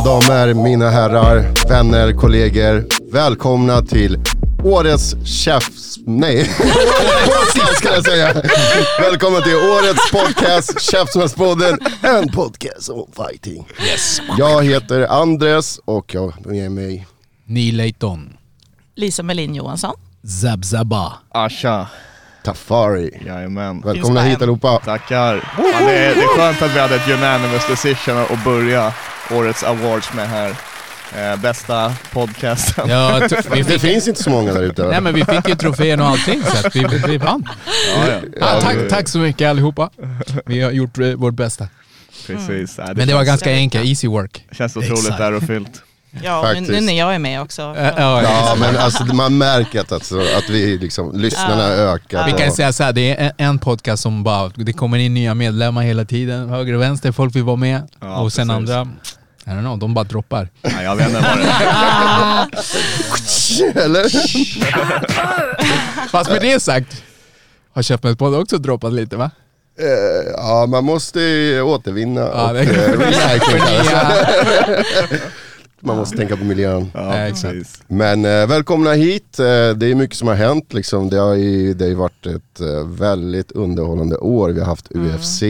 Mina damer, mina herrar, vänner, kollegor. Välkomna till årets chefs... Nej, podcast ska jag säga. Välkomna till årets podcast, Käftsmällspodden. En podcast om fighting. Jag heter Andres och jag har med mig Neil Layton. Lisa Melin Johansson. Zab Zabba. Asha, Tafari. jajamän. Välkomna hit allihopa. Tackar. Ja, det, är, det är skönt att vi hade ett unanimous decision att börja årets awards med här. Eh, bästa podcasten. Ja, vi Det finns inte så många där ute. nej men vi fick ju trofén och allting så att vi, vi vann. Ja, ja. Ja, tack, tack så mycket allihopa. Vi har gjort eh, vårt bästa. Precis. Ja, Men det var ganska enkelt, easy work. känns otroligt Exakt. ärofyllt. Ja, men Faktiskt. nu när jag är med också. Eh, ja, Ja men alltså man märker att, alltså, att vi liksom, lyssnarna Ja. ökar. Vi kan säga så här, det är en- en podcast som bara, det kommer in nya medlemmar hela tiden, höger och vänster, folk vill vara med. Ja, och sen precis. andra, I don't know, de bara droppar. Ja, jag vet inte vad det är. Eller? Fast med det sagt, har Käftsmällspodden också droppat lite va? Eh, ja, man måste ju återvinna Ja, och eh. Förnya. Man måste tänka på miljön. Ja, exakt. Men eh, välkomna hit. Eh, det är mycket som har hänt. Liksom. Det, har ju, det har ju varit ett eh, väldigt underhållande år. Vi har haft UFC,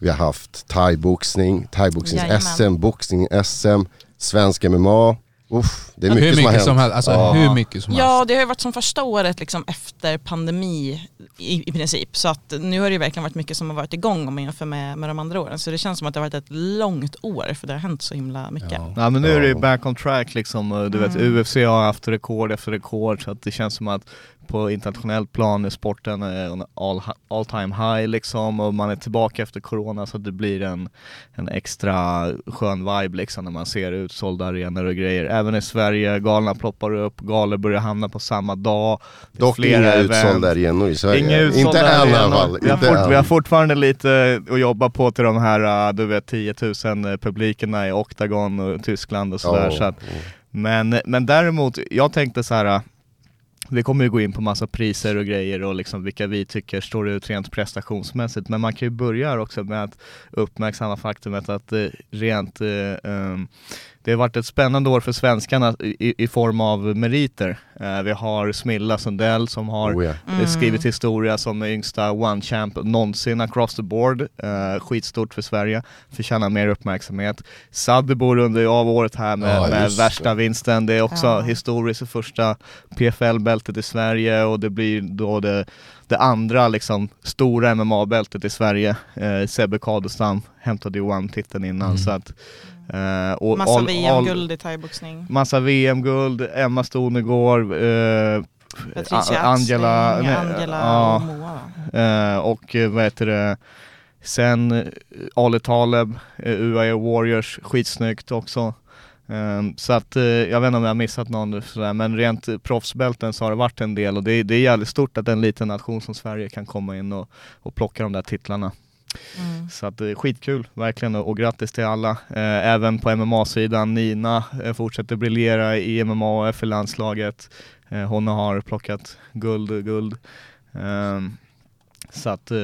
vi har haft thaiboxning, thaiboxnings-SM, boxning-SM, svensk MMA. Uff, det är mycket, hur som har mycket hänt. som helst, alltså Ja. hur mycket som helst. Ja, det har ju varit som första året liksom efter pandemi i, i princip. Så att nu har det ju verkligen varit mycket som har varit igång om man jämför med, med de andra åren. Så det känns som att det har varit ett långt år för det har hänt så himla mycket. Ja. Ja men nu är det ju back on track liksom. Du vet UFC har haft rekord efter rekord så att det känns som att på internationellt plan är sporten eh, on all, all time high liksom och man är tillbaka efter corona så det blir en, en extra skön vibe liksom när man ser utsålda arenor och grejer. Även i Sverige, galorna ploppar upp, galor börjar hamna på samma dag. Är Dock inga utsålda arenor i Sverige. Inga utsålda Inte än i alla fall. Vi har, fort, vi har fortfarande lite att jobba på till de här, uh, du vet 10 000 publikerna i Octagon och Tyskland och sådär. Ja, Så att, men, men däremot, jag tänkte så här vi kommer ju gå in på massa priser och grejer och liksom vilka vi tycker står ut rent prestationsmässigt. Men man kan ju börja här också med att uppmärksamma faktumet att eh, rent eh, ehm, det har varit ett spännande år för svenskarna i, i form av meriter. Eh, vi har Smilla Sundell som har Oh, ja. det är skrivit historia som yngsta one champ någonsin across the board. Uh, skitstort för Sverige, förtjänar mer uppmärksamhet. Sadibor under av året här med, Ja, med värsta det. vinsten. Det är också Ja. historiskt första PFL-bältet i Sverige och det blir då det, det andra liksom stora MMA-bältet i Sverige. Uh, Sebbe Kadestam hämtade ju one-titeln innan Mm. så att eh, och Massa VM-guld i thaiboxning. Massa VM-guld, Emma Stonegård, eh, Patricia Angela, Axling, nej, Angela och Moa. Eh, och vad heter det, sen Ali Taleb, UAE Warriors, skitsnyggt också. Ehm, så att jag vet inte om jag har missat någon sådär, men rent proffsbälten så har det varit en del och det, är- det är jävligt stort att en liten nation som Sverige kan komma in och, och plocka de där titlarna. Mm. Så att det är skitkul, verkligen, och, grattis till alla. Eh, även på MMA-sidan, Nina eh, fortsätter briljera i MMA och FL-landslaget. Eh, hon har plockat guld och guld. Ehm, så att eh,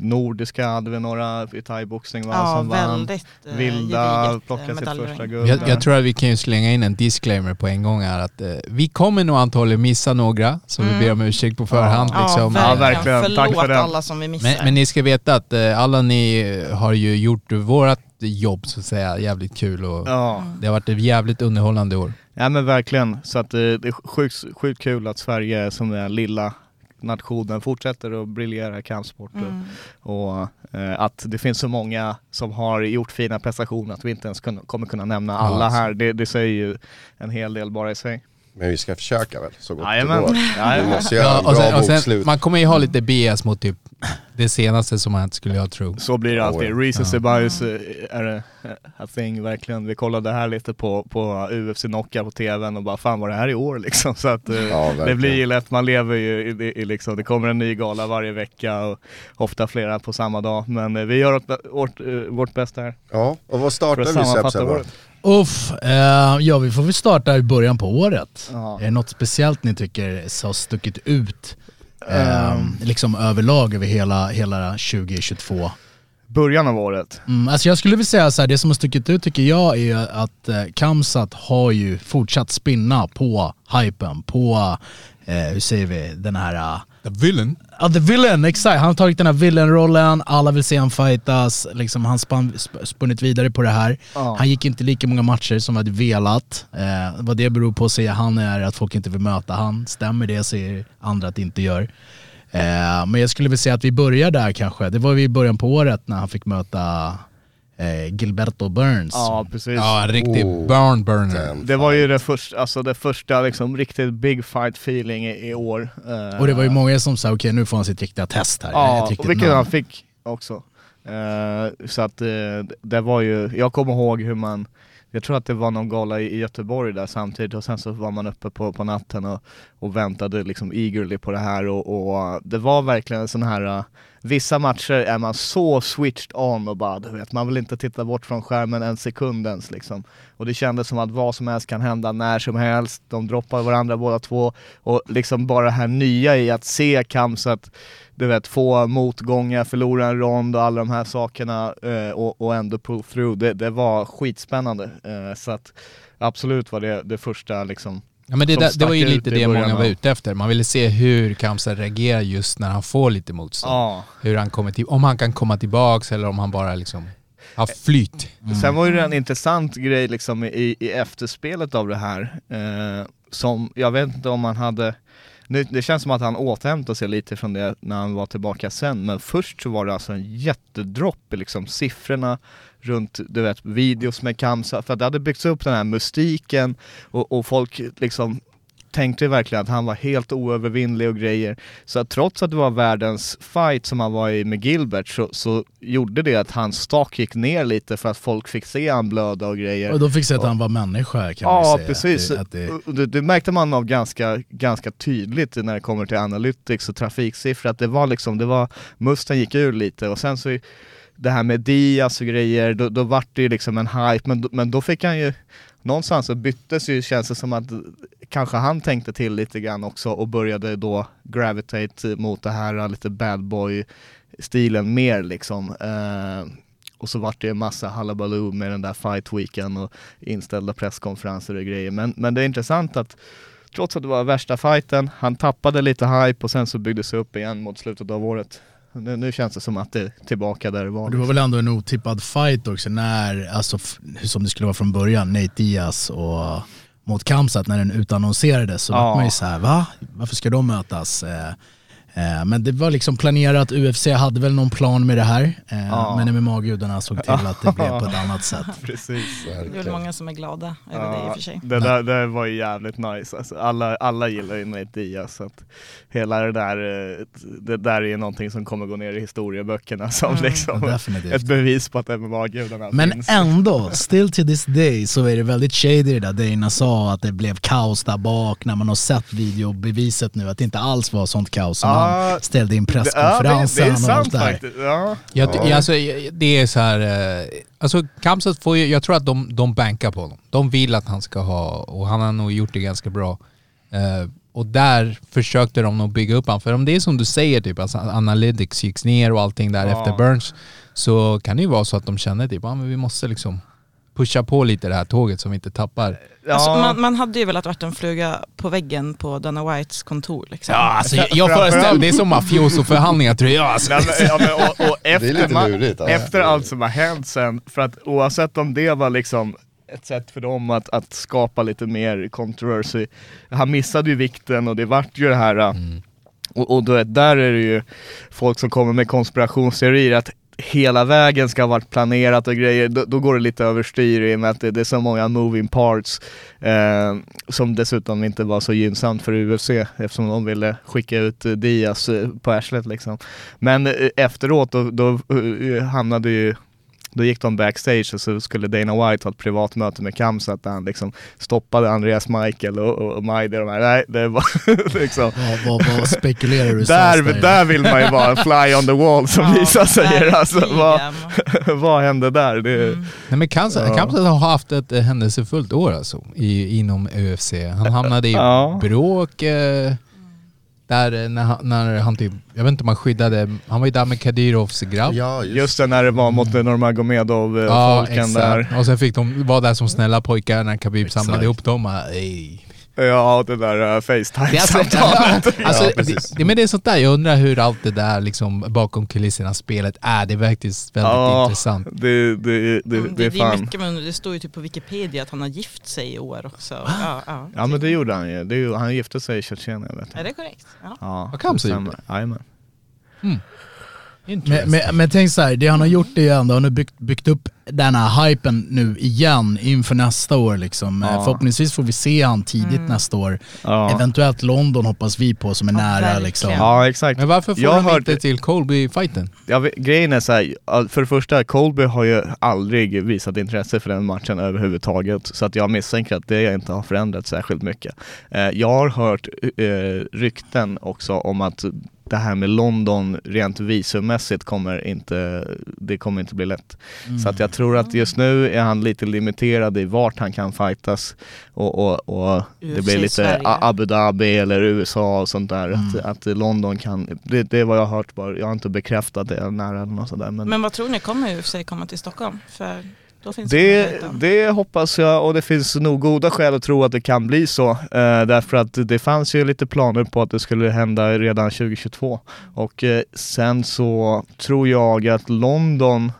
nordiska hade vi några i thaiboxning va, Ja, som vann. eh, Vilda eh, plockade sitt första guld. Jag, jag tror att vi kan ju slänga in en disclaimer på en gång här att eh, vi kommer nog antagligen missa några, vi Mm. ber om ursäkt på förhand. Ja. liksom. Ja, verkligen. verkligen. Tack Förlåt för det. alla som vi missar. Men, men ni ska veta att eh, alla ni eh, har ju gjort vårt jobb så att säga jävligt kul och Ja. det har varit ett jävligt underhållande år. ja men verkligen, så att det är sjukt, sjukt kul att Sverige som är lilla nationen fortsätter att briljera i kampsport. Mm. Och, och eh, att det finns så många som har gjort fina prestationer att vi inte ens kun, kommer kunna nämna alla alltså. här. Det, det säger ju en hel del bara i sig. Men vi ska försöka väl så gott Jajamän. det går. Vi måste göra Ja, och bra sen, och sen, man kommer ju ha lite BS mot typ det senaste som har hänt skulle jag tro. Så blir det alltid. Recency Ja. bias eh, är det a thing verkligen. Vi kollade här lite på, på UFC Knockout på tvn och bara fan var det här i år liksom. Så att eh, Ja, det blir ju lätt, man lever ju i, i, i liksom, det kommer en ny gala varje vecka och ofta flera på samma dag. Men eh, vi gör vårt, vårt, eh, vårt bästa här Ja, och vad startar vi året. Uff, eh, ja vi får väl starta i början på året. Ja. Är det något speciellt ni tycker har stuckit ut? Eh, liksom överlag över hela, hela 2022? Början av året. Mm, alltså jag skulle vilja säga så här, det som har stuckit ut tycker jag är att eh, Kamsat har ju fortsatt spinna på hypen, på, eh, hur säger vi, den här... The villain? Ja, the villain, exakt. Han har tagit den här villain-rollen, alla vill se han fightas, liksom, han spann, sp- spunnit vidare på det här. Ja. Han gick inte lika många matcher som vi hade velat. Eh, vad det beror på säger han är att folk inte vill möta han. Stämmer det säger andra att det inte gör. Eh, men jag skulle vilja säga att vi börjar där kanske. Det var vi i början på året när han fick möta eh, Gilberto Burns. Ja precis. Ja, en riktig Oh, burn burner. damn. Det var ju det första, alltså det första liksom riktigt big fight feeling i, i år. Eh, Och det var ju många som sa okej nu får han sitt riktiga test här. Ja, och vilket namn. han fick också. Eh, så att eh, det var ju, jag kommer ihåg hur man, jag tror att det var någon gala i Göteborg där samtidigt och sen så var man uppe på, på natten och, och väntade liksom eagerly på det här och, och det var verkligen en sån här Vissa matcher är man så switched on och bara, du vet, man vill inte titta bort från skärmen en sekund ens liksom. Och det kändes som att vad som helst kan hända när som helst, de droppar varandra båda två och liksom bara det här nya i att se Kamset, du vet, få motgångar, förlora en rond och alla de här sakerna eh, och, och ändå pull through. Det, det var skitspännande. Eh, så att absolut var det det första liksom. Ja, men det, där, det var ju lite det många var ute efter. Man ville se hur Kamsa reagerar just när han får lite motstånd. Ja. Hur han kommer till, om han kan komma tillbaks eller om han bara liksom har flyt. Sen var ju det en intressant grej liksom i, i efterspelet av det här. Eh, som, jag vet inte om han hade nu, det känns som att han återhämtade sig lite från det när han var tillbaka sen, men först så var det alltså en jättedropp i liksom siffrorna runt, du vet, videos med Kamsa, för att det hade byggts upp den här mystiken och, och folk liksom tänkte verkligen att han var helt oövervinnlig och grejer. Så att trots att det var världens fight som han var i med Gilbert så, så gjorde det att hans stock gick ner lite för att folk fick se han blöda och grejer. Och de fick se att han var människa kan man Ja säga. precis, Att det, att det, Och det, det märkte man av ganska, ganska tydligt när det kommer till analytics och trafiksiffror att det var liksom, det var, musten gick ur lite och sen så det här med Diaz och grejer, då, då vart det ju liksom en hype, men, då- men då fick han ju Någonstans så byttes ju, känns det som att kanske han tänkte till lite grann också och började då gravitate mot det här lite bad boy stilen mer liksom. Eh, och så vart det en massa halabaloo med den där fight weekend och inställda presskonferenser och grejer. Men, men det är intressant att trots att det var värsta fighten, han tappade lite hype och sen så byggdes det upp igen mot slutet av året. Nu, nu känns det som att det är tillbaka där det var. det var väl ändå en otippad fight också när, alltså som det skulle vara från början, Nate Diaz och mot Kamsat när den utannonserades så Ja. var man ju såhär, va? Varför ska de mötas? Eh, eh, men det var liksom planerat, UFC hade väl någon plan med det här, eh, Ja. men MMA-gudarna såg till att det blev på ett annat sätt. Precis. Det är väl många som är glada över det i och för sig. det, där, det var ju jävligt nice. Alltså, alla, alla gillar ju Nate Diaz. Så att hela det där, eh, det där är någonting som kommer gå ner i historieböckerna som Mm. liksom Ja, definitivt. ett bevis på att MMA-gudarna Men finns. ändå, still to this day så är det väldigt shady det där Dana sa att det blev kaos där bak när man har sett videobeviset nu att det inte alls var sånt kaos som Ja, han ställde in Det- ja, det, presskonferensen det är sant det faktiskt. Ja. Jag, ty- alltså, det är så här, eh, alltså Kamsat får ju, jag tror att de, de bankar på honom. De vill att han ska ha, och han har nog gjort det ganska bra. Eh, och där försökte de nog bygga upp honom. För om det är som du säger, typ, alltså analytics gick ner och allting där Ja. efter Burns, så kan det ju vara så att de känner typ, ja, men vi måste liksom pusha på lite det här tåget så vi inte tappar. Alltså, Ja. man, man hade ju velat varit en fluga på väggen på Dana Whites kontor. Liksom. Ja, alltså, jag, jag föreställer mig, det är som mafioso-förhandlingar tror jag. Alltså. Nej, men, ja, men, och, och efter, lurigt, alltså. efter allt som har hänt sen, för att oavsett om det var liksom ett sätt för dem att, att skapa lite mer controversy. Han missade ju vikten och det vart ju det här äh, Och, och då, där är det ju folk som kommer med konspirationsteorier att hela vägen ska ha varit planerat och grejer, då, då går det lite överstyr i och med att det, det är så många moving parts eh, som dessutom inte var så gynnsamt för UFC eftersom de ville skicka ut eh, Diaz på arslet liksom. Men eh, efteråt då, då hamnade ju då gick de backstage och så skulle Dana White ha ett privat möte med Kamsat där han liksom stoppade Andreas Michael och, och, och Majdi och de här. Nej, det var liksom Vad, vad, vad spekulerar du där, Sas där vill man ju vara en fly on the wall som Ja, Lisa säger. Alltså, vad, vad hände där? Det, Mm. Nej men Kamsat Ja. Kamsat har haft ett eh, händelsefullt år alltså i, inom UFC. Han hamnade i Ja. bråk eh, där eh, när han, när han typ, jag vet inte om han skyddade, han var ju där med Kadyrovs grabb. Ja, just, Just det, när det var mot Nurmagomedov-folken där. Och sen fick de vara där som snälla pojkar när Khabib samlade Exakt. ihop dem. Ej. Ja, det där uh, Det är alltså, Facetime-samtalet. alltså, Ja, det, precis. det, men det är sånt där, jag undrar hur allt det där liksom bakom kulisserna spelet är. Det är faktiskt väldigt Ja, intressant. det, det, det, Mm, det är det, är fan. mycket, men det står ju typ på Wikipedia att han har gift sig i år också. Ja, ja. Ja men det gjorde han ju. Det är han gifte sig i Tjetjenien vet Är jag. det korrekt? Ja. Ja, Vad gjorde? stämmer. Jajamän. Men, men, men tänk så här, det han har gjort är ju ändå, han har byggt, byggt upp den här hypen nu igen inför nästa år liksom. Ja. Förhoppningsvis får vi se han tidigt nästa år. Ja. Eventuellt London hoppas vi på som är Ja, nära liksom. ja exakt. Men varför får Jag de hörde- inte till Colby-fighten? Grejen är så här, all- för det första, Colby har ju aldrig visat intresse för den matchen överhuvudtaget. Så att jag misstänker att det inte har förändrats särskilt mycket. Eh, jag har hört eh, rykten också om att det här med London rent visummässigt kommer inte, det kommer inte bli lätt. Så att jag tror att just nu är han lite limiterad i vart han kan fightas och, och, och det blir lite Sverige. Abu Dhabi eller USA och sånt där. Att, Mm. att London kan, det, det är vad jag har hört bara, jag har inte bekräftat det nära eller något sådär. Men, Men vad tror ni, kommer UFC komma till Stockholm? För det, det hoppas jag och det finns nog goda skäl att tro att det kan bli så. Eh, därför att det fanns ju lite planer på att det skulle hända redan 2022. Och eh, sen så tror jag att London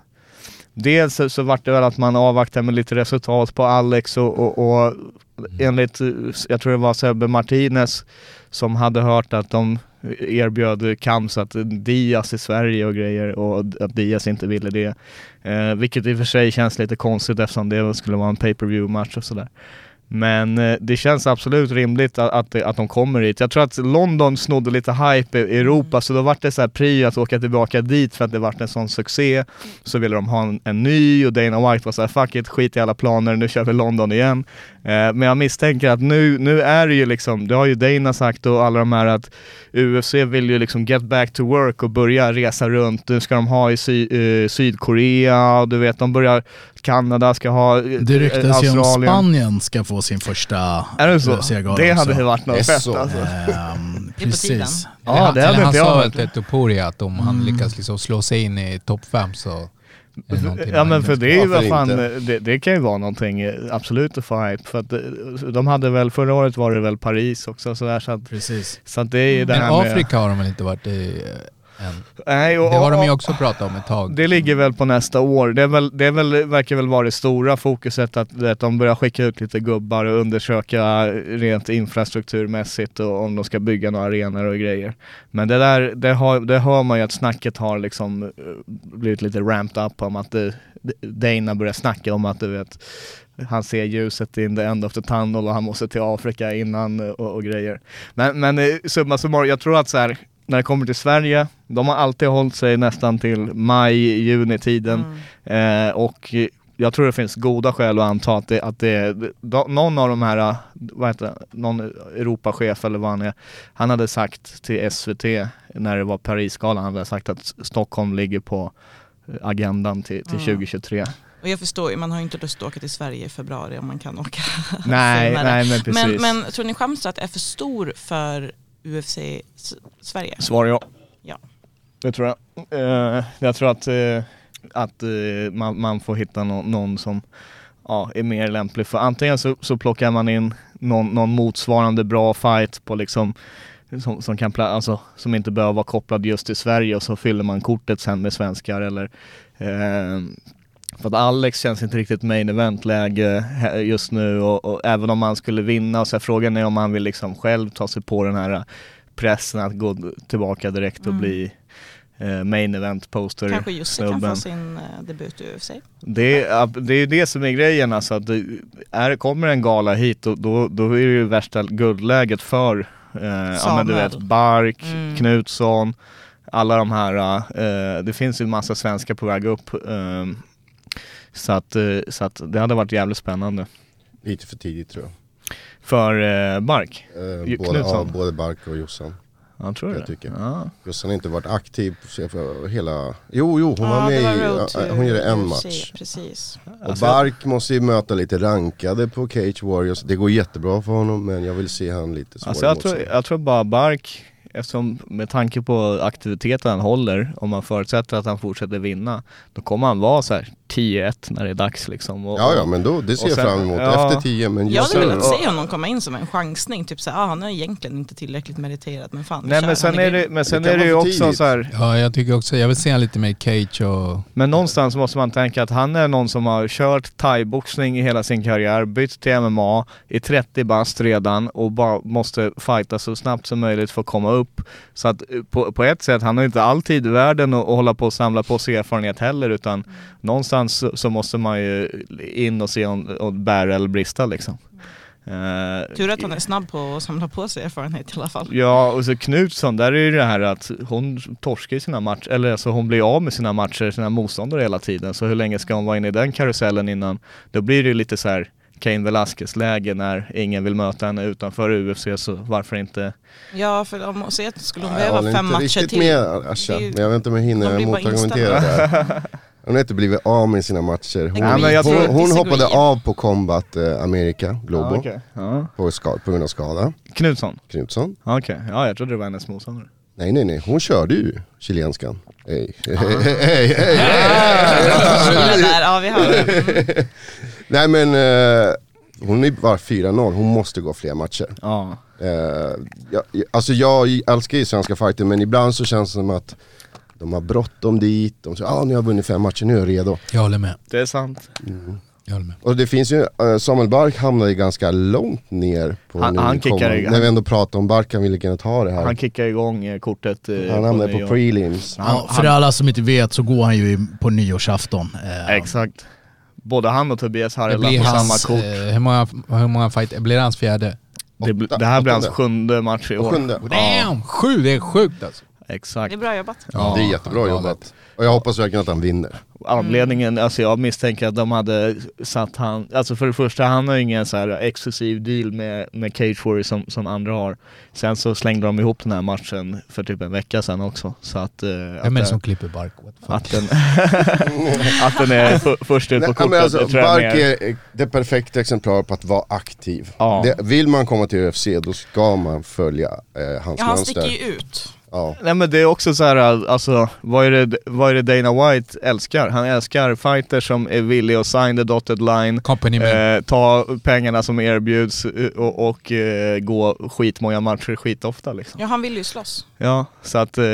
Dels så, vart det väl att man avvaktar med lite resultat på Alex och, och, och enligt, eh, jag tror det var Sebbe Martinez som hade hört att de erbjöd Kams att Diaz i Sverige och grejer och att Diaz inte ville det. Eh, vilket i och för sig känns lite konstigt eftersom det skulle vara en pay per view match och sådär. Men eh, det känns absolut rimligt att, att, att de kommer hit. Jag tror att London snodde lite hype i i Europa så då vart det så här prio att åka tillbaka dit för att det vart en sån succé. Så ville de ha en, en ny och Dana White var så här fuck it, skit i alla planer, nu kör vi London igen. Eh, men jag misstänker att nu, nu är det ju liksom, det har ju Dana sagt och alla de här att UFC vill ju liksom get back to work och börja resa runt. Nu ska de ha i sy, eh, Sydkorea och du vet de börjar, Kanada ska ha, eh, Det ryktas ju om. Spanien ska få sin första Är det så? UFC-gala Det hade ju varit något fett så. alltså. Ehm, precis. Ja, han, det hade han inte jag sa varit. väl till Topori att om han lyckas liksom slå sig in i topp fem så... det Ja men för det är ju vad fan, det, det kan ju vara någonting eh, absolut att få hype. För att eh, de hade väl, förra året var det väl Paris också sådär så att, Precis. så att det är ju det Men här med... Afrika har de väl inte varit i eh? Nej, och, Det har de ju också pratat om ett tag. Det ligger väl på nästa år. Det, är väl, det är väl, verkar väl vara det stora fokuset att, att de börjar skicka ut lite gubbar och undersöka rent infrastrukturmässigt och om de ska bygga några arenor och grejer. Men det där, det, har, det hör man ju att snacket har liksom eh, blivit lite ramped up om att det, Dana börjar snacka om att du vet han ser ljuset in the end of the tunnel och han måste till Afrika innan eh, och, och grejer. Men, men eh, summa summarum, jag tror att så här, när det kommer till Sverige, de har alltid hållit sig nästan till maj, juni tiden. Mm. Eh, och jag tror det finns goda skäl att anta att det, att det någon av de här, vad heter det, någon Europachef eller vad han är, han hade sagt till SVT när det var Parisgalan, han hade sagt att Stockholm ligger på agendan till, till Mm. 2023. Och jag förstår ju, man har ju inte lust att åka till Sverige i februari om man kan åka Nej, senare. nej men precis. Men, men tror ni Schamstad är för stor för UFC Sverige? Svar ja. Ja. Det tror jag. Eh, jag tror att, eh, att eh, man, man får hitta nå- någon som ja, är mer lämplig för antingen så, så plockar man in någon, någon motsvarande bra fight på liksom som, som, kan, alltså, som inte behöver vara kopplad just till Sverige och så fyller man kortet sen med svenskar eller eh, för att Alex känns inte riktigt main event läge he- just nu och, och även om han skulle vinna så är frågan är om han vill liksom själv ta sig på den här pressen att gå tillbaka direkt och Mm. bli eh, main event poster Kanske Jussi kan få sin eh, debut i UFC. Det är, det är ju det som är grejen alltså att det är, kommer en gala hit då, då, då är det ju värsta guldläget för eh, ja, men du vet. Bark, Mm. Knutsson, alla de här, eh, det finns ju en massa svenskar på väg upp. Eh, så, att, eh, så att det hade varit jävligt spännande. Lite för tidigt tror jag. För eh, Bark? Eh, både, ja, både Bark och Jossan. Jag tror Jag det. tycker. Ja. Jossan har inte varit aktiv hela... Jo, jo, hon var Ja, med var i... Ja, to Hon gjorde en match. Precis. Och Alltså- Bark måste ju möta lite rankade på Cage Warriors. Det går jättebra för honom men jag vill se han lite svårare Alltså jag, tror, jag tror bara Bark, eftersom med tanke på aktiviteten han håller, om man förutsätter att han fortsätter vinna, då kommer han vara så här 10-1 när det är dags liksom. Och, Ja, ja men då, det ser jag sen- fram emot. ja. Efter 10 men Jag just hade sen- velat se honom komma in som en chansning, typ såhär, ah, han är egentligen inte tillräckligt meriterad men fan Nej men sen är det, men sen Det är det ju också tidigt. så här, Ja, jag tycker också, jag vill se lite mer cage och... men någonstans måste man tänka att han är någon som har kört thaiboxning i hela sin karriär, bytt till MMA, i 30 bast redan och bara måste fighta så snabbt som möjligt för att komma upp. Så att eh, på, på ett sätt, han har inte alltid världen att, att hålla på och samla på sig erfarenhet heller utan någonstans så, måste man ju in och se om och bära eller brista liksom. Eh, Tur att han är snabb på att samla på sig erfarenhet i alla fall. Ja, och så Knutsson, där är ju det här att hon torskar i sina matcher, eller alltså hon blir av med sina matcher, sina motståndare hela tiden. Så hur länge ska hon vara inne i den karusellen innan? Då blir det ju lite så här Cain Velasquez läge när ingen vill möta henne utanför UFC så varför inte? Ja, för om se att skulle hon jag behöva fem inte matcher till. med Asha, Det är ju- men jag vet inte om jag hinner motargumentera där. Hon har inte blivit av med sina matcher. Hon, Ja, jag hon, hon hoppade av på Combat eh, America, Globo, Ja, okej. ja. på, ska, på grund av skada. Knutsson? Knutsson. Ja, Okej, ja jag trodde det var hennes motståndare. Nej nej nej, hon körde ju chilenskan. Hej, hej, hej, hej, Gillar där, ja vi hör det. Nej men eh, hon är bara 4-0, hon måste gå fler matcher. Ja. Eh, jag, alltså jag älskar ju svenska fighter men ibland så känns det som att de har bråttom dit, de säger ah, nu har jag vunnit fem matcher, nu är jag redo. Jag håller med. Det är sant. Jag håller med. Och det finns ju, eh, Samuel Bark hamnar ju ganska långt ner på Han- han kickar nykommande- i- När vi ändå pratar om Bark kan vi lika gärna ta det här. Han Han, kickar igång eh, kortet eh, hamnar nyår. på prelims. Ja, för alla som inte vet så går han ju i- på nyårsafton. Eh, Exakt. Både han och Tobias Harila på hans, samma kort. eh, hur många, hur många fight, blir det hans fjärde? Det, åtta- det här blir hans sjunde match i år. Sjunde. Damn! Sju, det är sjukt alltså. Exakt. Det är bra jobbat. Ja, det är jättebra jobbat. Och jag hoppas verkligen att han vinner. Anledningen, alltså jag misstänker att de hade satt han, alltså för det första han har ju ingen så här exklusiv deal med, med Cage Warriors som, som andra har. Sen så slängde de ihop den här matchen för typ en vecka sedan också. Så att, eh, Vem är det som klipper bark? Att, den, att den är för, först ut på Nej, kortet, men alltså, det tror jag Bark är det perfekta exemplar på att vara aktiv. Ja. Det, vill man komma till UFC då ska man följa eh, hans Ja, han mönster. sticker ju ut. Ja. Nej men det är också så här, alltså vad är, det, vad är det Dana White älskar? Han älskar fighters som är villiga att sign the dotted line, eh, ta pengarna som erbjuds eh, och, och eh, gå skitmånga matcher skitofta liksom. Ja, han vill ju slåss. Ja, så att, eh,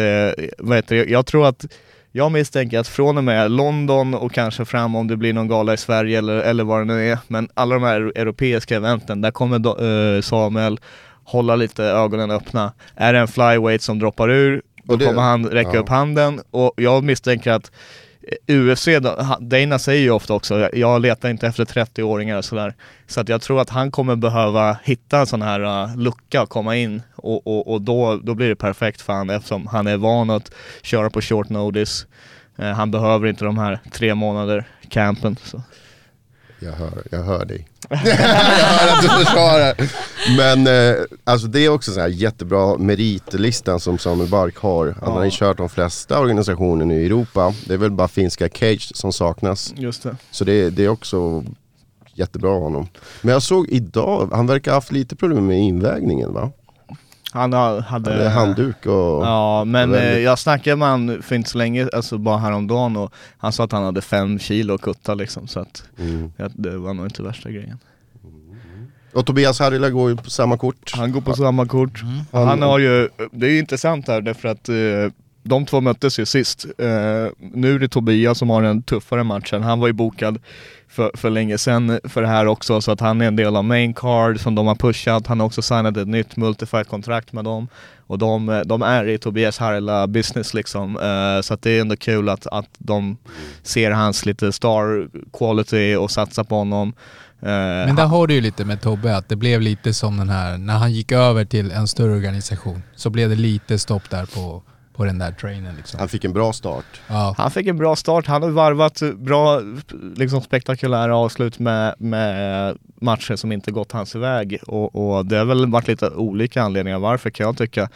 vad heter det, jag tror att jag misstänker att från och med London och kanske fram om det blir någon gala i Sverige eller, eller vad det nu är, men alla de här europeiska eventen, där kommer eh, Samuel hålla lite ögonen öppna. Är det en flyweight som droppar ur, då det- kommer han räcka ja. upp handen och jag misstänker att eh, UFC, Dana säger ju ofta också, jag- letar inte efter 30-åringar och sådär. Så att jag tror att han kommer behöva hitta en sån här uh, lucka och komma in och, och, och då, då blir det perfekt för han eftersom han är van att köra på short notice. Eh, han behöver inte de här tre månader campen. Så. Jag hör, jag hör dig. jag hör att du försvarar. Men eh, alltså det är också så här jättebra meritlistan som Samuel Bark har. Han har ju kört de flesta organisationer nu i Europa. Det är väl bara finska Cage som saknas. Just det. Så det, det är också jättebra av honom. Men jag såg idag, han verkar ha haft lite problem med invägningen va? Han hade... Hade handduk och... Ja, men väldigt- eh, jag snackade med han för inte så länge, alltså bara häromdagen och han sa att han hade fem kilo att kutta liksom så att Mm. ja, det var nog inte värsta grejen. Och Tobias Harila går ju på samma kort. Han går på samma kort. Han- Han har ju, det är ju intressant här därför att eh, de två möttes ju sist. Eh, nu är det Tobias som har den tuffare matchen. Han var ju bokad för, för länge sedan för det här också, så att han är en del av main card som de har pushat. Han har också signat ett nytt multifight-kontrakt med dem. Och de, de är i Tobias Harila business liksom. Eh, så att det är ändå kul att, att de ser hans lite star quality och satsar på honom. Eh, Men där har du ju lite med Tobbe, att det blev lite som den här, när han gick över till en större organisation, så blev det lite stopp där på, på den där trainen liksom. Han fick en bra start. Ja. Han fick en bra start, han har varvat bra, liksom spektakulära avslut med, med matcher som inte gått hans väg och, och det har väl varit lite olika anledningar varför kan jag tycka.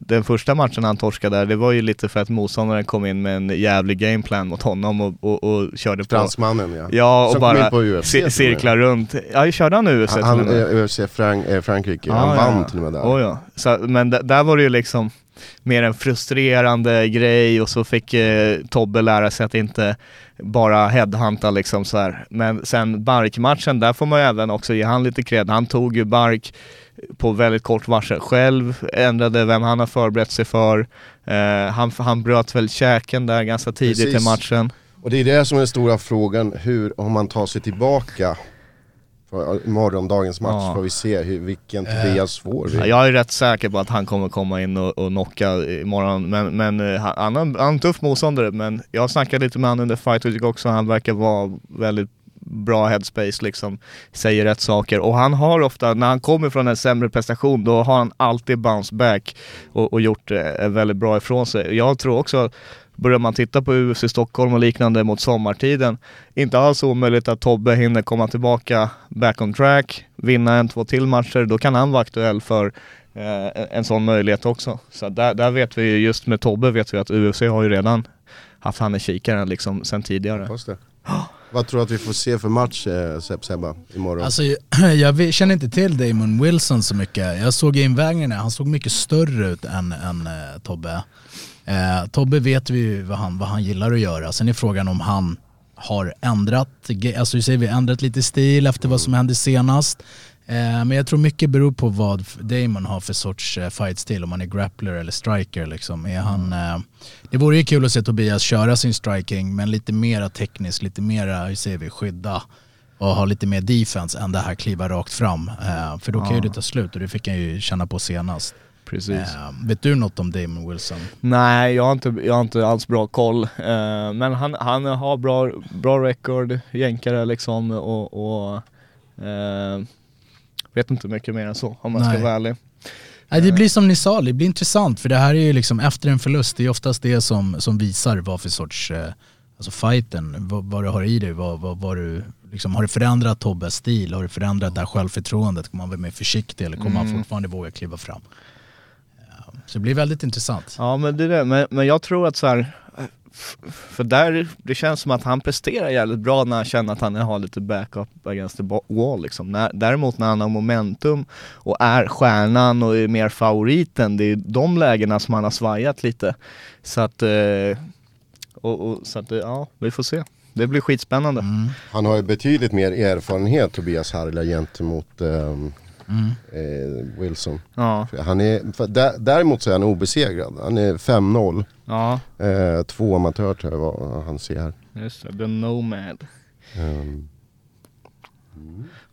Den första matchen han torskade där, det var ju lite för att motståndaren kom in med en jävlig gameplan mot honom och, och, och körde på. Fransmannen ja. Ja, och Som kom bara in på UFC ci- till och cirklar runt. Ja, körde han UFC Han, till han och med? UFC Frank, eh, Frankrike, Ja, han ja, vann ja. till och med där. Oh, ja. Så, men där var det ju liksom mer en frustrerande grej och så fick eh, Tobbe lära sig att inte bara headhunta liksom så här. Men sen Bark-matchen, där får man ju även också ge han lite cred. Han tog ju Bark på väldigt kort varsel själv, ändrade vem han har förberett sig för. Eh, han, han bröt väl käken där ganska tidigt i Precis. matchen. Och det är det som är den stora frågan, hur, om man tar sig tillbaka för morgondagens match Ja. får vi se hur, vilken Tobias får vi. Ja, jag är rätt säker på att han kommer komma in och, och knocka imorgon, men, men eh, han, han är en tuff motståndare, men jag snackade lite med honom under Fight Week också, han verkar vara väldigt bra headspace liksom, säger rätt saker och han har ofta, när han kommer från en sämre prestation, då har han alltid bounce back och, och gjort eh, väldigt bra ifrån sig. Jag tror också Börjar man titta på UFC Stockholm och liknande mot sommartiden, inte alls omöjligt att Tobbe hinner komma tillbaka back on track, vinna en, två till matcher, då kan han vara aktuell för eh, en- sån möjlighet också. Så där, där vet vi ju, just med Tobbe vet vi att UFC har ju redan haft han i kikaren liksom sen tidigare. Vad tror du att vi får se för match eh, Sepp Sebba imorgon? Alltså, jag- känner inte till Damon Wilson så mycket. Jag såg invägningen, han såg mycket större ut än, än eh, Tobbe. Eh, Tobbe vet vi ju vad han, vad han gillar att göra. Sen är frågan om han har ändrat, alltså säger vi ändrat lite stil efter vad som hände senast. Eh, men jag tror mycket beror på vad Damon har för sorts eh, fightstil, om han är grappler eller striker liksom. Är han, eh, det vore ju kul att se Tobias köra sin striking men lite mera teknisk, lite mera, hur säger vi, skydda och ha lite mer defense än det här kliva rakt fram. Eh, för då kan ju Ja. det ta slut och det fick han ju känna på senast. Precis. Eh, vet du något om Damon Wilson? Nej, jag har inte, jag har inte alls bra koll. Eh, men han, han har bra, bra record, jänkare liksom och, och eh, vet inte mycket mer än så om man ska Nej. vara ärlig. Nej, det blir som ni sa, det blir intressant för det här är ju liksom efter en förlust, det är oftast det som, som visar vad för sorts, eh, alltså fighten, vad, vad du har i dig, vad, vad, vad du, liksom, har du förändrat Tobbes stil, har du förändrat det här självförtroendet, kommer man vara mer försiktig eller kommer man Mm. fortfarande våga kliva fram? Så det blir väldigt intressant. Ja men det är det, men, men jag tror att så här, för där, det känns som att han presterar jävligt bra när han känner att han har lite backup against the wall liksom. När, däremot när han har momentum och är stjärnan och är mer favoriten, det är de lägena som han har svajat lite. Så att, eh, och, och, så att eh, ja, vi får se. Det blir skitspännande. Mm. Han har ju betydligt mer erfarenhet Tobias Harila gentemot ehm, eh, Wilson. Ja, Han är, för dä- däremot så är han obesegrad. Han är 5-0. ja, Eh, två amatör tror jag han ser här. just det. The Nomad. Ehm,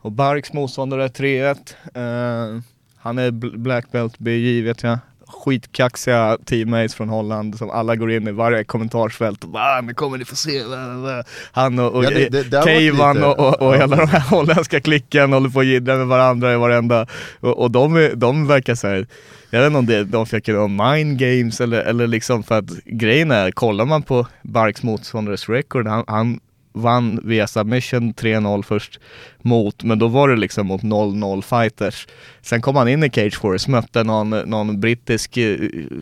Och Barks motståndare är 3-1. Eh, han är bl- Black Belt BJ vet jag. Skitkaxiga teammates från Holland som alla går in i varje kommentarsfält och bara "Ah, nu kommer ni få se. bla, bla, bla." Han och, och Ja, det- det- Keivan lite- och, och, och hela den här holländska klicken håller på att jiddra med varandra i varenda. Och, och de, de verkar såhär, jag vet inte om det, de försöker om mind games eller, eller liksom för att grejen är, kollar man på Barks motståndares record, han, han vann via submission 3-0 först mot, men då var det liksom mot 0-0 fighters. Sen kom han in i Cage Force, mötte någon, någon brittisk eh,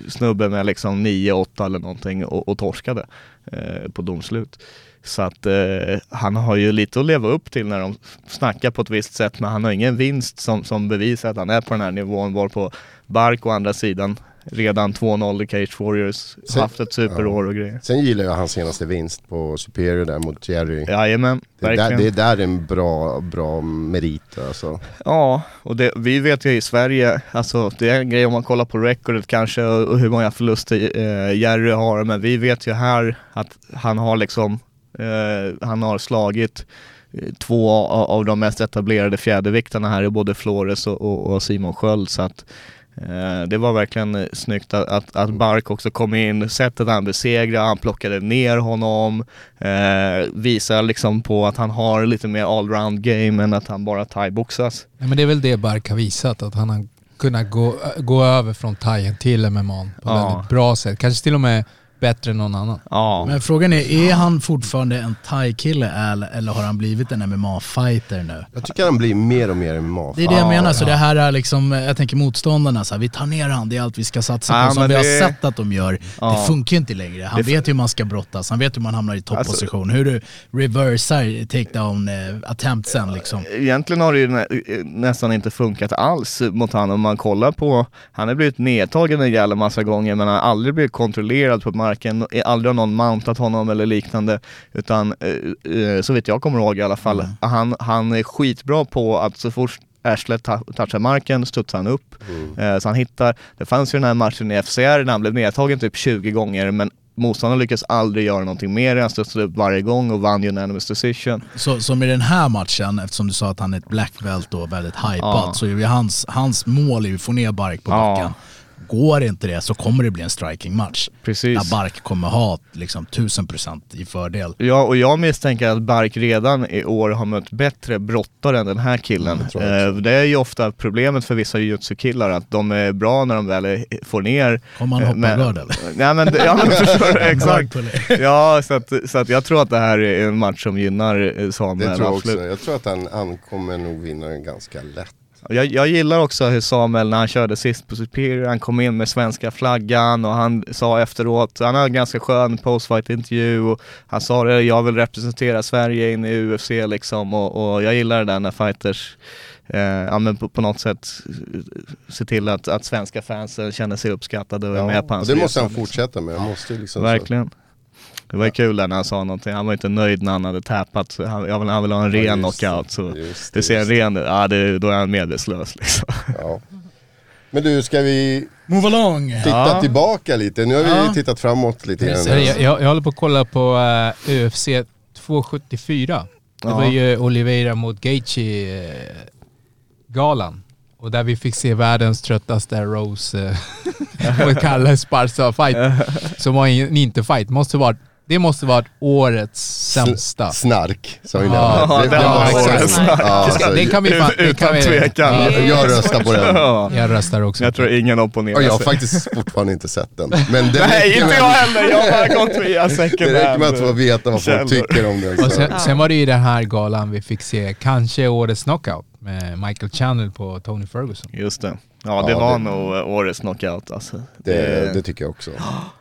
snubbe med liksom 9-8 eller någonting och, och torskade eh, på domslut. Så att eh, han har ju lite att leva upp till när de snackar på ett visst sätt men han har ingen vinst som, som bevisar att han är på den här nivån varpå Bark å andra sidan redan 2-0 i Cage Warriors, Sen- haft ett superår och grejer. Sen gillar jag hans senaste vinst på Superior där mot Jerry. Jajamän, Det, där, det där är en bra, bra merit alltså. Ja, och det, vi vet ju i Sverige, alltså det är en grej om man kollar på recordet kanske och, hur många förluster eh, Jerry har, men vi vet ju här att han har liksom, eh, han har slagit eh, två av, de mest etablerade fjäderviktarna här i både Flores och, och, och Simon Sköld så att det var verkligen eh, snyggt att, att, att Bark också kom in, sättet han besegrade, han plockade ner honom, eh, visar liksom på att han har lite mer allround game än att han bara thaiboxas. Nej, men det är väl det Bark har visat, att han har kunnat gå, gå över från thaien till MMA på ett Ja. väldigt bra sätt. Kanske till och med bättre än någon annan. Ja. Men frågan är, är han fortfarande en thai-kille eller, eller har han blivit en MMA-fighter nu? Jag tycker han blir mer och mer MMA. Det är det jag menar, så det här är liksom, jag tänker motståndarna, så här, vi tar ner han, det är allt vi ska satsa på. Ja, som vi har det- sett att de gör, Ja. det funkar ju inte längre. Han Det- vet hur man ska brottas, han vet hur man hamnar i topposition, hur du reversar takedown eh, attemptsen liksom. Egentligen har det ju nä nästan inte funkat alls mot honom om man kollar på, han har blivit nedtagen en jävla massa gånger men han har aldrig blivit kontrollerad på marken, aldrig har någon mountat honom eller liknande utan eh, eh, så vet jag kommer ihåg i alla fall, han, han är skitbra på att så fort ta- touchar marken studsar han upp. Eh, så han hittar, det fanns ju den här matchen i FCR när han blev nedtagen typ 20 gånger men motståndaren lyckas aldrig göra någonting mer, han studsade upp varje gång och vann unanimous decision. Så, som i den här matchen, eftersom du sa att han är ett black belt och väldigt hypad, Ja. så är ju hans, hans mål är ju att få ner Bark på Ja. Går inte det så kommer det bli en striking match. Precis. Där Bark kommer ha liksom 1000% i fördel. Ja, och jag misstänker att Bark redan i år har mött bättre brottare än den här killen. Eh, det är ju ofta problemet för vissa jujutsu-killar att de är bra när de väl får ner. Kommer han eh, hoppa men- eller? Nej men, ja, men förstår exakt. Ja, så att, så att jag tror att det här är en match som gynnar eh, Samuel. Det tror jag absolut. också. Jag tror att han, han kommer nog vinna den ganska lätt. Jag, jag gillar också hur Samuel när han körde sist på Superior, han kom in med svenska flaggan och han sa efteråt, han hade en ganska skön postfight intervju och han sa det, jag vill representera Sverige in i UFC liksom och, och jag gillar det där när fighters eh, ja, men på, på något sätt se till att, att svenska fansen känner sig uppskattade och är med på hans det måste han liksom. fortsätta med. Han måste liksom Verkligen. Det var ju kul där när han sa någonting, han var inte nöjd när han hade tappat, så han, jag vill, han vill ha en Ja, ren just knockout så just det ser just ren ut, ja det, då är han medvetslös liksom. Ja. Men du, ska vi Move along! titta Ja. tillbaka lite? Nu har vi Ja. tittat framåt lite grann. Jag, jag, jag håller på att kolla på uh, UFC 274. Det Ja. var ju Oliveira mot Gaethje eh, galan. Och där vi fick se världens tröttaste Rose och Kalle Esparza fight. Som var en inte-fight. Måste varit, det måste varit årets sämsta. Snark, sa vi Ja, där. det var årets snark. Ja, så, Det kan vi fan... det Utan kan vi, tvekan. Ja, jag röstar på den. Ja. jag röstar också. Jag tror ingen opponerar Och jag har sig. faktiskt fortfarande inte sett den. Men det Nej, inte jag heller. Jag har bara gått via second Det räcker med att få veta vad folk tycker om den. Sen, sen var det ju den här galan vi fick se kanske årets knockout med Michael Channel på Tony Ferguson. Just det. Ja, det Ja, var det- nog årets knockout alltså. Det, det tycker jag också.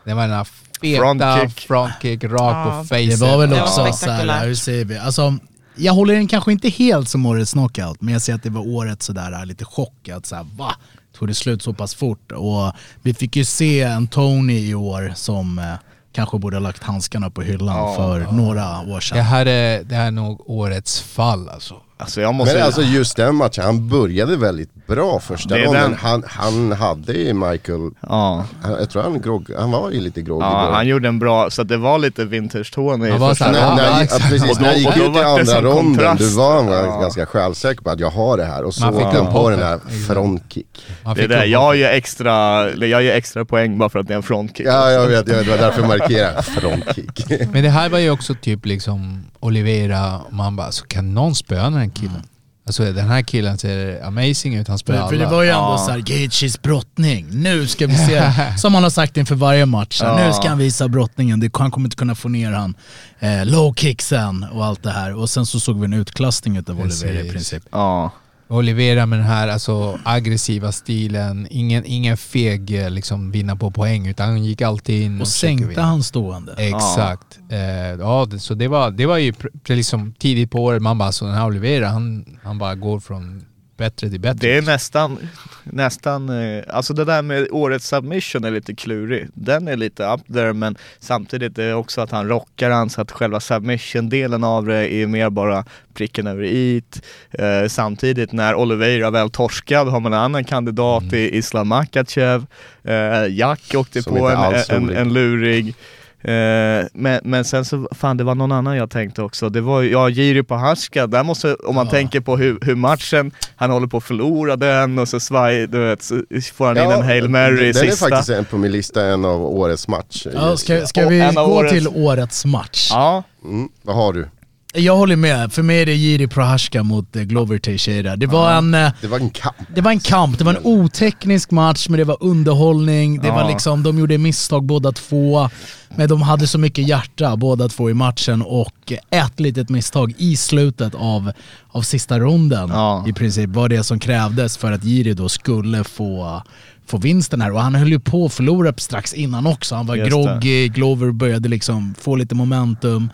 Det var den här feta Frontkick. frontkick rakt Ja. på facet. Det var väl Det var också så här, spektakulärt. hur säger vi? Alltså, jag håller den kanske inte helt som årets knockout, men jag ser att det var årets sådär lite chock. Att såhär, va? Tog det slut så pass fort? Och vi fick ju se en Tony i år som eh, kanske borde ha lagt handskarna på hyllan Ja. för några år Det sedan. här, är, det här är nog årets fall alltså. Alltså jag måste... Men alltså just den matchen, han började väldigt bra första den- Han, han hade ju Michael, ja. han, jag tror han, grogg, han var ju lite groggy ja, han gjorde en bra, så att det var lite vintage Tony i Han var så här, När, ronden. när, Ja, ja, exakt. precis, Och då- när jag gick ut i andra ronden, du var Ja. ganska självsäker på att jag har det här. Och så Man fick han på den här frontkick. Det är det, jag gör extra, jag gör extra poäng bara för att det är en frontkick. Ja, jag vet, jag vet, det var därför jag markerade frontkick. Men det här var ju också typ liksom Oliveira, man bara, så kan någon den här killen? Alltså den här killen ser amazing ut, han spöar För, för det alla. var ju ändå Ja. såhär, Gaethjes brottning, nu ska vi se, som han har sagt inför varje match, Ja. nu ska han visa brottningen, det, han kommer inte kunna få ner han. Eh, low kicksen och allt det här. Och sen så såg vi en utklassning utav Oliveira i princip. Ja. Oliveira med den här alltså, aggressiva stilen, ingen, ingen feg eh, liksom, vinna på poäng utan han gick alltid in Och försökte sänkte han stående. Exakt. Ja. Eh, ja, så det var, det var ju liksom tidigt på året, man bara så den här Oliveira, han, han bara går från bättre till bättre. Det är nästan, nästan, eh, alltså det där med årets submission är lite klurig. Den är lite up there men samtidigt är det också att han rockar han så att själva submission-delen av det är mer bara pricken över it. Eh, samtidigt när Oliveira väl torskad har man en annan kandidat Mm. i Islam Makachev. Eh, Jack åkte Som på en, en, en lurig. Eh, men, men sen så, fan det var någon annan jag tänkte också, det var ju- ja Jiri på Haska, där måste, om man Ja. tänker på hur, hur matchen, han håller på att förlora den och så svaj, du vet, så får han in en Hail Mary i Den är sista. faktiskt en på min lista, en av årets match. Ja, ska, ska vi gå årets- till årets match? Ja, Mm, vad har du? Jag håller med, för mig är det Jiri Prohaska mot eh, Glover Teixeira. Det var en... eh, Det var en kamp. Det var en kamp, det var en oteknisk match men det var underhållning, det Ja. var liksom, de gjorde misstag båda två. Men de hade så mycket hjärta båda två i matchen och ett litet misstag i slutet av, av sista ronden Ja. i princip var det som krävdes för att Jiri då skulle få få vinsten här och han höll ju på att förlora strax innan också. Han var Just groggy, Glover började liksom få lite momentum.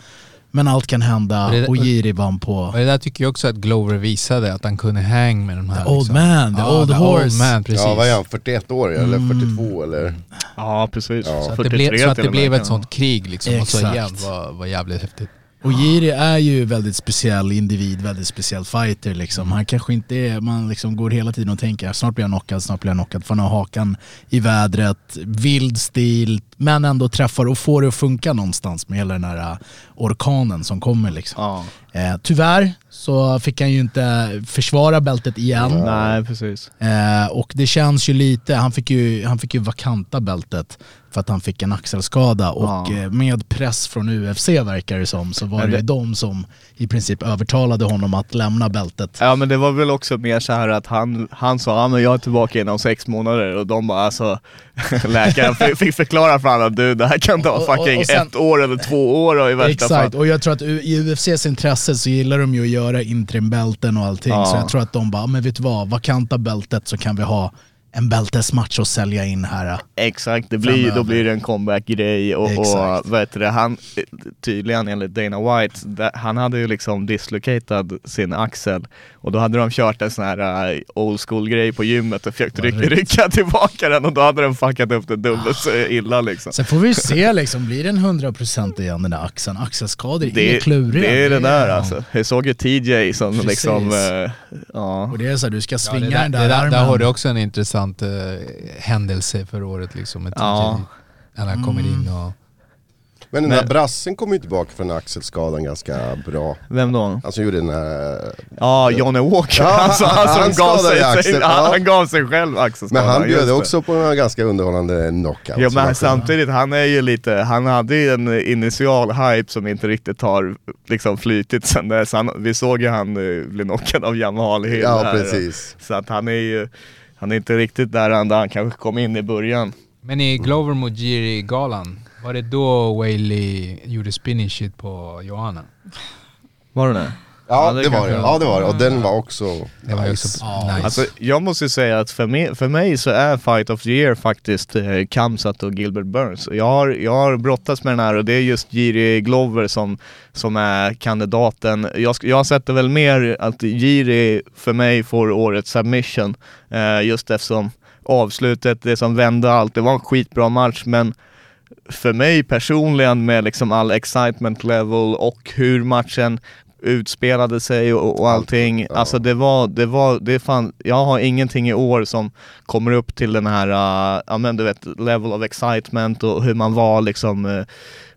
Men allt kan hända Och det- och Jiri vann på Och det där tycker jag också att Glover visade, att han kunde hang med de här. The old liksom. man, the old the horse. Old man, precis. Ja, vad är han? 41 år eller 42 eller? ja precis. Ja. Så att det 43 blev, så att det blev ett sånt krig liksom, och så Exakt. igen var, var jävligt häftigt. Och Jiri är ju väldigt speciell individ, väldigt speciell fighter liksom. Han kanske inte är, man liksom går hela tiden och tänker snart blir jag knockad, snart blir jag knockad. För han har hakan i vädret, vild stil, men ändå träffar och får det att funka någonstans med hela den här äh, orkanen som kommer liksom. Ja. Eh, tyvärr så fick han ju inte försvara bältet igen. Nej precis. Eh, och det känns ju lite, han fick ju, han fick ju vakanta bältet för att han fick en axelskada och Ja. eh, med press från UFC verkar det som så var det, det- de som i princip övertalade honom att lämna bältet. Ja men det var väl också mer så här att han, han sa ja men jag är tillbaka inom sex månader och de bara alltså Läkaren fick- förklara för honom du det här kan ta och- fucking och sen- ett år eller två år och i värsta Exakt, fall. och jag tror att i UFCs intresse så gillar de ju att göra intrimbälten och allting Ja. så jag tror att de bara, men vet du vad, vakanta bältet så kan vi ha en bältesmatch och sälja in här. Exakt, det blir, Framöver. då blir det en comeback-grej och, och Exakt. vad heter det, han, tydligen enligt Dana White, han hade ju liksom dislocated sin axel och då hade de kört en sån här uh, old school-grej på gymmet och försökt rycka, rycka tillbaka den och då hade den fuckat upp det dubbelt så illa liksom. Sen får vi se liksom, blir den 100% igen den där axeln? Axelskador är Det, kluriga. det är det där ja. alltså. Jag såg ju TJ som Precis. liksom, eh, ja. Och det är så här, du ska Ja, svinga det där, den det där, där, armen. där har du också en intressant eh, händelse för året liksom. Med TJ. Ja. När han kommer in och... Men den Men- där brassen kom ju tillbaka från axelskadan ganska bra. Vem då? Alltså gjorde den här... Ja, Johnny Walker. Ja, han, som- han- han, som han gav skadade sig, axeln, han, ja. han gav sig själv axelskadan. Men han just bjöd det. också på en ganska underhållande knockout. Ja som men samtidigt, han är ju lite, han hade ju en initial hype som inte riktigt har liksom flytit sen dess. Han, vi såg ju han eh, bli knockad av Jamal Hill Ja, här. precis. Så att han är ju, han är inte riktigt där han, där han kanske kom in i början. Men i Glover mot Jiri-galan, var det då Whaley gjorde spinning shit på Johanna? Var det det? Ja, Ja, det det var det. Ja, det var det. Och den var också Det var nice. också nice. Alltså jag måste säga att för mig, för mig så är Fight of the Year faktiskt eh, Kamsat och Gilbert Burns. Jag har, jag har brottats med den här och det är just Jiri Glover som, som är kandidaten. Jag, jag sätter väl mer att Jiri för mig får årets submission eh, just eftersom avslutet, det som vände allt, det var en skitbra match men för mig personligen med liksom all excitement level och hur matchen utspelade sig och, och allting. Ja. Alltså det var, det var, det fan, jag har ingenting i år som kommer upp till den här, uh, ja men du vet, level of excitement och hur man var liksom uh,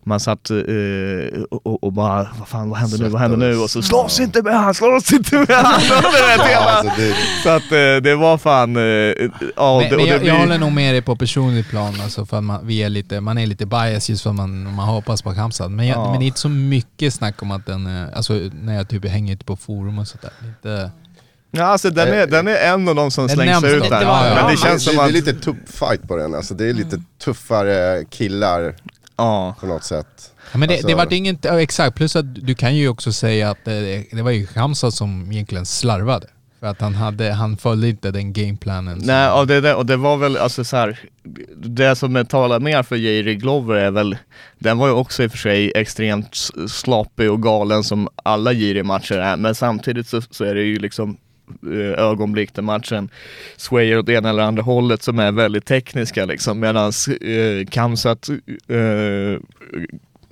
man satt uh, och, och- bara, vad fan, vad händer nu, vad händer nu? Och så slåss inte med han, slåss inte med han! Alltså det, Så att uh, det var fan, uh, ja men, det, men jag, blir, jag håller nog med dig på personligt plan, alltså för att man, vi är lite, man är lite bias just för att man, man hoppas på Kamsat. Men, jag, Ja. men det är inte så mycket snack om att den, eh, alltså när jag typ hänger ute på forum och sådär. Inte, Ja alltså den är, den är en av de som slängs ut där. Men det känns det, som det är lite tuff fight på den. Alltså det är lite tuffare killar ja. på något sätt. Ja, men det, Alltså- det var inget, ja, exakt, plus att du kan ju också säga att det, det var ju Hamza som egentligen slarvade. För att han, hade, han följde inte den gameplanen. Nej, och det, och det var väl alltså så här. Det som talar mer för Jiri Glover är väl, den var ju också i och för sig extremt s- sloppy och galen som alla Jiri-matcher är, men samtidigt så, så är det ju liksom eh, ögonblick där matchen swayer åt ena eller andra hållet som är väldigt tekniska liksom medan eh, Kamsat eh,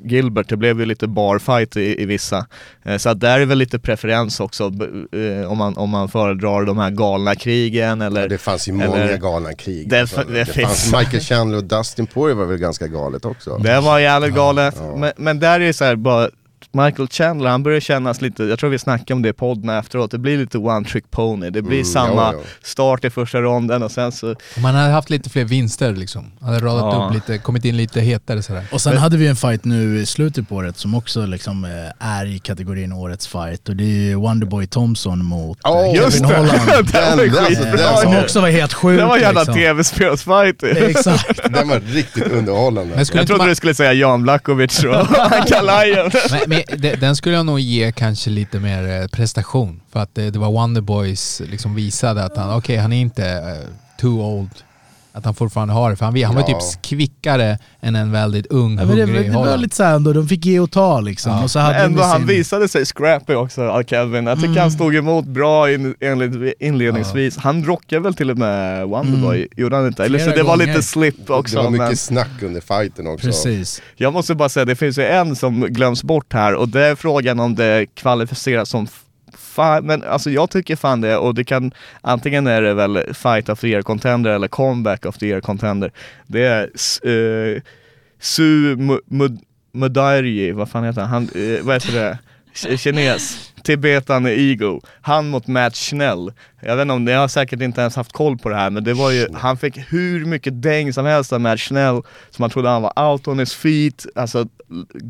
Gilbert, det blev ju lite barfight i, i vissa. Eh, så att där är väl lite preferens också eh, om, man, om man föredrar de här galna krigen eller Det fanns ju eller- många galna krig. Det- Alltså, det det fanns Michael Chandler och Dustin Poirier var väl ganska galet också. Det var jävligt galet. ja. Men, men där är det så här bara Michael Chandler, han börjar kännas lite, jag tror vi snackade om det i podden efteråt, det blir lite one trick pony. Det blir Mm, samma ja, ja. start i första ronden och sen så man hade haft lite fler vinster liksom. Hade radat Ja. upp lite, kommit in lite hetare sådär. Och sen hade vi en fight nu i slutet på året som också liksom eh, är i kategorin årets fight och det är ju Wonderboy Thompson mot Åh, Just Kevin det! Holland. den var Den- den- den- Som också var helt sjuk Det var jävla liksom. tv-spelsfight Exakt. Den var riktigt underhållande. Men Jag trodde man, du skulle säga Jan Blachowicz och Kalajen. men, men, den skulle jag nog ge kanske lite mer eh, prestation. För att det, det var Wonderboys liksom visade att han, okej han är inte eh, too old. Att han fortfarande har det. För han, han var Ja. typ kvickare än en väldigt ung, Ja, men det, hungrig det var lite såhär ändå, de fick ge och ta liksom. Ja. Och så hade Men ändå de han sin- visade sig scrappy också, Al Kevin. Jag tycker Mm. han stod emot bra in, enligt inledningsvis. Han rockade väl till och med Wonderboy, gjorde han inte? Eller så det var lite slip också. det var mycket men snack under fighten också. Precis. jag måste bara säga, det finns ju en som glöms bort här och det är frågan om det kvalificeras som Fan, men alltså jag tycker fan det och det kan antingen är det väl fight of the year contender eller comeback of the year contender. Det är eh, Su Mu- Mu- Mudairi, vad fan heter han? han eh, vad heter det? Kines. Tibetan Eagle. Han mot Matt Schnell. Jag vet inte om, ni har säkert inte ens haft koll på det här men det var ju, han fick hur mycket däng som helst av Matt Schnell som man trodde han var out on his feet. Alltså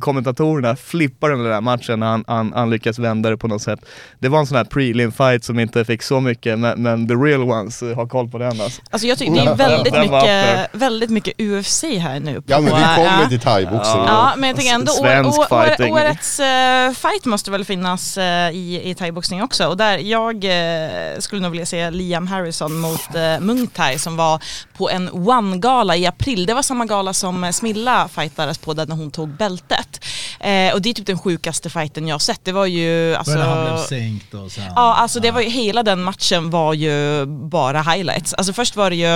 kommentatorerna flippade den där matchen när han, han, han lyckades vända det på något sätt. Det var en sån här prelim fight som inte fick så mycket men, men the real ones har koll på den alltså. Alltså jag tycker det är väldigt mycket, väldigt mycket UFC här nu. På, Ja men vi kommer till thaiboxning. Ja, men jag tänker ändå år, Svensk år, år, fighting. årets eh, fight måste väl finnas eh, i, i thaiboxning också. Och där jag eh, skulle nog vilja se Liam Harrison mot uh, Muay Thai som var på en One-gala i april. Det var samma gala som Smilla fightades på där när hon tog bältet. Eh, och det är typ den sjukaste fighten jag har sett. Det var ju alltså... Men han blev sänkt och här. Ja, alltså det var ju, hela den matchen var ju bara highlights. Alltså först var det ju,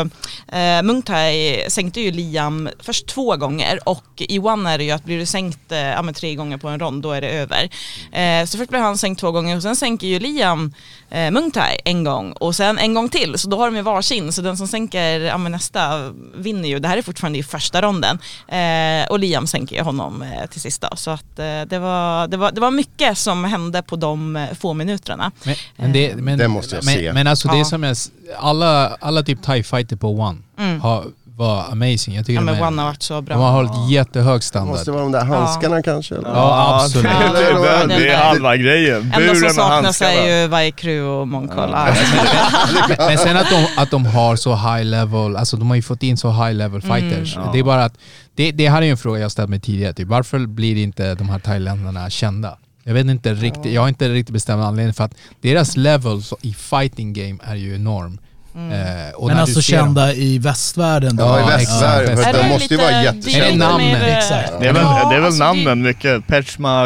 eh, Muay Thai sänkte ju Liam först två gånger och i One är det ju att blir du sänkt eh, ja, tre gånger på en rond då är det över. Eh, så först blev han sänkt två gånger och sen sänker ju Liam eh, Muay Thai en gång och sen en gång till så då har de ju varsin så den som sänker ja, nästa vinner ju. Det här är fortfarande i första ronden eh, och Liam sänker ju honom eh, till sist då. Så att eh, det, var, det, var, det var mycket som hände på de eh, få minuterna. Men, men det, men, Det måste jag men, se. Men alltså det Ja. som är, s- alla, alla typ TIE fighter på One har, var amazing. Jag tycker Ja de, men är, One har varit så bra. de har hållit jättehög standard. Måste vara de där handskarna kanske? Eller? Ja, absolut. det, det, Ja, det, det är halva grejen. Enda som Buren och saknas handskarna. är ju Vaikru och Monkoll. Ja. Men sen att de, att de har så high level, alltså de har ju fått in så high level fighters. Det är bara att, det, det här är ju en fråga jag ställt mig tidigare, typ, varför blir inte de här thailändarna kända? Jag vet inte riktigt, jag har inte riktigt bestämt anledning för att deras level så- i fighting game är ju enorm. Eh, och Men alltså ser dem- kända i västvärlden då? Ja, i Ja, västvärlden. Är att de det måste ju vara jättekända. Är det namnen? mer, eh, Exakt. Det är väl, Ja, det är väl namnen mycket, Pechma,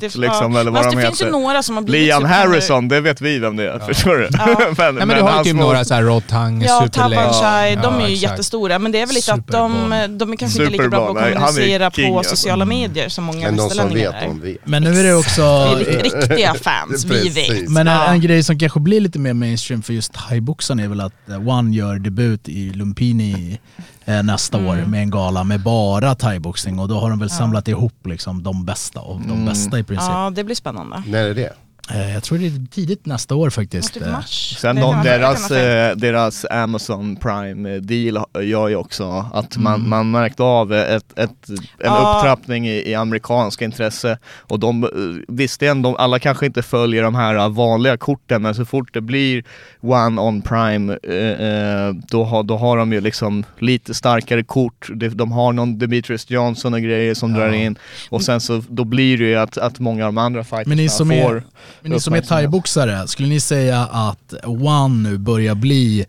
Det- liksom ja. eller vad Fast de det finns ju heter. några som har blivit Liam. Harrison, det vet vi vem det är, förstår du? Ja. men, Nej men du har ju typ mot- några såhär Rotang, Ja. Tabanchai, de Ja, är ju exakt. jättestora men det är väl lite att de, de är kanske inte lika bra på att kommunicera king, på alltså. sociala medier som många Men västerlänningar är. de vet. Men nu är det också... Vi är rikt- riktiga fans, vi vet. Men en, Ja. en grej som kanske blir lite mer mainstream för just thaiboxarna är väl att eh, One gör debut i Lumpini eh, nästa år med en gala med bara thaiboxning och då har de väl samlat ihop liksom de bästa av de bästa i princip. Ja, det blir spännande. När är det? Eh, jag tror det är tidigt nästa år faktiskt. Typ Eh, mars. Sen de, deras, eh, deras Amazon Prime deal gör ju också att man, Mm. man märkte av ett, ett, en Ja. upptrappning i, i amerikanska intresse och de, visst de, alla kanske inte följer de här vanliga korten men så fort det blir One on Prime eh, då, har, då har de ju liksom lite starkare kort, de, de har någon Demetrius Johnson och grejer som drar in och sen så då blir det ju att, att många av de andra fightersna får är, men ni som är thaiboxare, skulle ni säga att One nu börjar bli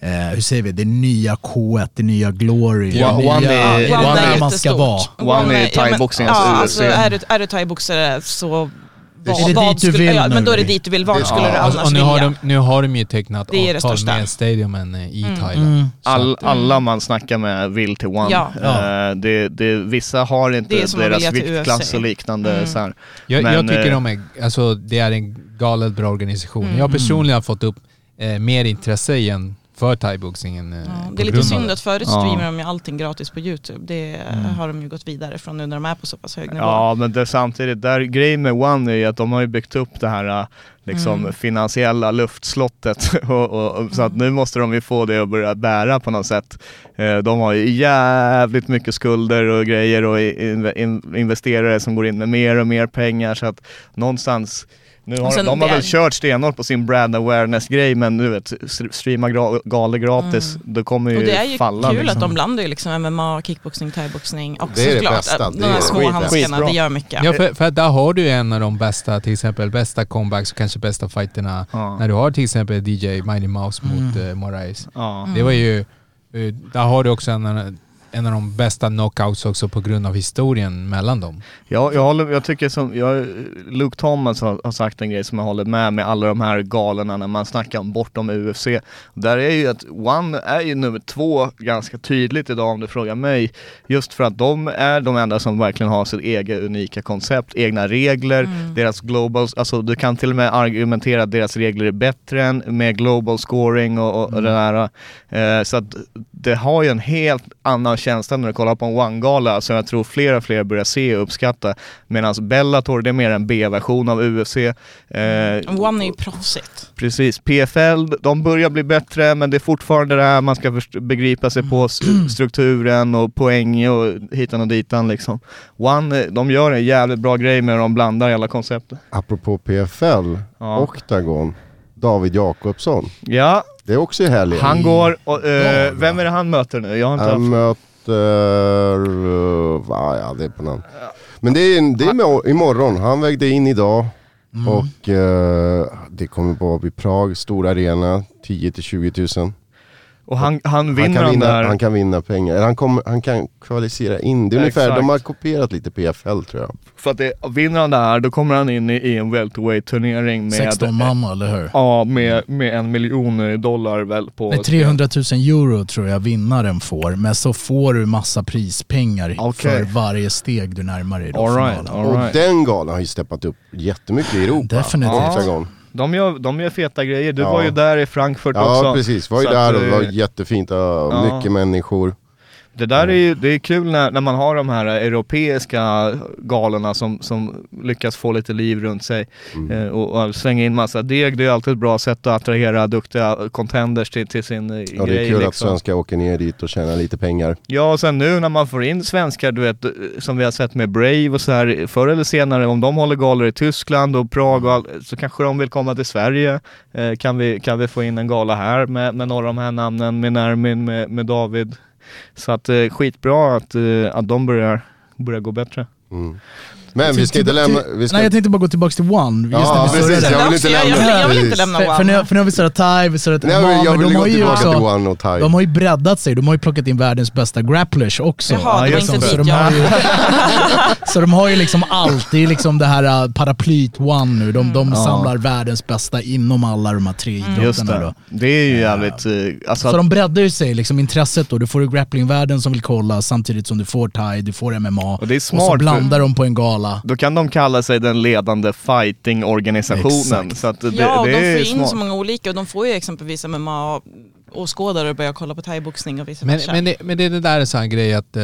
Eh, hur säger vi, det nya K1, det nya Glory, Ja, det nya, One är- One där är man ska vara. One är thaiboxningens Ja, UFC. alltså är du, är du thaiboxare så vad, Är det vad dit du vill ja, nu? men då är det dit du vill. Vart Det- skulle ja, du Alltså, annars och nu, har de, nu har de ju tecknat Det är det avtal med stadiumen eh, i Thailand. Mm. All, att, alla man snackar med vill till One. Ja. Eh, det, det, vissa har inte deras viktklass och liknande. Mm. Så här. jag, Men, jag tycker eh, de är, alltså, det är en galet bra organisation. Mm. Jag personligen har fått upp eh, mer intresse igen för thaiboxningen. Eh, Ja, det är lite synd att förut Ja. streamar de ju allting gratis på Youtube. Det Mm. har de ju gått vidare från nu när de är på så pass hög nivå. Ja men det, samtidigt, där grejen med One är ju att de har ju byggt upp det här äh, liksom Mm. finansiella luftslottet och, och, och, så att nu måste de ju få det att börja bära på något sätt. Eh, De har ju jävligt mycket skulder och grejer och in, in, investerare som går in med mer och mer pengar så att någonstans nu har, Och sen de har väl kört stenhårt på sin brand awareness-grej men du vet, st- streama gra- galor gratis, det kommer ju Mm. Och det är ju falla. kul liksom. att de blandar ju liksom MMA, kickboxning, thaiboxning också Det är det såklart. bästa. De Det är här små handskarna, det gör mycket. Ja, för, för där har du ju en av de bästa, till exempel bästa comebacks och kanske bästa fighterna. Ja. När du har till exempel DJ Mighty Mouse mot Mm. eh, Moraes. Ja. Det var ju, eh, där har du också en, av- en av de bästa knockouts också på grund av historien mellan dem. Ja, jag, håller, jag tycker som, jag, Luke Thomas har, har sagt en grej som jag håller med med alla de här galorna när man snackar om bortom UFC. Där är ju att One är ju nummer två ganska tydligt idag om du frågar mig. Just för att de är de enda som verkligen har sitt eget unika koncept, egna regler, Mm. deras global, alltså du kan till och med argumentera att deras regler är bättre än med global scoring och, och, och det där. Eh, så att det har ju en helt annan känsla när du kollar på en One-gala som jag tror fler och fler börjar se och uppskatta. Medan Bellator, det är mer en B-version av UFC. Eh, One är ju proffsigt. Precis, PFL, de börjar bli bättre men det är fortfarande det här man ska först- begripa sig på st- strukturen och poäng och hitan och ditan liksom. One, eh, de gör en jävligt bra grej med de blandar alla koncept. Apropå PFL, Ja. Octagon, David Jakobsson. Ja, Det är också i helgen. han går och, eh, vem är det han möter nu? Jag har inte Han haft... Uh, ja, det är på namn. Men det är, det är med, imorgon. Han vägde in idag. Mm. Och eh, det kommer vara vid Prag, stor arena, 10 till 20 000. Och han, han Han vinner kan de vinna, där... han kan vinna pengar. Eller Han, kommer, han kan kvalificera in. Det är ungefär, Exakt. de har kopierat lite PFL tror jag. För att det, vinner han det här, då kommer han in i, i en welterweight-turnering med... 16 man eller hur? Ja, med, med en miljon dollar väl på... Med 300 000 euro tror jag vinnaren får, men så får du massa prispengar Okej. för varje steg du närmar dig då All right, all Och right. den galan har ju steppat upp jättemycket i Europa. Definitivt. Octagon. De gör, de gör feta grejer. Du Ja. var ju där i Frankfurt Ja också. precis, var ju Så där och det var eh, jättefint. ja. Mycket människor. Det där är ju det är kul när, när man har de här europeiska galorna som, som lyckas få lite liv runt sig Mm. eh, och, och slänga in massa deg. Det är alltid ett bra sätt att attrahera duktiga contenders till, till sin eh, Ja, det är kul att liksom. svenskar åker ner dit och tjänar lite pengar. Ja och sen nu när man får in svenskar, du vet, som vi har sett med Brave och så här, förr eller senare om de håller galor i Tyskland och Prag och all, så kanske de vill komma till Sverige. Eh, kan, vi, kan vi få in en gala här med, med några av de här namnen, med Nermin, med, med David. Så att eh, skitbra att, eh, att de börjar, börjar gå bättre. Mm. Men vi ska inte lämna... Vi ska... Nej jag tänkte bara gå tillbaka till One. Just Ja, när vi precis. Jag vill inte lämna jag, jag vill inte lämna För, för, nu, One. för nu har vi surrat Thai, vi surrat Nej, MMA, men jag men vill de gå har ju tillbaka till också, One och Thai. de har ju breddat sig, de har ju plockat in världens bästa grapplers också. Jaha, det var just inte det. så, dit de har ju, så de har ju liksom alltid liksom det här uh, paraplyt One nu. De, de samlar världens bästa inom alla de här tre Just idrotterna. det. Då. Det är ju jävligt, eh, alltså Så de breddar ju sig, liksom intresset då. Du får ju grapplingvärlden som vill kolla samtidigt som du får thai, du får MMA. Och det är smart, och så för- blandar de på en gala. Då kan de kalla sig den ledande fighting-organisationen. Så att det, Ja, och det de är får in smart. så många olika och de får ju exempelvis MMA åskådare och börja kolla på thaiboxning och vice Men, men, det, men det är det där är en sån grej att eh,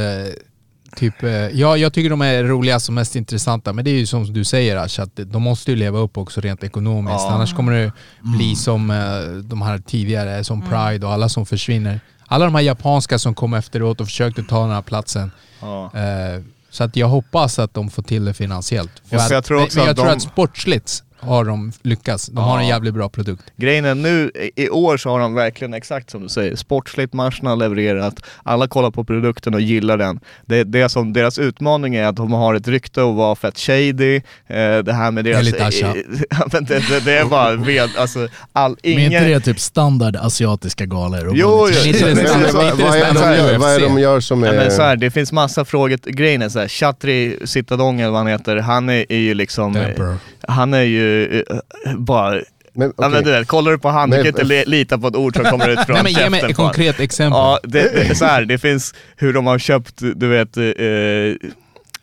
Typ, eh, ja, jag tycker de är roligast och mest intressanta, men det är ju som du säger Ash, att de måste ju leva upp också rent ekonomiskt. Ja. Annars kommer det bli som eh, de här tidigare, som Pride och alla som försvinner. Alla de här japanska som kom efteråt och försökte ta den här platsen. Ja. Eh, så att jag hoppas att de får till det finansiellt. För att, jag tror men- men jag att tror de- att sportsligt har de lyckats. De har en jävligt bra produkt. Grejen är nu, i- år så har de verkligen exakt som du säger, sportsligt, matchen har levererat, alla kollar på produkten och gillar den. Det, det som, deras utmaning är att de har ett rykte att vara fett shady, eh, det här med deras... Ja, men det, det, det är bara ved, alltså, all, Men är inte ingen... det typ standard asiatiska galor? Jo, jo, Lite men- det men- men- vad, är det det de som gör, vad är det de UFC? gör som Ja, är... men så här, det finns massa frågor, grejen är så här, Chatri Sittadong eller vad han heter, han är, är ju liksom, Temper. han är ju eh, bara, men, ja okej. men du vet, kollar du på han, du kan inte li- lita på ett ord som kommer ut från Nej men ge mig ett konkret exempel. Ja, det, det är så här, det finns hur de har köpt, du vet, eh,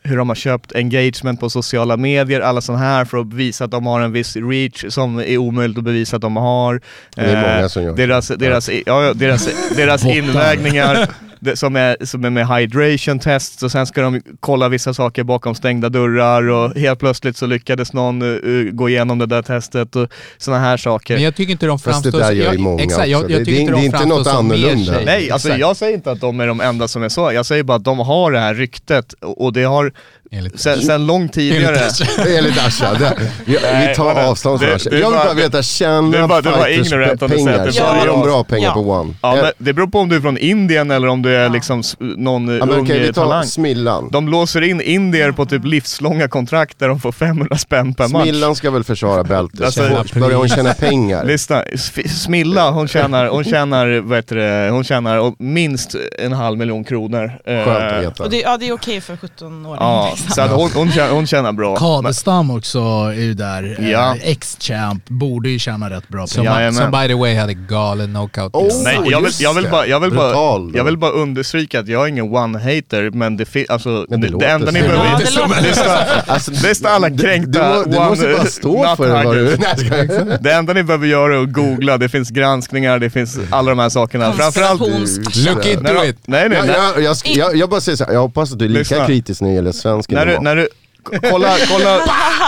hur de har köpt engagement på sociala medier, alla sådana här för att visa att de har en viss reach som är omöjligt att bevisa att de har. Det är många Eh, som gör Deras, deras, ja, ja, deras, deras invägningar det, som, är, som är med hydration tests och sen ska de kolla vissa saker bakom stängda dörrar och helt plötsligt så lyckades någon uh, gå igenom det där testet och sådana här saker. Men jag tycker inte de Fast det framstår... där gör jag, ju många exakt, jag, jag Det- det- inte det är inte framstår något annorlunda. Nej, alltså Exakt. jag säger inte att de är de enda som är så. Jag säger bara att de har det här ryktet och det har Enligt- sen, sen långt tidigare. Enligt Asha. Vi, tar avstånd från Asha. Jag vill bara- veta, tjänar bara- det var fighters pengar? att det Tjänar bara- de bra pengar Ja. på one? Ja, men det beror på om du är från Indien eller om du är liksom någon ja, men ung okej, vi tar talang. Smillan. De låser in indier på typ livslånga kontrakt där de får 500 spänn per match. Smillan ska väl försvara bältet? Alltså, Så Börjar hon tjäna pengar? Lyssna, Smilla hon tjänar, hon tjänar, vad heter det, hon tjänar minst en halv miljon kronor. Eh, Skönt att veta. Och det, ja, det är okej för 17-åringar. Ja, så att hon, hon, tjänar, hon tjänar bra. Kadestam också är ju där. Eh, Ja. Ex-champ, borde ju tjäna rätt bra Som, pengar. Som by the way hade galen knockout. Oh, Nej, jag vill, jag vill, det. bara, jag vill, bara, jag vill bara understryka att jag är ingen one-hater, men det, fi- alltså, Men det det, det enda ni behöver... Ja, det, det det, Alltså, det står alla du, kränkta du, du måste one- bara stå för du... skojar. Det enda ni behöver göra är att googla, det finns granskningar, det finns alla de här sakerna. Framförallt... Look into it! nej, nej. Jag, nej. jag, jag, jag, jag bara säger så här, jag hoppas att du är lika Lyssna. kritisk när det gäller svensken. När du, när du, kolla, kolla,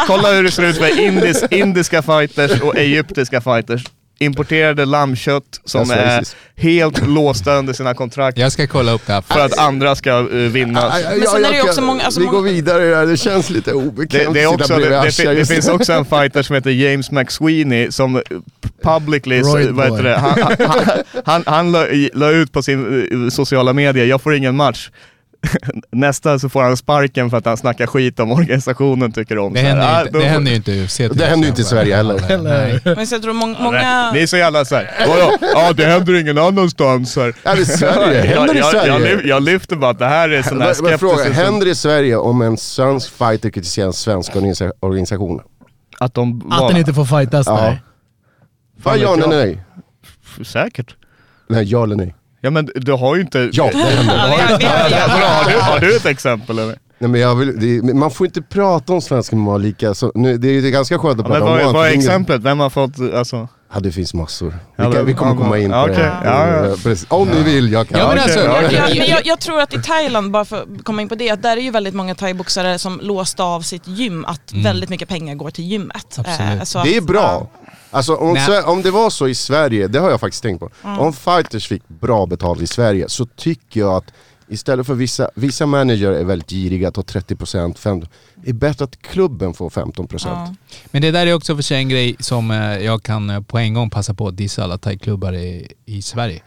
kolla hur det ser ut med indis, indiska fighters och egyptiska fighters. Importerade lammkött som That's är racist. helt låsta under sina kontrakt Jag ska kolla upp det här. för att andra ska uh, vinna. Ja, ja, Men sen jag är det ju kan- också många- alltså vi många- går vidare, där. det känns lite Det, obekvämt det, är att sitta också, det, bredvid det, Asha fin- det just finns nu. också en fighter som heter James McSweeney som publicly, Roid så, vad heter boy. det, han, han, han, han la, i- la ut på sin eh, sociala medier, jag får ingen match. Nästa så får han sparken för att han snackar skit om organisationen tycker om. Det Så här, händer, ah, ju inte, då det får- händer ju inte i UFC. Det händer ju inte i. Sverige heller. Nej. Men så jag tror många, Nej, många Ni är så jävla såhär, vadå? Ja det händer ingen annanstans här. Är det Sverige? Händer det i jag, jag, jag, Sverige? jag lyfter bara att det här är sån här vad fråga, händer det i Sverige om en svensk fighter kritiserar en svensk organisa- organisation? Att de Att den inte får fightas Ja. där. Fan, ja eller nej? Säkert. Nej, ja eller nej? Ja men du har ju inte... Ja, det händer. Ja, vi har- vi vi du, har du ett exempel eller? Nej, men jag vill, det, man får inte prata om svensk MMA lika, så, nu, det, är, det är ganska skönt att Ja, men prata om vad, är- vad exemplet? Vem har fått, alltså? Ja det finns massor. Vi, Ja, kan, men- vi kommer komma in på Ja, det. Om ni vill, jag kan. Ja, men alltså, ja, Ja, okej. ja, men jag, jag tror att i Thailand, bara för att komma in på det, att där är ju väldigt många thaiboxare som låst av sitt gym, att väldigt mycket pengar går till gymmet. Absolut. Eh, så Det är bra. Alltså om, om det var så i Sverige, det har jag faktiskt tänkt på. Om fighters fick bra betalt i Sverige så tycker jag att istället för vissa, vissa manager är väldigt giriga, tar 30%, 50%. Det är bättre att klubben får 15%. Ja. Men det där är också för sig en grej som eh, jag kan eh, på en gång passa på att dissa alla thaiklubbar i, i Sverige.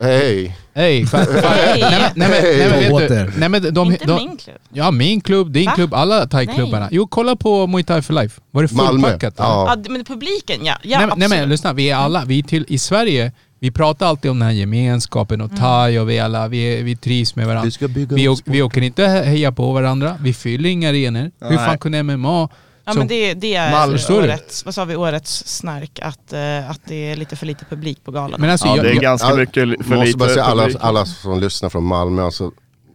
Hej! hej, nej, men- nej, men- nej, men vet Åter. du, nej men de, Inte de, min klubb. Ja, min klubb, din Va? klubb, alla thaiklubbarna. Nej. Jo, kolla på Muay Thai for Life. Var det Malmö. fullpackat? va? Ja. Ja, men publiken ja. ja nej, nej men lyssna, vi är alla, vi är till, i Sverige, vi pratar alltid om den här gemenskapen och thai och vi alla, vi, vi trivs med varandra. Vi ska bygga Vi, upp åk, vi åker inte he- heja på varandra, vi fyller inga arenor. Hur Nej. fan kunde MMA... Ja men det, det är Malmö, årets, vad sa vi, årets snark, att, eh, att det är lite för lite publik på galan. Men alltså, Ja, jag, det är jag, ganska Ja, mycket för måste lite bara säga alla, alla som lyssnar från Malmö, alltså,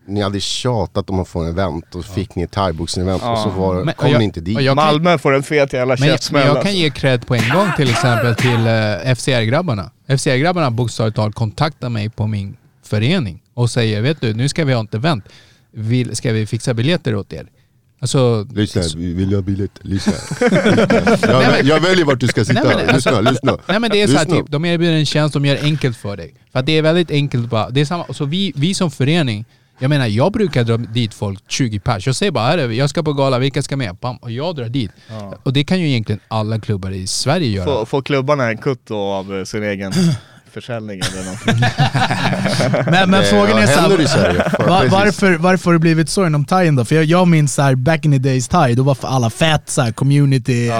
ni hade tjatat om att få en event och fick ni ett thaiboxning-event och så var, Men- kom jag- ni inte dit. jag kan- Malmö får en fet jävla men, jag, men käftsmäll. jag kan ge cred på en gång till exempel till uh, FCR-grabbarna. FCR-grabbarna bokstavligt talat kontaktar mig på min förening och säger vet du, nu ska vi ha ett event. Vill, ska vi fixa biljetter åt er? Alltså, Lyssna, vi vill ha biljett, lyssna. jag, jag väljer vart du ska sitta, Nej, men alltså- lyssna, lyssna. Nej men det är så här, Lyssna. typ, de erbjuder en tjänst, de gör det enkelt för dig. För att det är väldigt enkelt bara, det är samma, så vi, vi som förening, Jag menar, jag brukar dra dit folk 20 pers. Jag säger bara, här är vi, jag ska på gala, vilka ska med? Bam, och jag drar dit. Och det kan ju egentligen alla klubbar i Sverige göra. Får, får klubbarna en kutt av eh, sin egen försäljning eller någonting? Men, men Eh, frågan är så händer i Sverige? här, va, Precis. varför, varför har det blivit så inom thaien då? För jag, jag minns så här, back in the days thai, då var för alla fett så här, community,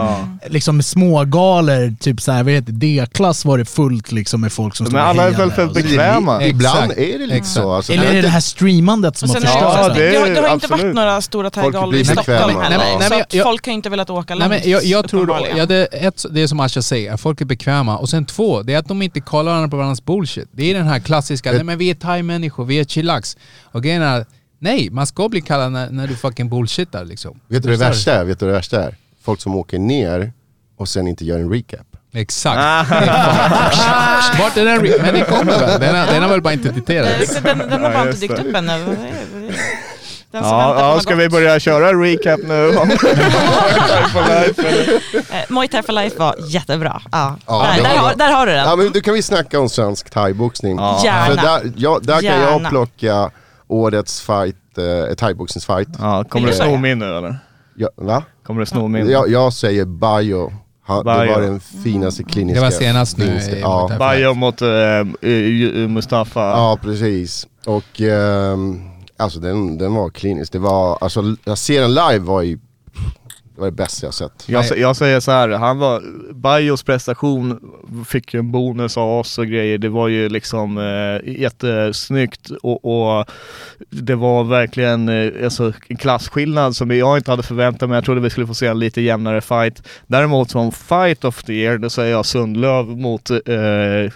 liksom smågalor, typ så här, vad heter det, D-klass var det fullt liksom med folk som Men stod och alla är väl så- bekväma? Ibland Exakt. är det lite så. Alltså, Eller är det det här streamandet som har förstört Ja, det? det- det, har, det har inte varit några stora thaigalor blir i Stockholm bekväma. heller. Nej, men- nej, så men att jag- folk har inte velat åka Nej, långt. men jag, jag tror, ja, det, ett, det är som Asha säger, folk är bekväma. Och sen två, det är att de inte kollar varandra på varandras bullshit. Det är den här klassiska, nej men vi är thai-människor, vi är chillax. Och grejen är, nej, man ska bli kallad när, när du fucking bullshittar liksom. Vet du det värsta är? Vet du det värsta är? Folk som åker ner och sen inte gör en recap. Exakt. Vart är den? Men den kommer väl? Den har, väl bara inte titerat. Eh, Den, den har bara inte dykt det. upp ännu. Den som Ja, ja, ska vi börja köra recap nu? eller? Eh, Muay Thai for Life var jättebra. Ja. Ja, där, där, har, där har du den. Ja men då kan vi snacka om svensk thaiboxning. Ja. Gärna. För där, ja, där kan jag Gärna. plocka årets fight, eh, thaiboxningsfight. Ja, kommer du sno min nu eller? Ja, va? Kommer du sno min? Jag, jag säger Bayo. Han, Det var den finaste kliniska... Det var senast nu i Ja, Muay Bayo mot uh, Mustafa. ja, precis. Och ehm, alltså den, den var klinisk. Det var, alltså jag ser den live var ju, det var det bästa jag sett. Jag, jag säger så här, han var, Bajos prestation fick ju en bonus av oss och grejer. Det var ju liksom eh, jättesnyggt och, och det var verkligen eh, alltså, en klasskillnad som jag inte hade förväntat mig. Jag trodde vi skulle få se en lite jämnare fight. Däremot som fight of the year, då säger jag Sundlöv mot eh,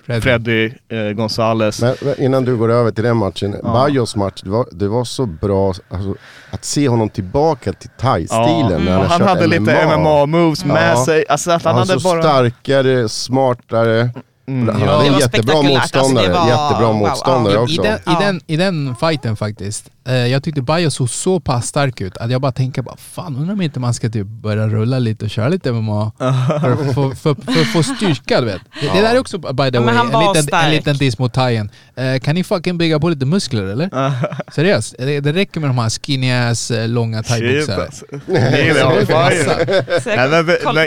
Freddy. Freddy eh, Gonzales. Men men innan du går över till den matchen, Ja. Bajos match, det var, det var så bra alltså, att se honom tillbaka till thai-stilen när och han, han kört hade lite MMA-moves med Ja. sig. Alltså att Han, han, hade så bara... starkare, smartare. Mm. Han Ja, hade det en var jättebra. Alltså, motståndare, det var- jättebra wow, motståndare wow. I också. den, i, Ja. den, I den fighten faktiskt, eh, jag tyckte Bayo såg så pass stark ut att jag bara tänker bara fan undrar om inte man ska typ börja rulla lite och köra lite MMA för, att få- för, för att få styrka du vet. Det, det där är också by the Ja, way en liten, en liten diss mot thaien. Eh, kan ni fucking bygga på lite muskler eller? Seriöst, det, det räcker med de här skinny ass eh, långa Shit thaiboxare. alltså.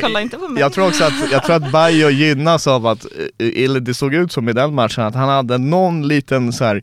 Kolla, inte på mig. Jag tror också att, jag tror att Bayo gynnas av att, eh, eller det såg ut som i den matchen, att han hade någon liten så här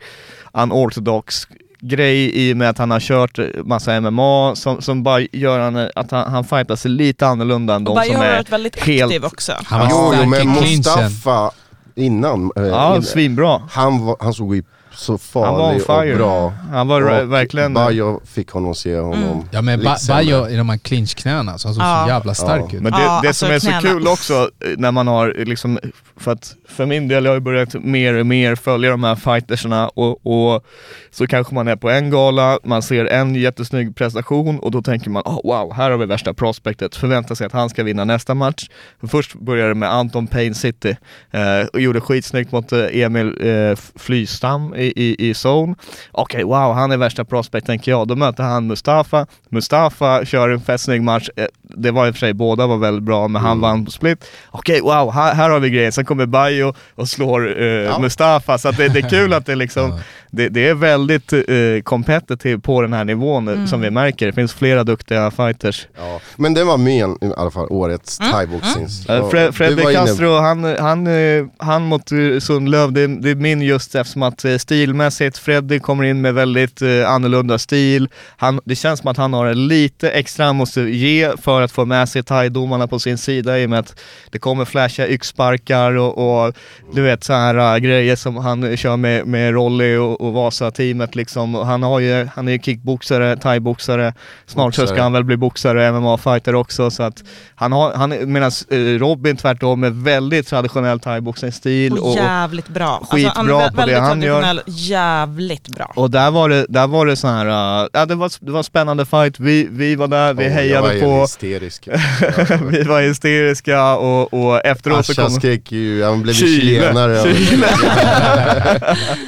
unortodox grej i och med att han har kört massa MMA som, som bara gör han, att han, han fightar sig lite annorlunda än de och som har är varit väldigt helt... aktiv också. Han var Jo, men. Mustafa innan, eh, Ja, in- svinbra. han, var, han såg ju så Han var on farlig fire. och bra. Han var Och verkligen... Bayo fick honom se honom Mm. Ja men ba. Bayo i de här clinchknäna, så han såg Ja. så jävla stark Ja. ut. Men det, Ja, det alltså som är så knäna. kul också eh, när man har liksom, för att för min del, jag har ju börjat mer och mer följa de här fightersna och, och så kanske man är på en gala, man ser en jättesnygg prestation och då tänker man oh, wow, här har vi värsta prospektet, förväntar sig att han ska vinna nästa match. För först började det med Anton Payne City eh, och gjorde skitsnyggt mot eh, Emil eh, Flystam i, i, i zone. Okej, wow, han är värsta prospect tänker jag. Då möter han Mustafa. Mustafa kör en fett snygg match. Eh, Eh, Det var i och för sig, båda var väldigt bra, men han vann på split. Okej, wow, här, här har vi grejen. Sen kommer Bayo och slår eh, Mustafa, så att det, det är kul att det liksom, det, det är väldigt eh, competitive på den här nivån eh, som vi märker. Det finns flera duktiga fighters. Ja. Men det var min, i alla fall, årets thaiboxnings. Eh, Och Fred, Fredrik Castro, han, han, eh, han mot eh, Sundlöv, det, det är min just eftersom att eh, stilmässigt, Freddy kommer in med väldigt eh, annorlunda stil. Han, det känns som att han har en lite extra han måste ge för att få med sig thaidomarna på sin sida i och med att det kommer flasha yxsparkar och, och du vet så här äh, grejer som han kör med, med Rolly och, och Vasa-teamet liksom. Och Han, har ju, han är ju kickboxare, thaiboxare, snart så ska han väl bli boxare, MMA-fighter också så att han har, han, medan eh, Robin tvärtom är väldigt traditionell thaiboxningsstil Och och, jävligt bra. skitbra han är på det väldigt han gör. jävligt bra. och där var det, där var det så här, äh, ja det var, det var en spännande fight, vi, vi var där, vi var hejade på, hysterisk. vi var hysteriska och, och efteråt så Asha kom... skrek ju, han blev chilenare. Chile.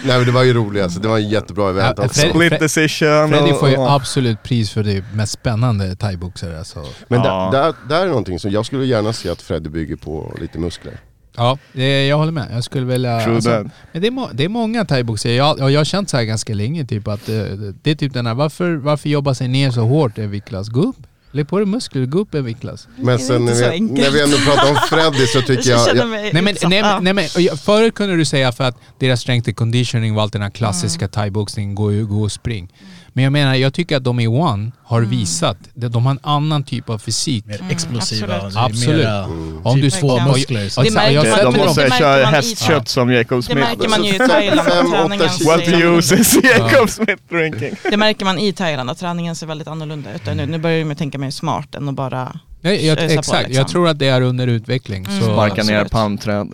Nej men det var ju roligt alltså, det var en jättebra event Ja, också. Fred- Split decision Freddy får ju absolut pris för det mest spännande thaiboxare alltså. Men Ja. där, där, där är någonting som jag skulle gärna se att Freddy bygger på lite muskler. Ja, det, jag håller med. Jag skulle vilja... Alltså, men det, är må, det är många thaiboxare. Jag, och jag har känt så här ganska länge, typ att eh, det är typ den här, varför, varför jobba sig ner så hårt en viktklass? Gå upp! Lägg på dig muskler, gå upp en viktklass. Men sen när vi, när vi ändå pratar om Freddy så tycker jag... jag mig Nej men, nej, nej, men jag- förut kunde du säga för att deras strength and conditioning och allt den här klassiska thaiboxningen, gå, ju- gå och spring. Men jag menar, jag tycker att de i One har visat, de de har en annan typ av fysik. Mer explosiva. absolut. alltså, det är Absolut. mera Om du typ får muskler. Så. Det märker man- De det måste köra hästkött som Jacob Det Smith. märker man ju i Thailand. What uses Jacob Smith drinking? Det märker man i Thailand att träningen ser väldigt annorlunda ut nu. Nu börjar de tänka mer smart än att bara... Nej, jag, på, exakt, liksom. jag tror att det är under utveckling. Mm. Så, Sparka ner absolut. palmträd.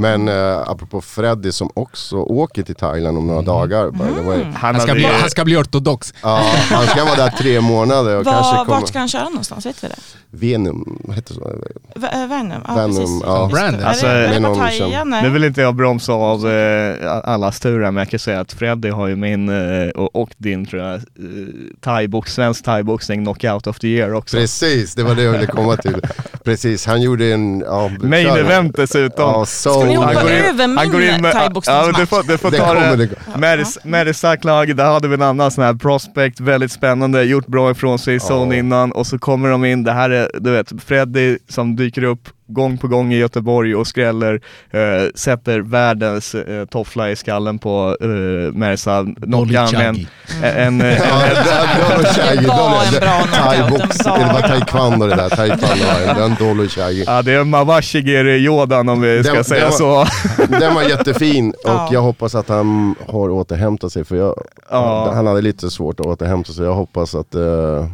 Men eh, apropå Freddy som också åker till Thailand om några dagar. By the way. Han han, ska bli, han ska bli ortodox. Ja, han ska vara där tre månader och kanske Var, kommer... vart ska han köra någonstans? Vet vi det? Venum, vad heter det så? V- äh, Venom? Ja, Venom, precis. ja. Det. Brandon. Är Alltså, det, är det Pattaya? Nej. Nu vill inte jag bromsa av eh, allas turer, men jag kan säga att Freddy har ju min eh, och, och din tror jag, eh, thaibox, svensk thaiboxning knockout of the year också. Precis, det var det jag ville komma till. Precis, han gjorde en... Ja, Main event dessutom. Ja, så... Han går in- över min han går in med- thaiboxningsmatch? Ja, du får, du får Det ta kommer det. det. Meris, Merisak-lag, där hade vi en annan sån här prospect, väldigt spännande, gjort bra ifrån sig i zone innan och så kommer de in, det här är, du vet, Freddy som dyker upp gång på gång i Göteborg och skräller, eh, sätter världens eh, toffla i skallen på eh, Mersa, knockar han en, Chagi. en, en, Ja, det, det var. Det var en bra knockout, den var- eller var taekwondo det där. Taekwondo var det. Den dolo Shaggy. Ja det är Mawashigiri Yodan om vi ska Den- säga den så. Den var jättefin och Ja. jag hoppas att han har återhämtat sig för jag, Ja. han hade lite svårt att återhämta sig. Jag hoppas att, eh,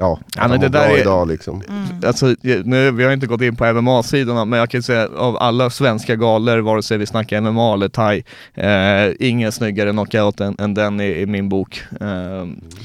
ja, att men det där är- idag liksom. Alltså, nu, vi har inte gått in på MMA-sidorna, men jag kan säga av alla svenska galor, vare sig vi snackar MMA eller thai, eh, ingen snyggare knockout än, än den i, i min bok. Eh,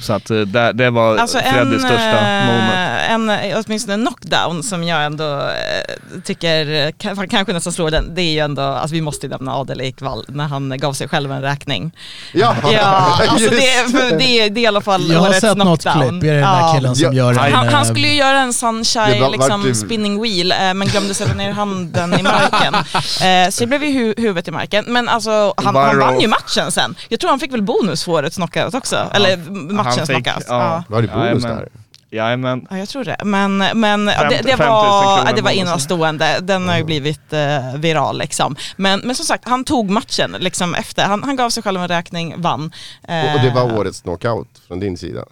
så att eh, det, det var Alltså en, Freddys största moment. eh, en, eh, åtminstone en knockdown som jag ändå eh, tycker kan, kanske nästan slår den, det är ju ändå, alltså vi måste ju nämna Adel Ekvall när han gav sig själv en räkning. Ja, Ja, alltså det, det, det är i alla fall Jag har årets sett något knockdown. klipp, är det den där Ja. killen som Ja, gör en... Han, han eh, skulle ju göra en sunshine liksom, spinning wheel eh, men glömde sätta ner handen i marken. Eh, så det blev ju hu huvudet i marken. Men alltså han, han vann ju matchen sen. Jag tror han fick väl bonus för årets knockout också. Eller matchens knockout. ja. Ja. Var det bonus där? Jajamän. Ja, jag tror det. Men, men ja, det, 50 det, 000 var, det var bonus. enastående. Den har ju blivit eh, viral liksom. Men, men som sagt, han tog matchen liksom efter. Han, han gav sig själv en räkning, vann. Och, och det Eh, var årets knockout från din sida?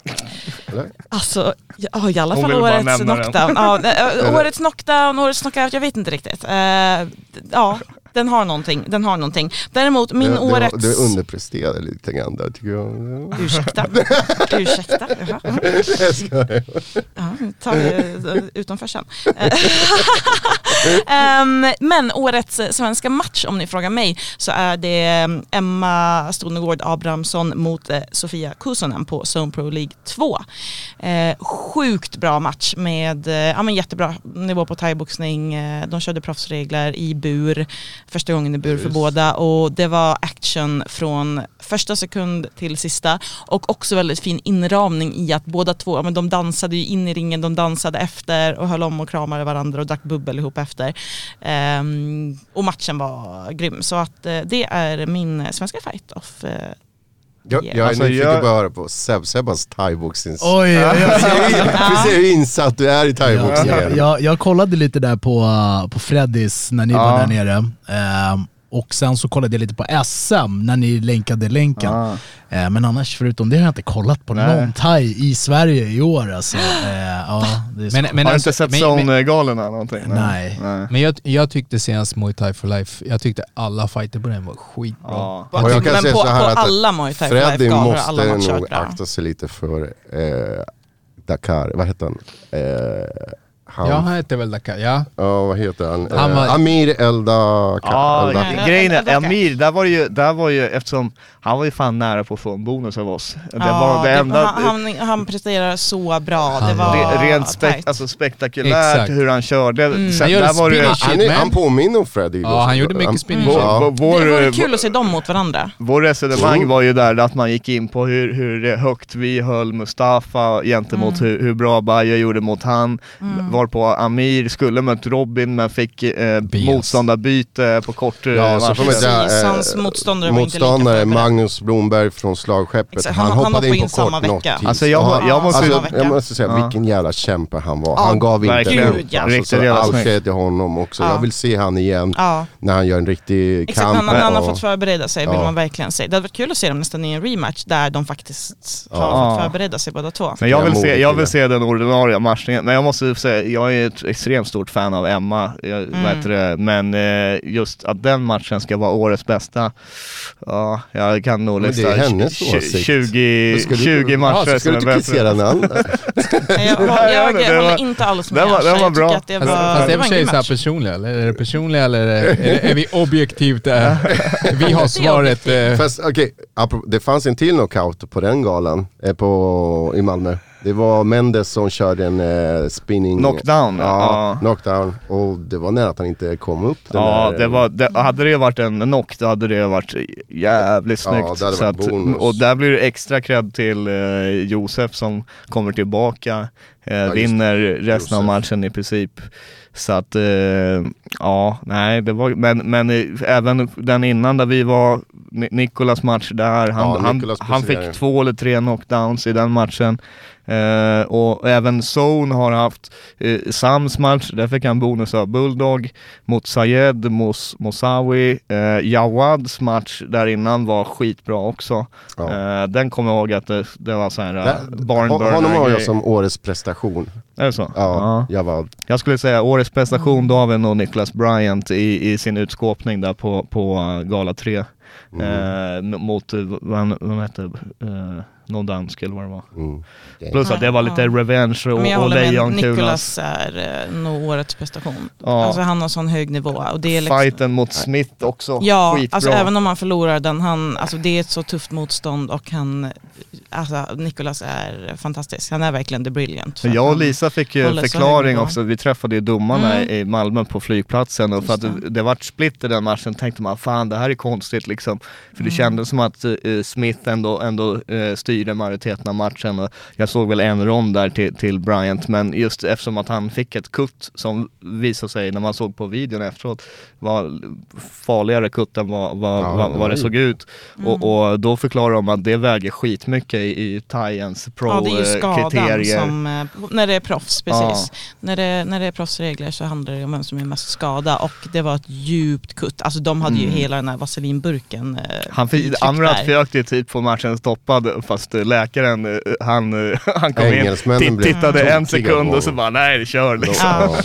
Eller? Alltså, ja, i alla Hon fall årets knockdown. Ja, eh, årets knockdown, årets knockout, jag vet inte riktigt. Eh, ja, den har någonting. Den har någonting. Däremot, min det, det, årets... det underpresterade lite grann där tycker jag. Ursäkta. Ursäkta. Jaha. Jag skojar. Ja, tar vi eh, utanför sen. Ehm, men årets svenska match om ni frågar mig så är det ehm, Emma Stonegård Abrahamsson mot eh, Sofia Kusonen på Zone Pro League 2. Eh, sjukt bra match med eh, ja, men jättebra nivå på thaiboxning. Eh, de körde proffsregler i bur, första gången i bur för båda och det var action från första sekund till sista och också väldigt fin inramning i att båda två, ja, men de dansade ju in i ringen, de dansade efter och höll om och kramade varandra och drack bubbel ihop efter. Ehm, och matchen var grym så att eh, det är min svenska fight off. Jag, jag är Alltså, nyfiken jag- på att höra på Seb, Sebas thaiboxnings... Oj, oj, oj. Vi ser hur insatt du är i Jag, thaiboxningen. jag, jag kollade lite där på, på Freddys när ni Ja. var där nere. Ehm, och sen så kollade jag lite på SM när ni länkade länken. Ah. Eh, men annars förutom det har jag inte kollat på Nej. någon thai i Sverige i år alltså. Eh, ja, det är så. Men, men, Har du alltså, inte sett men, Zone-galorna någonting? Nej. Nej. men jag, jag tyckte senast Muay Thai for Life, jag tyckte alla fighter på den var skitbra. Ja. Och jag kan men på, på att alla Muay Thai for Life-galor måste alla nog akta sig lite för eh, Dakar, vad heter han? Eh, han Ja, han hette väl Dakar, ja. Ja, vad heter han? Han Eh, var- Amir Elda... Ja, Elda. Grejen är, Amir, där var ju, där var ju, eftersom han var ju fan nära på att få en bonus av oss. Det Ja, var det det- enda, han, han, han presterar så bra. det Han var var- det, rent spe, tajt. alltså spektakulärt Exakt. hur han körde. Mm. Sen, Han där var det. Han, han påminner om Freddy. Ja, han gjorde mycket spinach. vår, Ja. det vår, kul att se dem mot varandra. vår resonemang Mm. var ju där att man gick in på hur, hur högt vi höll Mustafa gentemot Mm. hur, hur bra Bayo gjorde mot han. Mm. Var svar på. Amir skulle mött Robin men fick eh, motståndarbyte på kort eh, Ja, så får man varsel. eh, hans motståndare var inte lika. Magnus Blomberg från slagskeppet, Exakt, han, han- han hoppade hoppade in på in kort notis. Alltså, jag han- jag måste- alltså, jag måste säga, Ja. vilken jävla kämpe han var. Ja, han gav inte upp. Ja. Alltså, all cred till honom också. Ja. Jag vill se han igen Ja, när han gör en riktig exakt. kamp. Han, han har fått förbereda sig vill Ja. man verkligen säga. Det hade varit kul att se dem nästan i en rematch där de faktiskt har fått förbereda sig båda två. Men jag vill, se, jag vill se den ordinarie matchningen, men jag måste säga, jag är ett extremt stort fan av Emma, jag, Mm. vet det, men eh, just att den matchen ska vara årets bästa, ja, jag kan nog Men det är lista hennes tj- åsikt. 20, Då ska du- 20 Ja, matcher ska som du är inte bättre. kritisera den andra. Nej, Jag, Ja, jag, det jag var- håller inte alls med den var- den var bra. att det var, fast det är var för en sig så personliga, eller är det personliga eller är, vi objektivt där? Vi har svaret. eh, Fast okej, det fanns en till knockout på den galan eh, på, i Malmö. Det var Mendes som körde en eh, spinning... Knockdown, Ja, ja. knockdown. Och det var nära att han inte kom upp. Den Ja, där, det var, det, hade det varit en knock då hade det varit jävligt Ja, snyggt. det hade varit att, bonus. och där blir det extra cred till eh, Josef som kommer tillbaka, eh, just vinner resten av Josef. matchen i princip. Så att, eh, ja, nej, det var, men, men eh, även den innan där vi var, Ni- Nikolas match där, han, Ja, han, han fick två eller tre knockdowns i den matchen. Eh, och även Zone har haft eh, Sams match, där fick han bonus av Bulldog mot Sayed, Mos, Mosawi. Eh, Jawads match där innan var skitbra också. Ja. Eh, den kommer jag ihåg att det, det var så här uh, Där- barn Hon- Honom har jag som årets prestation. Är det så? Ja, jag var... Jag skulle säga årets prestation, då har vi nog Nicholas Bryant i, i sin utskåpning där på, på uh, Gala 3. Mm. Eh, mot, eh, vad vad hette, uh, någon dansk eller vad det var. Mm. Plus att det var lite Ja. revenge och, Men jag och lejonkulas. Nicolas är eh, nog årets prestation. Ja. Alltså han har sån hög nivå. Och det är liksom, Fighten mot Smith också, Ja, skitbra. alltså även om han förlorar den, han, alltså det är ett så tufft motstånd och han, alltså Nicolas är fantastisk. Han är verkligen the brilliant. För Men jag och Lisa fick ju förklaring också, vi träffade ju domarna Mm. i Malmö på flygplatsen och för att det, det vart split i den matchen tänkte man fan det här är konstigt liksom. För det Mm. kändes som att eh, Smith ändå, ändå styrde majoriteten av matchen och jag såg väl en rond där till, till Bryant men just eftersom att han fick ett kutt som visade sig när man såg på videon efteråt var farligare kutt än vad, vad, Ja, vad, vad det såg ut. Mm. Och, och då förklarar de att det väger skitmycket i, i Thaiens Ja, det är ju skadan pro-kriterier. som, eh, när det är proffs, precis. Ja. När, det, när det är proffsregler så handlar det om vem som är mest skada och det var ett djupt kutt. Alltså de hade ju Mm. hela den här vaselinburken eh, Han fick, Amrat försökte ju typ få matchen stoppad fast eh, läkaren eh, han, eh, han kom in, tittade en sekund och så bara nej kör liksom. Ja.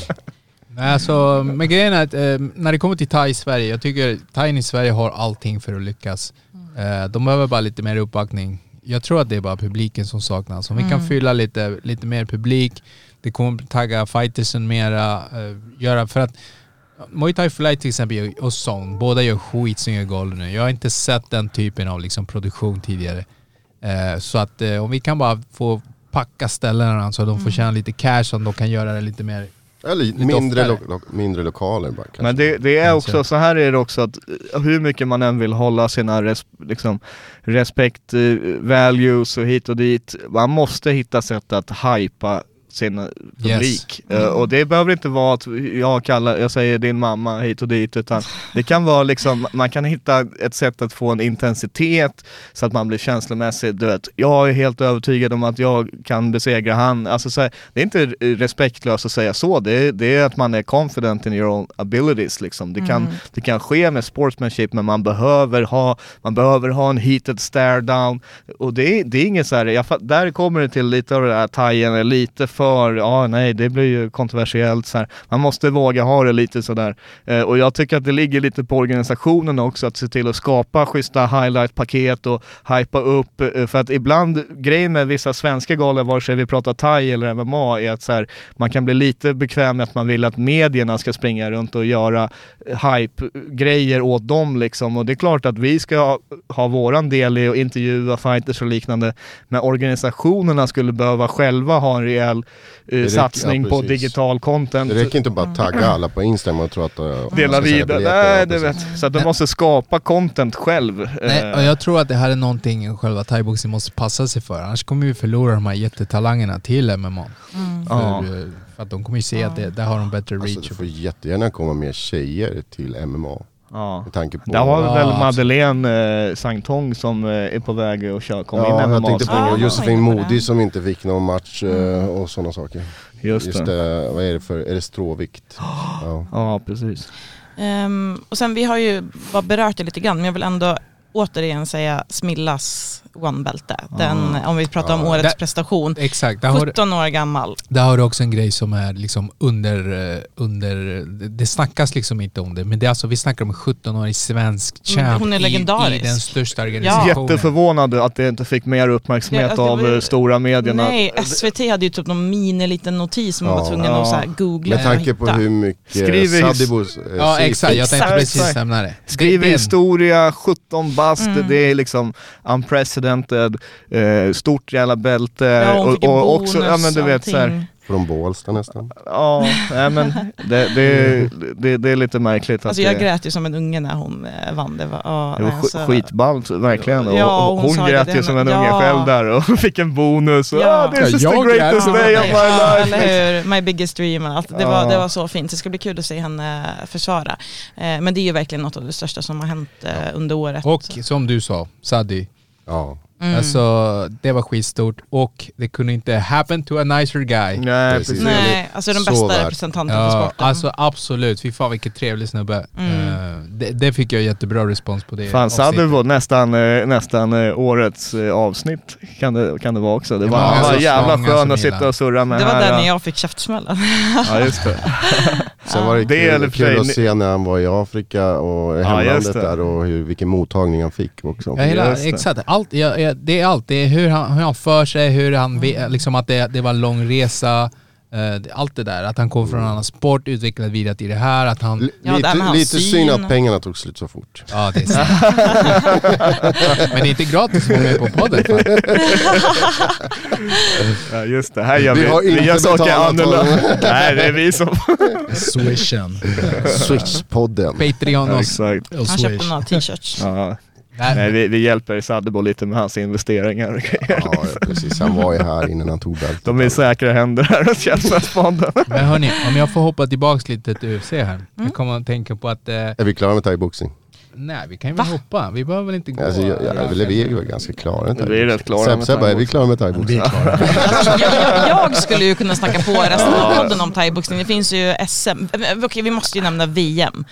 Nej, alltså, men grejen är att eh, när det kommer till thai i Sverige, jag tycker thaien i Sverige har allting för att lyckas. Eh, de behöver bara lite mer uppbackning. Jag tror att det är bara publiken som saknas. Om vi kan Mm. fylla lite, lite mer publik, det kommer tagga fightersen mera, eh, göra för att Muay Thai Flight till exempel och Song, båda gör skitsnygga galor nu. Jag har inte sett den typen av liksom produktion tidigare. Eh, så att eh, om vi kan bara få packa ställena så att de får tjäna lite cash, så att de kan göra det lite mer Eller Lite mindre, lo, lo, mindre lokaler bara kanske. Men det, det är också, så här är det också att eh, hur mycket man än vill hålla sina res, liksom, respect, eh, values och hit och dit, man måste hitta sätt att hypa sin publik. Eh, och det behöver inte vara att jag kallar, jag säger din mamma hit och dit, utan det kan vara liksom, man kan hitta ett sätt att få en intensitet så att man blir känslomässigt, du vet, jag är helt övertygad om att jag kan besegra han. Alltså så här, det är inte respektlöst att säga så, det är, det är att man är confident in your own abilities liksom. Det kan, Mm. det kan ske med sportsmanship men man behöver ha, man behöver ha en heated stare down och det är, det är inget så här, jag, där kommer det till lite av det där thaien, är lite för, ja nej det blir ju kontroversiellt så här. Man måste våga ha det lite sådär. Eh, och jag tycker att det ligger lite på organisationen också att se till att skapa schyssta highlight-paket och hypa upp, eh, för att ibland, grejen med vissa svenska galor, vare sig vi pratar thai eller MMA, är att så här, man kan bli lite bekväm med att man vill att medierna ska springa runt och göra eh, hype-grejer åt dem liksom. Och det är klart att vi ska ha, ha våran del i att intervjua fighters och liknande, men organisationerna skulle behöva själva ha en rejäl eh, satsning ja, på digital content. Det räcker inte bara att tagga alla på Instagram och tro att... uh, Dela vidare, nej Ja, precis. vet. Så att du måste skapa content själv. Nej, Eh, och jag tror att det här är någonting själva thaiboxning måste passa sig för. Annars kommer vi förlora de här jättetalangerna till MMA. Ja. För, eh, för att de kommer ju se att det, där har de bättre Alltså, reach. det får jättegärna komma mer tjejer till MMA. Ja. Med tanke på... Där har vi Ja, väl absolut. Madeleine eh, Sangtong som eh, är på väg att köra, komma in i Ja, jag MMA. tänkte på Ah, Josefin Modi som inte fick någon match eh, och sådana saker. Just, Just det. det, vad är det för, är det stråvikt? Ja. Ja, precis. Ehm, och sen vi har ju bara berört det lite grann men jag vill ändå återigen säga Smillas one-bälte. Den, om vi pratar om Ja. årets Där- prestation. Exakt, där har, 17 år gammal. där har du också en grej som är liksom under, eh, under det- snackas liksom inte om det, men det är alltså, vi snackar om en 17-årig svensk champ hon är i, i legendarisk. den största organisationen. Jätteförvånad att det inte fick mer uppmärksamhet Ja, alltså, av var eh, stora medierna. Nej, SVT hade ju typ någon mini liten notis som man Ja. var tvungen Ja. att så här googla Med tanke på hur mycket Skriv i- Sadibos... eh, Ja exakt, jag tänkte Exakt. precis nämna det. Skriver historia, 17 bast, Mm. det är liksom unprecedented, eh, stort jävla bälte Ja, och, och bonus, också, ja men du vet så här, allting. Från Bålsta nästan. ja, nej, men det, det, det, det är lite märkligt att Alltså jag det, grät ju som en unge när hon eh, vann. Det var, ja, det var alltså, sk- skitballt verkligen. Ja, och hon hon, grät det ju som en unge ja. själv där och fick en bonus. Ja. ah, this is Ja, the jag greatest day of my Ja, life. eller hur? My biggest dream. Allt. Det, var, det var så fint. Det ska bli kul att se henne försvara. Eh, men det är ju verkligen något av det största som har hänt eh, under året. Och som du sa, Sadi. Ja. Mm. Alltså det var skitstort och det kunde inte happen to a nicer guy. Nej, Precis. Nej, alltså den bästa värt. representanten för Ja, sporten. alltså absolut. Fy fan vilken trevlig snubbe. Mm. Eh, det, det fick jag jättebra respons på det Fan, avsnittet. var nästan, eh, nästan eh, årets avsnitt. Kan det, kan det vara också. Det Det var, var var jävla skön att sitta och surra med det var där ja. när jag fick käftsmällen. Ja, just det. Sen var det, Det är kul, för kul att se när han var i Afrika och Ja, hemlandet det. där och hur, vilken mottagning han fick också. Ja, hela, det. exakt. Allt, ja, ja, det är allt. Det är hur han, hur han för sig, hur han, ve- liksom att det, det var en lång resa. eh, allt det där. Att han kom från en annan sport, utvecklade vidare till det här. Att han... Ja, lite lite syn. synd att pengarna tog slut så fort. Ja, det är sant. Men det är inte gratis att vara med på podden. Fan. Ja, just det. Här gör Vi vi, har vi, inte gör saker annorlunda. Nej, det är vi som... Swishen. Switch-podden. Patreon Ja, och... exakt. Och Han köpte några t-shirts. Ja. Nej, Nej, vi, vi hjälper Sadebo lite med hans investeringar. Ja, precis. Han var ju här innan han tog bältet. De är säkra händer här hos Källsmätsfonden. Men hörni, om jag får hoppa tillbaks lite till UFC här. Jag kommer att tänka på att... Eh, Är vi klara med thaiboxning? Nej, vi kan ju väl hoppa. Vi behöver väl inte gå... Alltså, jag, jag, eller vi är ju ganska klara Vi är rätt klara Seb, med Sebbe, är vi klara med Vi thaiboxning? är klara. Alltså, jag, jag, skulle ju kunna snacka på resten av podden om thaiboxning. Det finns ju SM. Eh, Okej, vi måste ju nämna VM.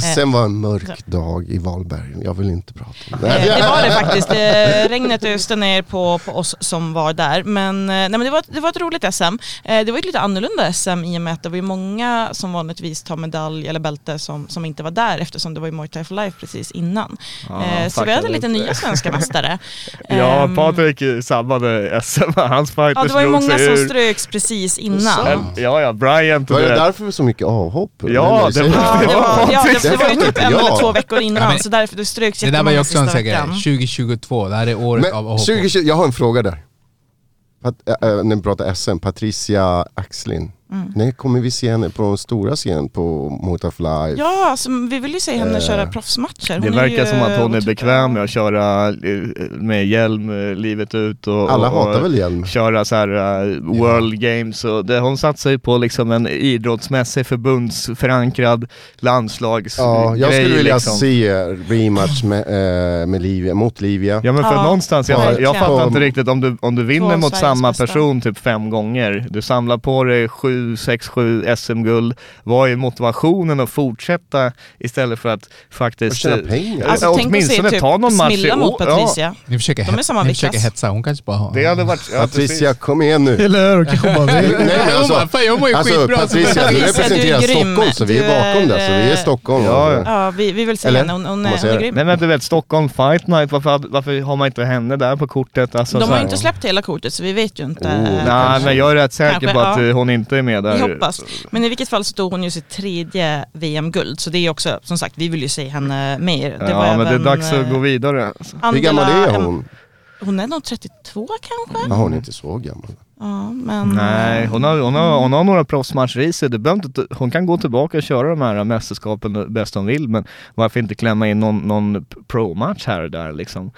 SM var en mörk dag i Valberg. Jag vill inte prata om det. Eh, Det var det faktiskt. Eh, Regnet öste ner på, på oss som var där. Men, eh, nej, men det, var, det var ett roligt SM. Eh, Det var ett lite annorlunda SM i och med att det var ju många som vanligtvis tar medalj eller bälte som, som inte var där eftersom det var ju Muay Thai for Life precis innan. Ja, Eh, Så vi hade lite nya svenska mästare. Ja, Ehm, Patrik sabbade SM. Hans fighters Ja, det var ju många som ströks precis innan. Sant. Ja, ja, Bryant och Var du det vet. därför så mycket avhopp? Ja, det jag? Ja, det var, ja, det, det var ju typ en eller två veckor innan Ja, men- så därför det ströks Det där var ju jättemånga också en veckan. 2022, det här är året av Men avhopp. 2020, jag har en fråga där. Pat, äh, äh, när vi pratar SM, Patricia Axlin. Mm. När kommer vi se henne på den stora scenen på Mota Fly? Ja, alltså, vi vill ju se henne Eh, köra proffsmatcher. Det Hon är verkar ju som att hon är otroligt bekväm med att köra eh, med hjälm eh, livet ut och, Alla och, hatar och väl hjälm? köra så här uh, World Games och det, hon satsar ju på liksom en idrottsmässig förbundsförankrad landslagsgrej. Ja, jag skulle vilja liksom. se rematch med, äh, med Livia, mot Livia. Ja men för Ja, någonstans, jag, jag fattar inte riktigt om du, om du vinner mot Sveriges samma bästa. person typ fem gånger, du samlar på dig sju, sex, sju SM-guld, vad är motivationen att fortsätta istället för att Och faktiskt... tjäna eh, pengar. Alltså, se åtminstone typ ta någon match i Smilla mot år. Ja. Patricia. Ni försöker, De är samma ni försöker hetsa, hon kanske bara har... Det hade varit... Ja, Patricia, kom igen nu. Eller hur? Kanske bara Nej, vi. men Hon alltså, bara, fan jag mår ju alltså skitbra. Patricia, du Patricia, representerar du. Stockholm så vi är bakom det. Så vi är Stockholm. Ja, ja. Ja, vi, vi vill se henne. Hon, hon, hon är grym. Nej men du vet Stockholm Fight Night, varför, varför har man inte henne där på kortet? Alltså, De har ju inte släppt hela kortet så vi vet ju inte. Oh. Nej men jag är rätt säker Kanske, på att ja. hon inte är med där. Vi hoppas. Men i vilket fall så tog hon ju sitt tredje VM-guld. Så det är också, som sagt, vi vill ju se henne mer. Det Ja var men det är dags att eh, gå vidare. Alltså. Hur gammal är hon? Hon är nog 32 kanske? Ja, hon är inte så gammal. Ja, men... Nej, hon har, hon har, hon har några proffsmatcher i sig. Det inte, hon kan gå tillbaka och köra de här mästerskapen bäst hon vill, men varför inte klämma in någon, någon pro-match här och där liksom?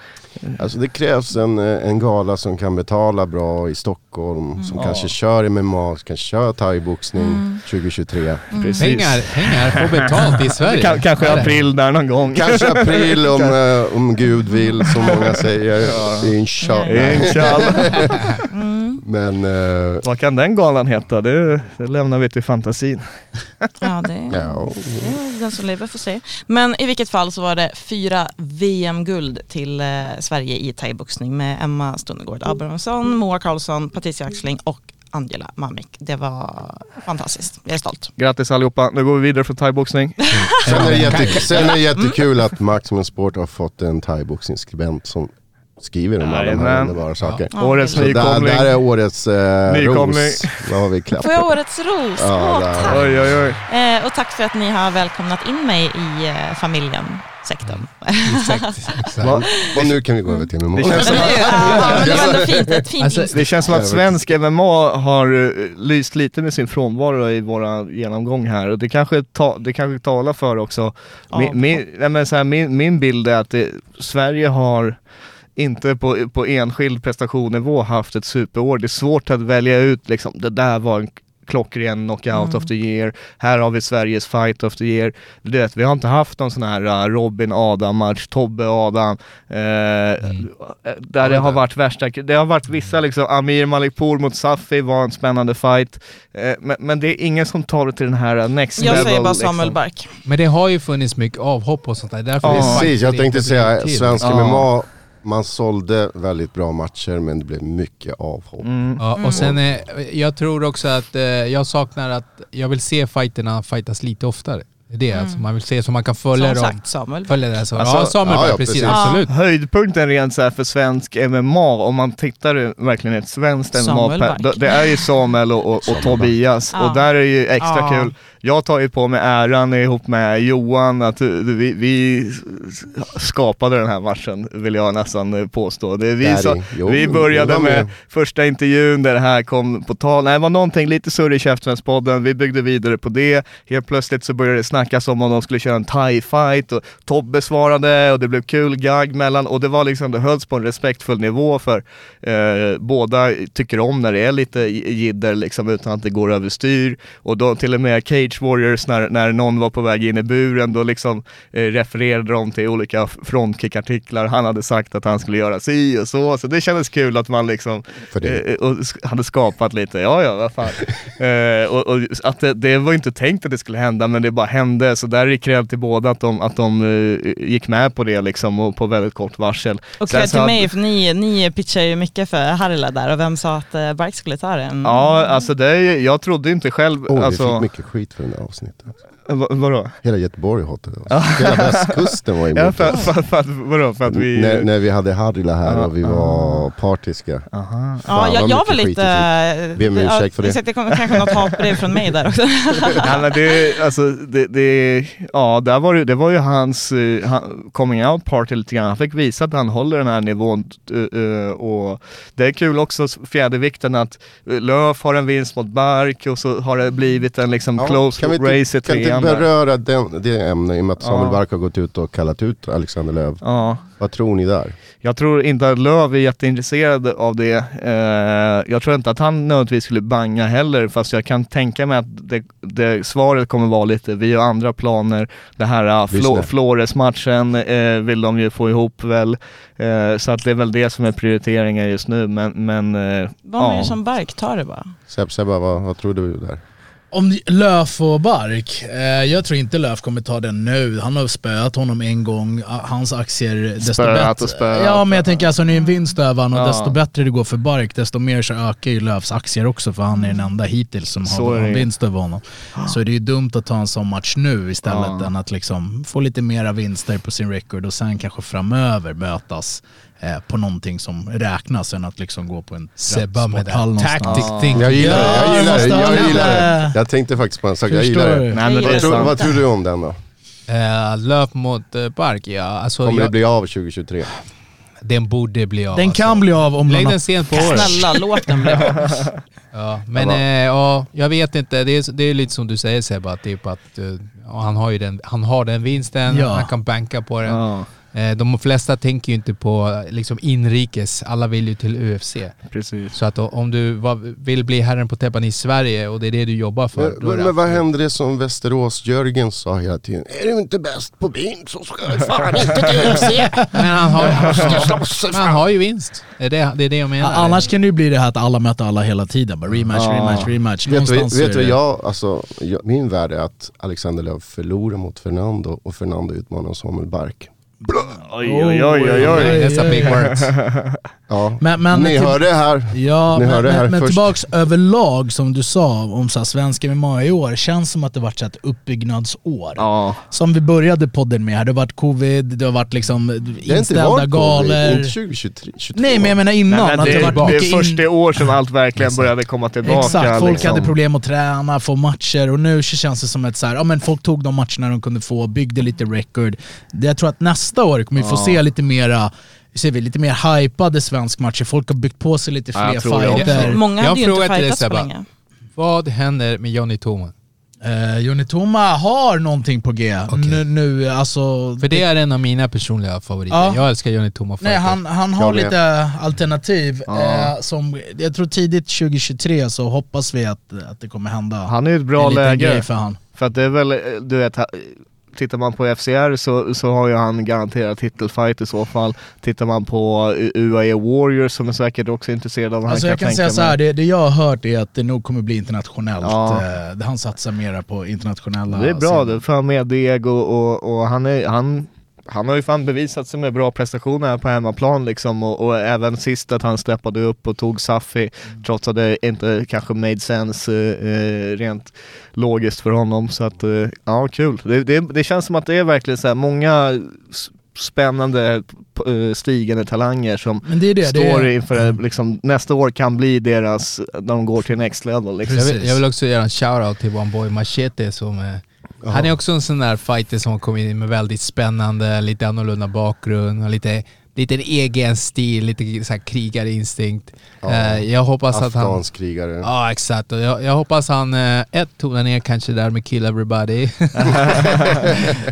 Alltså det krävs en, eh, en gala som kan betala bra i Stockholm, som Ja. kanske kör MMA, som kan köra thaiboxning 2023. Precis. Pengar, pengar får betalt i Sverige. Ka- kanske april där någon gång. Kanske april om, eh, om Gud vill, som många säger. Inshallah. Inshallah. Men eh, Vad kan den galan heta? Det, det lämnar vi till fantasin. Ja, det, ja, det är den som lever får se. Men i vilket fall så var det fyra VM-guld till eh, Sverige i thaiboxning med Emma Stunegård Abrahamsson, Moa Karlsson, Patricia Axling och Angela Mamik. Det var fantastiskt. Jag är stolt. Grattis allihopa, nu går vi vidare från thaiboxning. Sen är, det jätte, sen är det jättekul att Maximum Sport har fått en thaiboxningsskribent som skriver om alla de här underbara saker. Ja, Årets Så där, nykomling. där är årets eh, Nykomling. ros. Har vi Får jag årets ros? Ja, Åh, där. tack. Oj oj oj. Eh, och tack för att ni har välkomnat in mig i eh, familjen, sekten. Och nu kan vi gå över till MMA. Det känns som det Alltså, instick. Det känns som att svensk MMA har eh, lyst lite med sin frånvaro i våra genomgång här och det kanske, ta, det kanske talar för också. Min, min, nej men så här, min, min bild är att det, Sverige har inte på, på enskild prestationsnivå haft ett superår. Det är svårt att välja ut liksom, det där var en klockren knockout of the year, här har vi Sveriges fight of the year. Du vet, vi har inte haft någon sån här uh, Robin Adam-match, Tobbe Adam, eh, där det har varit värsta, det har varit vissa liksom, Amir Malikpour mot Safi var en spännande fight, eh, men, men det är ingen som tar det till den här uh, next Jag level. säger bara Samuel liksom. Bark. Men det har ju funnits mycket avhopp och sånt där. Därför Ja. är det Precis, jag tänkte säga svensk Ja. MMA, man sålde väldigt bra matcher men det blev mycket avhopp. Mm. Ja, och sen eh, jag tror också att eh, jag saknar att jag vill se fighterna fightas lite oftare. Det är det alltså, man vill se så man kan följa Som dem. sagt Samuel. Följa det så. Alltså, ja, Samuel ja, ja, precis, precis. absolut. Höjdpunkten rent så här för svensk MMA, om man tittar verkligen ett svenskt MMA, det är ju Samuel och, och, och Samuel Tobias Ja. och där är ju extra Ja. kul. Jag tar ju på mig äran ihop med Johan att eh, vi, vi skapade den här matchen, vill jag nästan eh, påstå. Det är vi, Daddy. som, Jo, vi började med första intervjun där det här kom på tal. Nej, det var någonting lite surr i Käftsmällspodden, vi byggde vidare på det. Helt plötsligt så började det snackas om om de skulle köra en thai-fight och Tobbe svarade och det blev kul gag mellan och det var liksom, det hölls på en respektfull nivå för eh, båda tycker om när det är lite jidder liksom utan att det går överstyr. Och då till och med Cage Warriors när, när någon var på väg in i buren då liksom eh, refererade de till olika frontkick-artiklar. Han hade sagt att han skulle göra si och så, så det kändes kul att man liksom För det. eh, och hade skapat lite, ja ja vad fan. eh, och, och att det, det var inte tänkt att det skulle hända men det bara hände, så där är det cred till båda att de, att de eh, gick med på det liksom och på väldigt kort varsel. Och så till mig, för ni, ni pitchar ju mycket för Harila där och vem sa att eh, Bark skulle ta den? Ja, alltså det, är- jag trodde inte själv, Oh, vi alltså, fick mycket skit för den där avsnittet. Va- vadå? Hela Göteborg hatade oss. Hela västkusten var Ja, emot för, oss. för, för, att, vadå, för att vi... När, när vi hade Harila här Ja, och vi var partiska. Aha. Ja, Fan, jag, vad jag var lite... Be om ursäkt för det. Exakt, det kom kanske något hatbrev från mig där också. Ja, men det, alltså, det, det, ja, där var det, det var ju hans uh, han, coming out party lite grann. Han fick visa att han håller den här nivån eh, eh, och det är kul också fjädervikten att Löf har en vinst mot Bark och så har det blivit en liksom Ja, close race i trean där. beröra den, det ämnet i och med att Samuel. Bark har gått ut och kallat ut Alexander Löv. Ja. Vad tror ni där? Jag tror inte att Löv är jätteintresserad av det. Eh, jag tror inte att han nödvändigtvis skulle banga heller, fast jag kan tänka mig att det, det, svaret kommer vara lite, vi har andra planer. Det här. Flo, Flores-matchen eh, vill de ju få ihop väl. Eh, så att det är väl det som är prioriteringen just nu, men, men eh, Vad ja. som Bark, ta det bara. Seb, Sebba, vad, vad tror du där? Om Löf och Bark, eh, jag tror inte Löf kommer ta den nu. Han har spöat honom en gång, hans aktier desto Spöat bättre. spöat. Ja men jag tänker alltså nu är en vinst över honom och Ja. desto bättre det går för Bark desto mer så ökar ju Löfs aktier också för han är den enda hittills som Så har en det. vinst över honom. Så det är ju dumt att ta en sån match nu istället Ja. än att liksom få lite mera vinster på sin record och sen kanske framöver mötas eh, på någonting som räknas än att liksom gå på en Sebba med det. någonstans. Tactic thinking. Jag gillar det, jag Ja, gillar det, jag gillar det. Jag tänkte faktiskt på en sak, jag gillar det. Nej, men det Vad tror, vad tror du om den då? Eh, löp mot eh, Bark, ja. Alltså, Kommer det jag, bli av 2023? Den borde bli av. Den kan alltså. bli av om Lägg man den sent på året. Snälla, låt den bli av. Ja, men Ja, eh, ja, jag vet inte. Det är, det är lite som du säger Sebbe, typ att ja, han, har ju den, han har den vinsten, Ja. han kan banka på den. Ja, de flesta tänker ju inte på eh, liksom inrikes, alla vill ju till UFC. precis. Så att om du vill bli herren på täppan i Sverige och det är det du jobbar för. Men, men, men vad händer det som Västerås-Jörgen sa hela tiden? Är du inte bäst på bin så ska du fan inte till UFC. Men han har, han har ju vinst. Det är det, det, är det jag menar. Annars kan det ju bli det här att alla möter alla hela tiden. Bara rematch, Ja. rematch, rematch. Vet du Någonstans vet du vad jag, alltså, jag, min värld är att Alexander Löv förlorar mot Fernando och Fernando utmanar Samuel Bark. Oj, oj, oj, oj, oj. That's a big words. Ja. Men, men Ni hörde det här. Ja, Ni men, hörde det här men, men först. tillbaks överlag som du sa om så här, svenska MMA i år, känns som att det varit så här ett uppbyggnadsår. Ja, Som vi började podden med här, det har varit covid, det har varit liksom Det har inte inställda galor. inte 2023. 22. Nej men jag menar innan, Nej, men att det, det, har det, varit är mycket först in... i år som allt verkligen började komma tillbaka. Exakt, folk liksom. hade problem att träna, få matcher och nu känns det som att så här, ja, men folk tog de matcherna de kunde få, byggde lite record. Det, jag tror att nästa år kommer vi få Ja. se lite mera ser vi lite mer hypade svensk matcher. Folk har byggt på sig lite fler fighter. Många Jag hade ju inte fightats på länge. Vad händer med Johnny Toman? Eh, Johnny Toma har någonting på G nu, nu alltså... För det är en av mina personliga favoriter. Ja. Jag älskar Johnny Toma Nej, han, han har lite alternativ. Ja. Eh, som, jag tror tidigt 2023 så hoppas vi att, att det kommer hända. Han är i ett bra en liten läge. grej för han. För att det är väl, eh, du vet, tittar man på FCR så, så har ju han garanterat titelfight i så fall. Tittar man på UAE Warriors som är säkert också intresserad av Alltså han jag kan tänka säga så här, det, det jag har hört är att det nog kommer bli internationellt. Ja. Eh, han satsar mera på internationella Det är bra för han med deg och, och, och han, är, han, han har ju fan bevisat sig med bra prestationer här på hemmaplan liksom och, och även sist att han steppade upp och tog Safi trots att det inte kanske made sense eh, eh, rent logiskt för honom så att eh, ja kul. Det, det, det känns som att det är verkligen så här många spännande eh, stigande talanger som det det. det står är, inför liksom, nästa år kan bli deras, när de går till next level liksom. Jag vill, jag vill också göra en shoutout till one boy Machete som eh, Han är också en sån där fighter som har kommit in med väldigt spännande, lite annorlunda bakgrund och lite, lite en egen stil, lite så här krigarinstinkt. Ja. Eh, jag hoppas att han... Krigare. Ja exakt, och jag, jag hoppas han, eh, ett, tonar ner kanske där med kill everybody.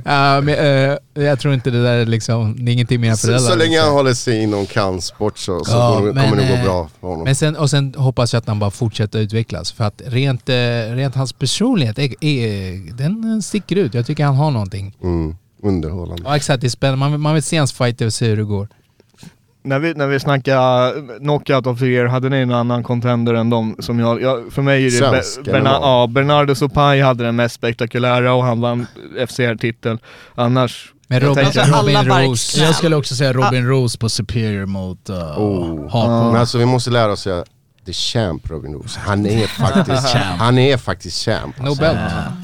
Ja, men, eh, jag tror inte det där är liksom, det är ingenting mina Så, föräldrar. så länge liksom. han håller sig inom kampsport så, så Ja, kommer, men, kommer det gå bra för honom. Men sen, och sen hoppas jag att han bara fortsätter utvecklas. För att rent, rent hans personlighet, är, är, den sticker ut. Jag tycker han har någonting. Mm, underhållande. Ja exakt, det är spännande. Man, vill- man vill se hans fighter och se hur det går. När vi, när vi snackar knockout of the year, hade ni någon annan contender än de som jag... jag för mig är det Svensk, Be, Berna, ja, Bernardo Sopai hade den mest spektakulära och han vann FCR-titeln. Annars... Men Robin, Alltså, Robin Rose. jag skulle också säga Robin Rose på Superior mot uh, Oh. Hardcore. Men alltså vi måste lära oss säga The Champ Robin Roos. Han är faktiskt Champ. Han är faktiskt champ. No belt.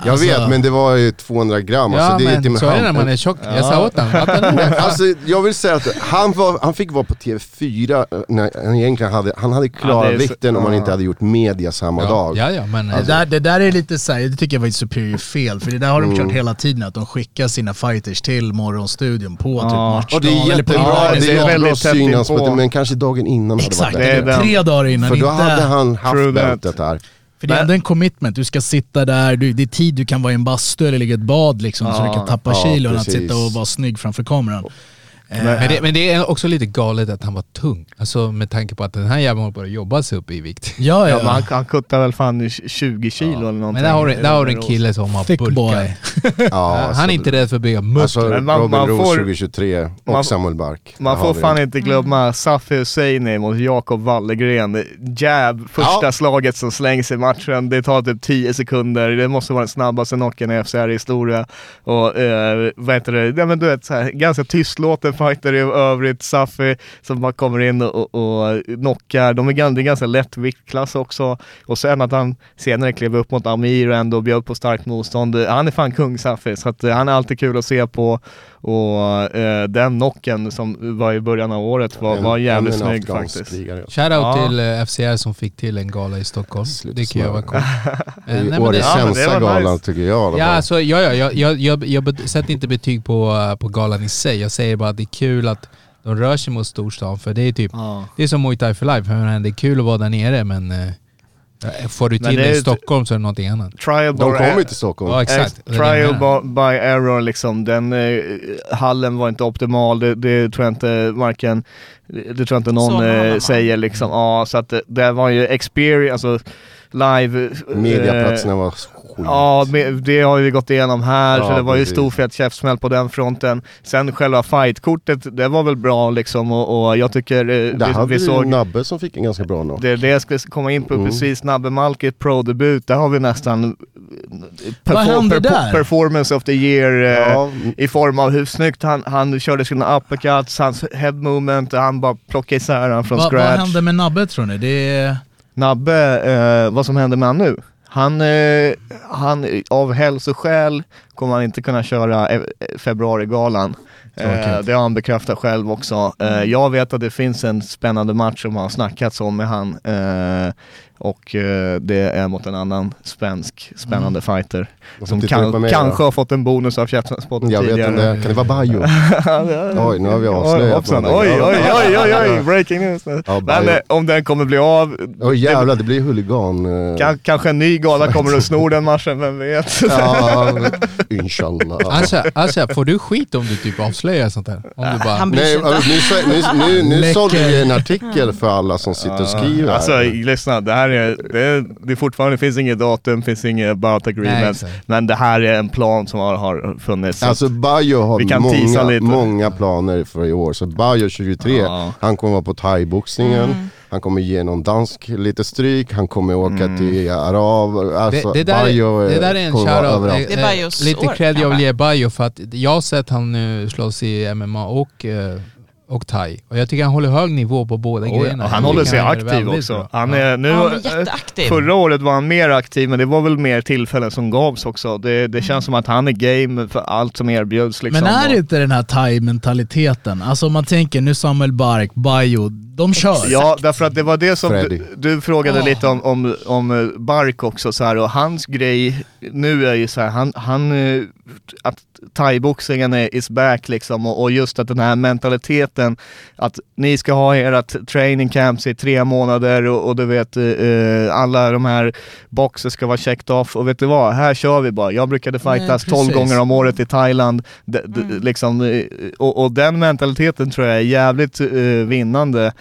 Jag Alltså- vet men det var ju 200 gram. Ja alltså, det är inte men med så är det när man är tjock. Jag sa åt honom. är- Alltså jag vill säga att han, var, han fick vara på TV4 när han egentligen hade, han hade klarat Ja, det är så- vikten om han ja. inte hade gjort media samma dag. Ja, ja men... Det där, det där är lite såhär, det tycker jag var ett superior fel, för det där har de Mm. kört hela tiden, att de skickar sina fighters till morgonstudion på Ja. typ matchdag. Och det är eller på jättebra, Ja, det det är är jättebra väldigt tätt synas på inpå. det, men kanske dagen innan hade Exakt, varit Det är tre dagar innan. För då inte, hade han haft bältet här. För det är ändå en commitment, du ska sitta där, du, det är tid du kan vara i en bastu eller ligga i ett bad liksom, så Ja, du kan tappa ja, kilon, att sitta och vara snygg framför kameran. Eh, Men det, men det är också lite galet att han var tung. Alltså med tanke på att den här jäveln håller på att jobba sig upp i vikt. ja, Ja, ja. han, han kuttar väl fan i 20 kilo eller någonting. Men där har, du, där har du en kille som har boy. Ja, han alltså, är inte rädd för att bygga muskler. Alltså Men man- Robin man Roos får- 2023 och man- Samuel Bark. Man får fan inte glömma Safi Husseini mot Jakob Wallegren. Jab, första Ja. slaget som slängs i matchen. Det tar typ 10 sekunder. Det måste vara den snabbaste knocken i FCR historia. Och eh, vad heter det? Ja, men du vet, så här, ganska tystlåten fighter i övrigt. Safi som bara kommer in och, och, knockar. De är, det är ganska lätt viktklass också. Och sen att han senare klev upp mot Amir och ändå bjöd på starkt motstånd. Han är fan kung Safi, så att, eh, han är alltid kul att se på. Och eh, den knocken som var i början av året var, En- var jävligt ännu en snygg faktiskt. Shoutout Ja. till eh, FCR som fick till en gala i Stockholm. Sluta det kan jag vara cool. Det är Eh, årets Ja, sämsta galan nice. tycker jag. Ja, alltså, ja, ja, jag, jag, jag, jag sätter inte betyg på, eh, på galan i sig. Jag säger bara att det är kul att de rör sig mot storstan. För det är typ, Ja. det är som Muay Thai for Life. Det är kul att vara där nere men eh, får du till det i Stockholm så är det någonting annat. Trial De kommer ju till Stockholm. Ja exakt. Ex- Trial by, error liksom, den eh, hallen var inte optimal, det, det tror jag inte varken, det tror jag inte någon eh, säger liksom. Ja, så att det, det var ju experience, alltså live... eh, Mediaplatserna var skit. Ja, det har vi gått igenom här, Ja, så det var ju stor fet käftsmäll på den fronten. Sen själva fightkortet, det var väl bra liksom och, och jag tycker eh, Där vi, hade vi vi såg... Nabbe som fick en ganska bra nå. Det det jag skulle komma in på Mm. precis, Nabbe Malkit pro-debut, där har vi nästan eh, Vad hände där? performance of the year eh, Ja, i form av hur snyggt han, han körde sina uppercuts, hans head movement, han bara plockade isär han från Va, vad scratch. hände med Nabbe tror ni? Det. Nabbe, eh, vad som händer med han nu? Han, eh, han, av hälsoskäl kommer han inte kunna köra eh, februarigalan. Eh, Tråkigt. det har han bekräftat själv också. Eh, jag vet att det finns en spännande match som har snackats om med han. Eh, och eh, det är mot en annan svensk spännande fighter. får Som kan, kanske då. har fått en bonus av Käftspotten Jag vet tidigare. inte, kan det vara Bajo? Oj, nu har vi avslöjat. Oj, oj, oj, oj, oj, breaking news. Ja, Men eh, om den kommer bli av, Åh jävlar, det blir huligan. eh, kan, kanske en ny gala kommer att sno den matchen, vem vet? Ja, inshallah. Asha, Asha, får du skit om du typ avslöjar sånt här? Om du bara... Han Nej, inte. nu, nu, nu, nu sålde vi en artikel för alla som sitter och skriver här. Alltså lyssna, det här är, det, det fortfarande finns inget datum, finns inget about Nej, agreement. exakt. men det här är en plan som har, har funnits. Alltså Bajo har Vi kan teasa många, lite. många planer för i år. Så Bajo 23, Ja. han kommer vara på thai-boxningen. Mm. Han kommer ge någon dansk lite stryk, han kommer åka Mm. till Arab. Alltså, det, det, där, Bajo, är- eh, det där är en shoutout. Det Bajos Lite cred jag vill ge Bajo för att jag har sett han nu slåss i MMA och, eh, och thai. Och jag tycker han håller hög nivå på båda Oj, grejerna. och han håller sig aktiv också. bra. Han Ja. är, nu, Ja, han är eh, jätteaktiv. Förra året var han mer aktiv, men det var väl mer tillfällen som gavs också. Det, det känns som att han är game för allt som erbjuds. Liksom. Men är det inte den här thai-mentaliteten? Alltså om man tänker nu Samuel Bark, Bajo, de kör. Ja, därför att det var det som du, du frågade Ja. lite om, om, om eh, Bark också så här, och hans grej nu är ju så här, han, han eh, att thaiboxningen är is back liksom och, och just att den här mentaliteten att ni ska ha ert training camps i tre månader och, och du vet eh, alla de här boxer ska vara checked off och vet du vad, här kör vi bara. Jag brukade fightas 12 precis. gånger om året i Thailand D- d- liksom, eh, och, och den mentaliteten tror jag är jävligt eh, vinnande eh,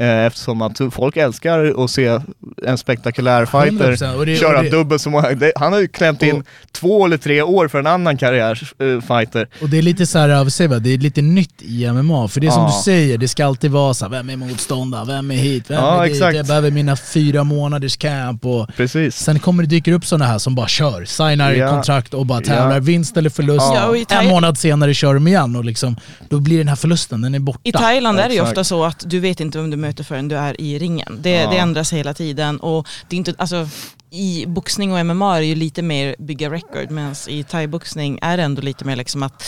eftersom att folk älskar att se en spektakulär fighter 100%. Och det- köra och det- dubbelt så många. Det, han har ju klämt in två eller tre år för en annan karriärfighter. Och det är lite så här, vad säger det är lite nytt i MMA. För det är som Ja. du säger, det ska alltid vara så här, vem är motståndare, vem är hit, vem Ja, är dit, exakt. jag behöver mina fyra månaders camp och Precis. Sen kommer det dyka upp sådana här som bara kör, signar Ja. kontrakt och bara tävlar, Ja. vinst eller förlust. En månad senare kör de igen och liksom, då blir den här förlusten, den är borta. I Thailand är det ju ofta så att du vet inte vem du möter förrän du är i ringen. Det, Ja. det ändras hela tiden och det är inte, alltså, i boxning och MMA är det ju lite mer bygga record medan i thaiboxning är det ändå lite mer liksom att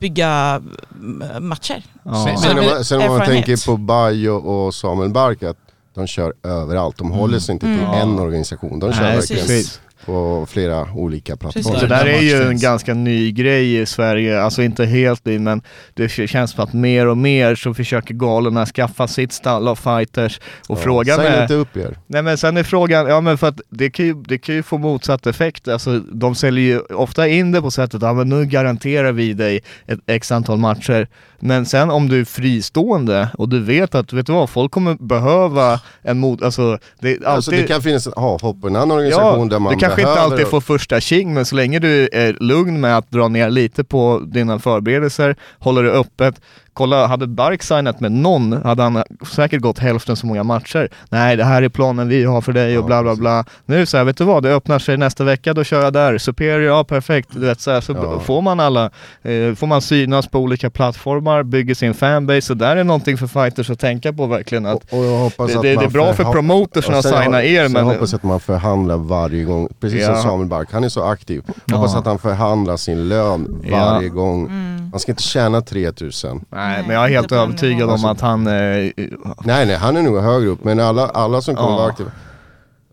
bygga mm, matcher. Ja. Sen om man, sen om man tänker på Bajo och Samuel Bark, att de kör överallt. De håller sig inte till Mm. en organisation. De kör Nej, verkligen precis. På flera olika plattformar. Det där är ju en ganska ny grej i Sverige, alltså inte helt ny men det känns som att mer och mer så försöker galorna skaffa sitt stall av fighters och Ja, frågan Säg är... inte upp er. Nej men sen är frågan, ja men för att det kan ju, det kan ju få motsatt effekt, alltså de säljer ju ofta in det på sättet, ja men nu garanterar vi dig ett x antal matcher. Men sen om du är fristående och du vet att, vet du vad, folk kommer behöva en mot, alltså det alltid... Alltså det kan finnas avhopp på en annan organisation där man du kanske inte alltid får första tjing, men så länge du är lugn med att dra ner lite på dina förberedelser, håller det öppet. Kolla, hade Bark signat med någon hade han säkert gått hälften så många matcher. Nej, det här är planen vi har för dig och Ja, bla bla bla. Nu så här, vet du vad, det öppnar sig nästa vecka, då kör jag där. Superior, ja perfekt. Du vet, så här, så Ja. får man alla, eh, får man synas på olika plattformar, bygger sin fanbase. Så där är någonting för fighters att tänka på verkligen. Att Och, och jag hoppas det, att det, det man är bra för och att signa er, sen men... hoppas jag att man förhandlar varje gång, precis Ja. som Samuel Bark, han är så aktiv. Hoppas att han förhandlar sin lön Ja. varje gång. Han ska inte tjäna 3000. Nej, men jag är helt övertygad om att han... Eh, Nej nej, han är nog högre upp, men alla, alla som kommer Ja. vara aktiva.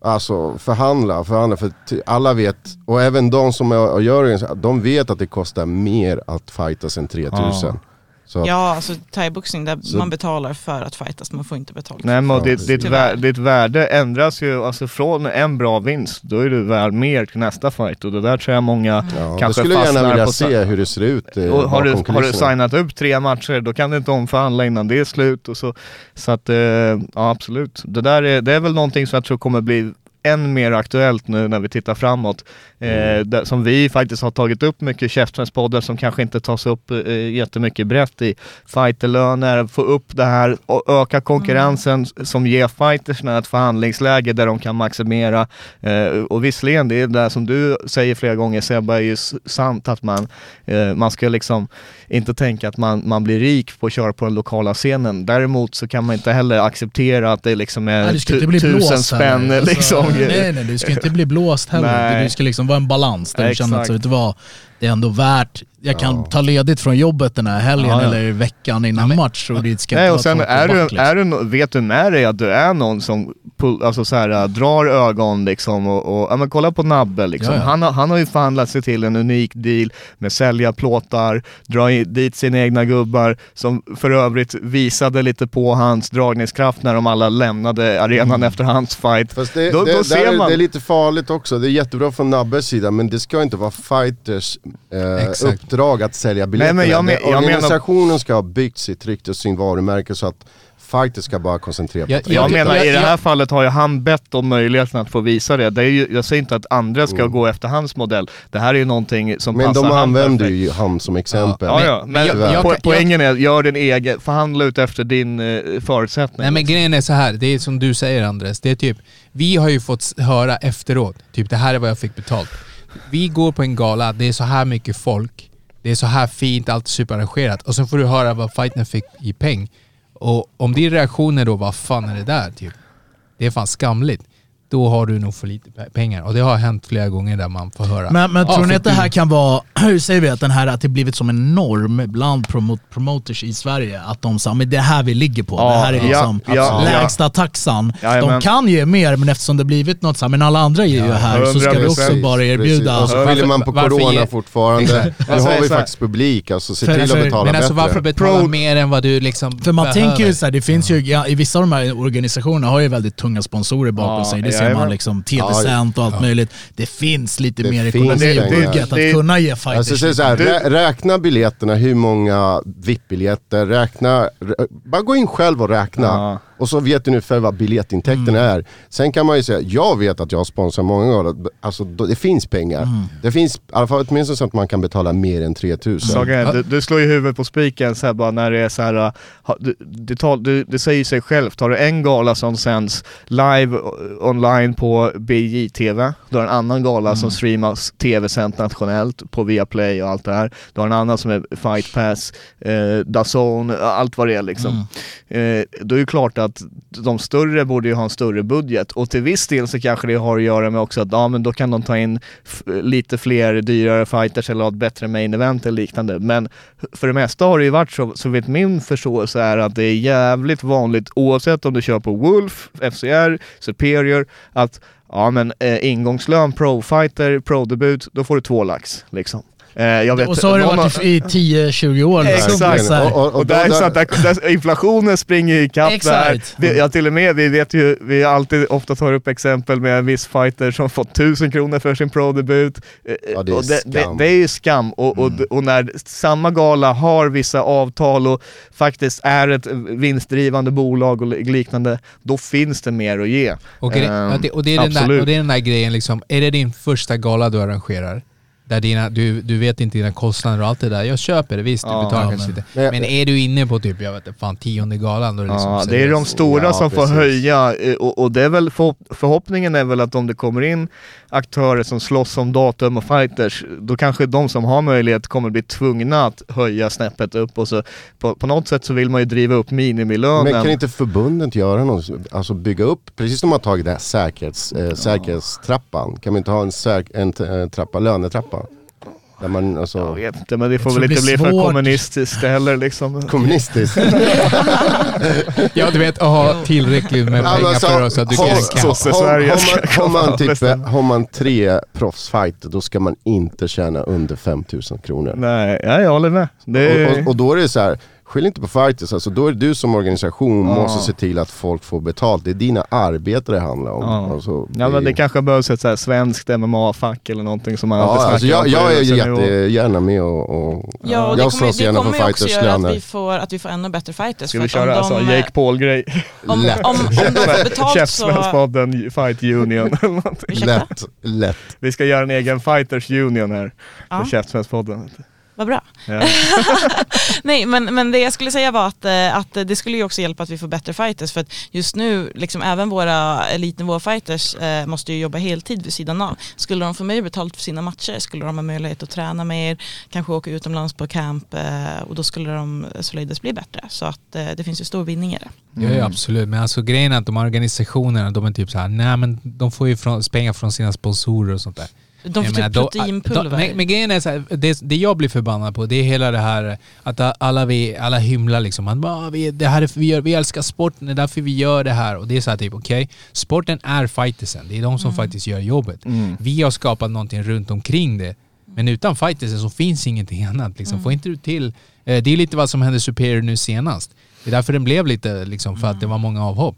Alltså förhandla, förhandla, för alla vet, och även de som är, och gör det, de vet att det kostar mer att fightas än 3000. Så att, Ja, alltså thaiboxning där Så- man betalar för att fightas, man får inte betalt. Nej men Ja, ditt, ditt, Tyvärr. vär, ditt värde ändras ju, alltså från en bra vinst, då är du värd mer till nästa fight och det där tror jag många ja, jag kanske skulle gärna fastnar vilja på se hur det ser ut eh, och har, du, har du signat upp tre matcher, då kan du inte omförhandla innan det är slut och så. Så att, eh, ja absolut. Det där är, det är väl någonting som jag tror kommer bli än mer aktuellt nu när vi tittar framåt. Eh, där, som vi faktiskt har tagit upp mycket i Käftsmällspoddar som kanske inte tas upp eh, jättemycket brett i. Fighterlöner, få upp det här och öka konkurrensen som ger fightersna ett förhandlingsläge där de kan maximera. Eh, och visserligen, det är det som du säger flera gånger Sebbe, är ju sant att man, eh, man ska liksom inte tänka att man, man blir rik på att köra på den lokala scenen. Däremot så kan man inte heller acceptera att det liksom är Nej, tusen blåst spänn. Alltså, liksom. Nej, nej, du ska inte bli blåst heller. Nej. Det ska liksom vara en balans där du känner att Exakt. vet du vad, det är ändå värt, jag kan ta ledigt från jobbet den här helgen Ja, ja. eller veckan innan match och det ska Nej och sen är du, liksom. är du, vet du med dig att du är någon som pull, alltså så här, äh, drar ögon liksom och, och ja, men kolla på Nabbe liksom. Ja, ja. Han, har, han har ju förhandlat sig till en unik deal med sälja plåtar, dra i, dit sina egna gubbar som för övrigt visade lite på hans dragningskraft när de alla lämnade arenan efter hans fight. Fast det, Då- det, då ser är, man- det är lite farligt också. Det är jättebra från Nabbes sida men det ska inte vara fighters eh, uppdrag att sälja biljetterna. men jag men- jag menar- Organisationen ska ha byggt sitt rykte och sin varumärke så att fighters ska bara koncentrera på Jag- att Jag, Jag- menar i det här fallet har ju han bett om möjligheten att få visa det. det är ju, jag säger inte att andra ska gå efter hans modell. Det här är ju någonting som Men passar de han använder ju han som exempel. Ja, ja. Men, jag- jag- po- jag- poängen är, gör din egen, förhandla ut efter din eh, förutsättning. Nej men grejen är så här, det är som du säger Andres, det är typ, vi har ju fått höra efteråt, typ det här är vad jag fick betalt. Vi går på en gala, det är så här mycket folk, det är så här fint, allt är superarrangerat och så får du höra vad fighten fick i peng. Och om din reaktion är då, vad fan är det där? Typ. Det är fan skamligt. Då har du nog för lite pe- pengar. Och det har hänt flera gånger där man får höra. Men, men "Ja, tror ni att det här kan vara, hur säger vi att den här, att det blivit som en norm bland promo promoters i Sverige? Att de sa, men det är här vi ligger på, Ja, det här är ja, liksom ja, lägsta taxan. De kan ge mer, men eftersom det blivit något så här, men alla andra ger ju här, så ska vi också 100%. bara erbjuda. Precis. Och så skyller man på corona ge- fortfarande. Nu Alltså, har vi faktiskt publik, alltså se till att betala Men alltså bättre. varför betala Pro- mer än vad du liksom För man behöver? tänker ju såhär, det finns ju, ja, i vissa av de här organisationerna har ju väldigt tunga sponsorer bakom Ja, sig. Det ser man liksom, TV-cent och allt möjligt. Det finns lite Det mer finns ekonomi i pengar. bygget Det- att kunna ge fighters. Alltså, så så här, rä, räkna biljetterna, hur många VIP-biljetter, räkna, rä- bara gå in själv och räkna. Och så vet du ungefär vad biljettintäkterna Mm. är. Sen kan man ju säga, jag vet att jag har sponsrat många gånger, alltså det finns pengar. Mm. Det finns, i alla fall åtminstone så att man kan betala mer än 3000. Saken är, du, du slår ju huvudet på spiken så här bara när det är så här, du, det, tar, du, det säger sig självt, har du en gala som sänds live online på BJ-TV, du har en annan gala som streamas tv-sänt nationellt på Viaplay och allt det här. Du har en annan som är Fight Pass, eh, DAZN, allt vad det är liksom. Eh, då är det klart att att de större borde ju ha en större budget och till viss del så kanske det har att göra med också att ja men då kan de ta in lite fler dyrare fighters eller ha ett bättre main event eller liknande. Men för det mesta har det ju varit så, så vet min förståelse är att det är jävligt vanligt oavsett om du kör på Wolf, FCR, Superior, att ja men eh, ingångslön pro-fighter, pro-debut, då får du två lax liksom. Eh, jag vet, och så har det varit i 10-20 år. liksom. Exakt. Och- och- och där, är så att där, där, inflationen springer ikapp där. Exakt. Ja, till och med, vi vet ju, vi alltid ofta tar upp exempel med en viss fighter som fått 1000 kronor för sin pro-debut. Eh, Ja, det är det, det, skam. det är ju skam. Och, och, och när samma gala har vissa avtal och faktiskt är ett vinstdrivande bolag och liknande, då finns det mer att ge. Och, Ehm, ja, det, och, det är den där, absolut. och det är den där grejen liksom, är det din första gala du arrangerar? Där dina, du, du vet inte dina kostnader och allt det där. Jag köper det, visst du betalar ja, kanske men- lite. Men- Men är du inne på typ, jag vet inte, fan tionde galan då är det liksom Ja, det är de stora Ja, som får precis. höja eh, och, och det är väl förhopp- förhoppningen är väl att om det kommer in aktörer som slåss om datum och fighters, då kanske de som har möjlighet kommer bli tvungna att höja snäppet upp och så på, på något sätt så vill man ju driva upp minimilönen. Men kan inte förbundet göra något, alltså bygga upp, precis som man har tagit det här säkerhets, eh, säkerhetstrappan, kan man inte ha en, säk, en t- eh, trappa, lönetrappa? Där man alltså, Jag vet inte, men det får väl inte bli för kommunistiskt heller liksom. kommunistiskt. Ja du vet, att ha tillräckligt med pengar alltså, för så att du kan... så- har, man, typ, har man tre proffsfighter då ska man inte tjäna under 5000 kronor. Nej, ja, jag håller med. Det Och, och, och då är det så här, skyll inte på fighters, alltså, då är det du som organisation Ja. måste se till att folk får betalt. Det är dina arbetare det handlar om. Ja. Alltså, Ja men det kanske behövs ett så här svenskt MMA-fack eller någonting som man Ja, alltså jag, jag är jättegärna med och, och Ja, och det jag kommer, slåss det gärna för kommer ju också fighters göra att vi, får, att vi får ännu bättre fighters. Ska för vi köra alltså de, Jake Paul-grej? Om, om, om de får betalt så... Käftsmällspodden Fight Union eller någonting. Lätt, lätt. Vi ska göra en egen Fighters Union här Ja. på Käftsmällspodden. Vad bra. Ja. Nej men, men det jag skulle säga var att, eh, att det skulle ju också hjälpa att vi får bättre fighters för att just nu, liksom även våra elitnivå-fighters eh, måste ju jobba heltid vid sidan av. Skulle de få mer betalt för sina matcher skulle de ha möjlighet att träna mer, kanske åka utomlands på camp eh, och då skulle de således bli bättre. Så att eh, det finns ju stor vinning i det. Ja, ja absolut, men alltså grejen är att de organisationerna de är typ så här, nej men de får ju från, pengar från sina sponsorer och sånt där. De får Jag typ proteinpulver. då- Men, men grejen är så här, det, det jag blir förbannad på det är hela det här att alla, vi, alla hymlar liksom. Man bara, "Ah, vi, det här är, vi, gör, vi älskar sporten, det är därför vi gör det här. Och det är så här typ, okej, sporten är fightersen. Det är de som faktiskt gör jobbet. Vi har skapat någonting runt omkring det. Men utan fightersen så finns ingenting annat. Liksom. Får inte du till... Eh, det är lite vad som hände Superior nu senast. Det är därför den blev lite, liksom, för att det var många avhopp.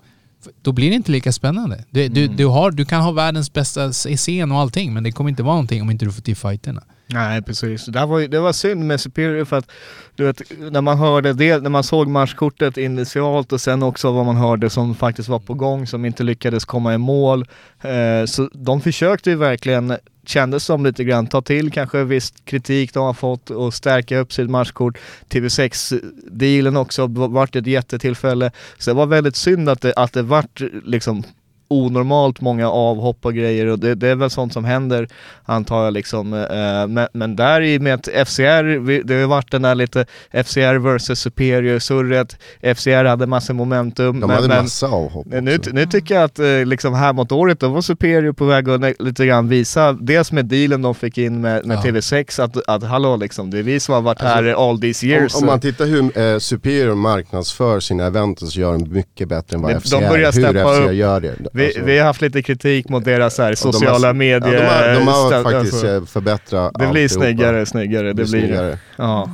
Då blir det inte lika spännande. Du, du, du, har, du kan ha världens bästa scen och allting, men det kommer inte vara någonting om inte du får till fighterna. Nej precis, det, var, ju- det var synd med Superior för att du vet, när man hörde det, när man såg matchkortet initialt och sen också vad man hörde som faktiskt var på gång som inte lyckades komma i mål. Eh, så de försökte ju verkligen, kändes som lite grann, ta till kanske viss kritik de har fått och stärka upp sitt matchkort. TV6-dealen också vart ett jättetillfälle. Så det var väldigt synd att det, att det vart liksom onormalt många avhopp och grejer och det, det är väl sånt som händer antar jag liksom. Eh, men, men där i med att FCR, vi- det har ju varit den där lite FCR versus Superior surret. FCR hade massa momentum. De men, hade men, massa avhopp men nu, nu tycker jag att eh, liksom här mot året, då var Superior på väg att lite grann visa, dels med dealen de fick in med, med Ja. TV6, att, att hallå liksom, det är vi som har varit Alltså, här all these years. Om, om man tittar hur eh, Superior marknadsför sina event så gör de mycket bättre än vad De- FCR. de börjar hur FCR upp. gör det. Vi, Alltså, vi har haft lite kritik mot deras här, och de sociala medier. Ja, de har, de har faktiskt alltså, eh, förbättrat det blir alltihopa. snyggare, snyggare. Det blir snyggare. Ja.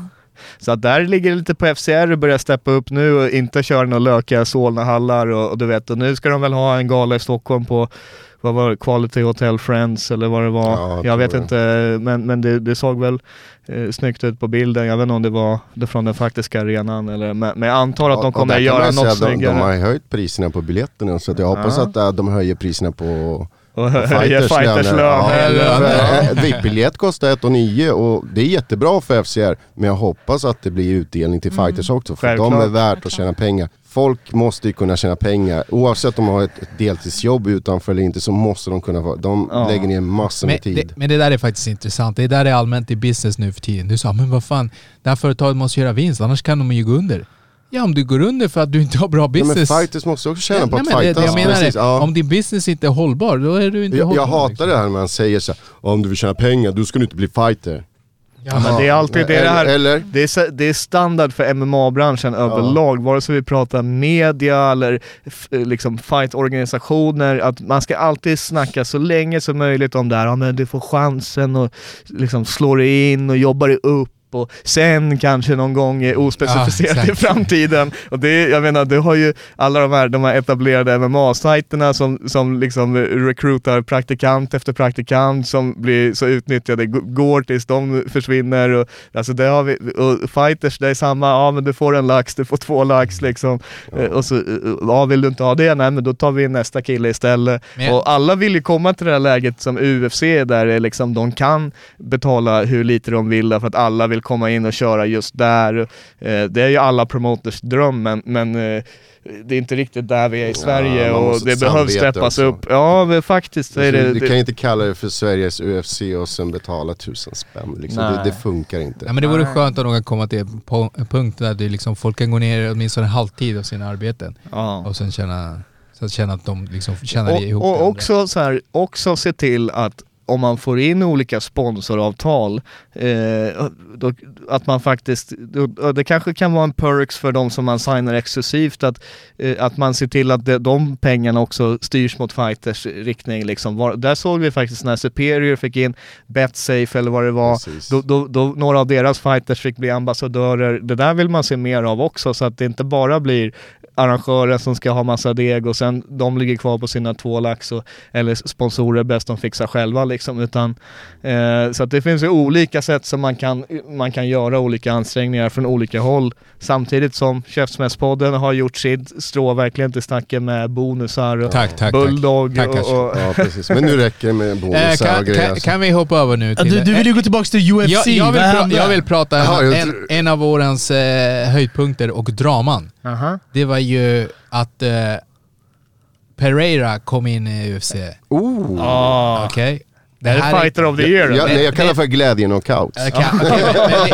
Så att där ligger det lite på FCR att börja steppa upp nu och inte köra några lökiga Solna-hallar och, och du vet, och nu ska de väl ha en gala i Stockholm på vad var det, Quality Hotel Friends eller vad det var. Ja, jag jag vet tror inte, men, men det, det såg väl eh, snyggt ut på bilden. Jag vet inte om det var det från den faktiska arenan eller, men, men jag antar att Och- de och kommer göra säga något att de, snyggare. de har höjt priserna på biljetterna så att jag hoppas Ja. att eh, de höjer priserna på och höja fighters löner. eh, VIP-biljett kostar 1 9 och det är jättebra för FCR men jag hoppas att det blir utdelning till fighters också för de är Självklart. värt att tjäna pengar. Folk måste ju kunna tjäna pengar oavsett om de har ett, deltidsjobb utanför eller inte så måste de kunna vara, de Ja. lägger ner massor Men med tid. det, men det där är faktiskt intressant. Det där är allmänt i business nu för tiden. Du sa, men vad fan, det här företaget måste göra vinst, annars kan de ju gå under. Ja, om du går under för att du inte har bra Ja, men business. fighters måste också tjäna på Ja, att men det, det fightas. jag menar Precis, är, ja. om din business inte är hållbar, då är du inte jag, hållbar. jag hatar liksom. det här när man säger så här, om du vill tjäna pengar då ska du inte bli fighter. Ja, men det är alltid det, det här. Eller? Det är, det är standard för MMA-branschen överlag, vare sig vi pratar media eller f- liksom fightorganisationer, att man ska alltid snacka så länge som möjligt om det här, ja men du får chansen och liksom slår dig in och jobbar dig upp och sen kanske någon gång ospecificerat Ja, i framtiden. Och det, jag menar, du har ju alla de här, de här etablerade MMA-sajterna som, som liksom recruitar praktikant efter praktikant som blir så utnyttjade, går tills de försvinner. Och, alltså det har vi, och fighters, det är samma, ja men du får en lax, du får två lax liksom. Eh, Och så, ja vill du inte ha det, nej men då tar vi nästa kille istället. Jag- Och alla vill ju komma till det här läget som UFC där det liksom, de kan betala hur lite de vill för att alla vill komma in och köra just där. Eh, Det är ju alla promoters dröm men, men eh, det är inte riktigt där vi är i Sverige man och det behövs steppas också. upp. Ja men faktiskt är det... du kan ju inte kalla det för Sveriges UFC och sen betala tusen spänn. Liksom. Nej. Det, det funkar inte. Ja, men det vore skönt att någon komma till en punkt där det liksom, folk kan gå ner åtminstone en halvtid av sina arbeten ja. och sen känna, så att känna att de liksom tjänar och, ihop och andra. också så här, också se till att om man får in olika sponsoravtal, eh, då, att man faktiskt, det kanske kan vara en perks för de som man signar exklusivt, att, eh, att man ser till att de, pengarna också styrs mot fighters riktning. Liksom. Där såg vi faktiskt när Superior fick in Betsafe eller vad det var, då, då, då några av deras fighters fick bli ambassadörer. Det där vill man se mer av också, så att det inte bara blir arrangören som ska ha massa deg och sen de ligger kvar på sina två lax och, eller sponsorer bäst de fixar själva liksom. Utan, eh, så att det finns ju olika sätt som man kan, man kan göra olika ansträngningar från olika håll. Samtidigt som Käftsmällspodden har gjort sitt strå verkligen till stacken med bonusar och Tack, tack, tack. Bulldog Tack, och, Ashton. och Ja, precis. Men nu räcker det med Eh, bonusar kan, och grejer. kan, alltså. kan vi hoppa över nu till... du, du vill ju gå tillbaka till UFC, jag, jag, vill pra- jag vill prata om jag en, en av vårens eh, höjdpunkter och draman. Aha. Det var ju att eh, Pereira kom in i UFC. Oh! Ah. Okej? Det här är fighter of the year. Jag, nej, jag kallar det för glädje-knockouts. Okej, okej, men,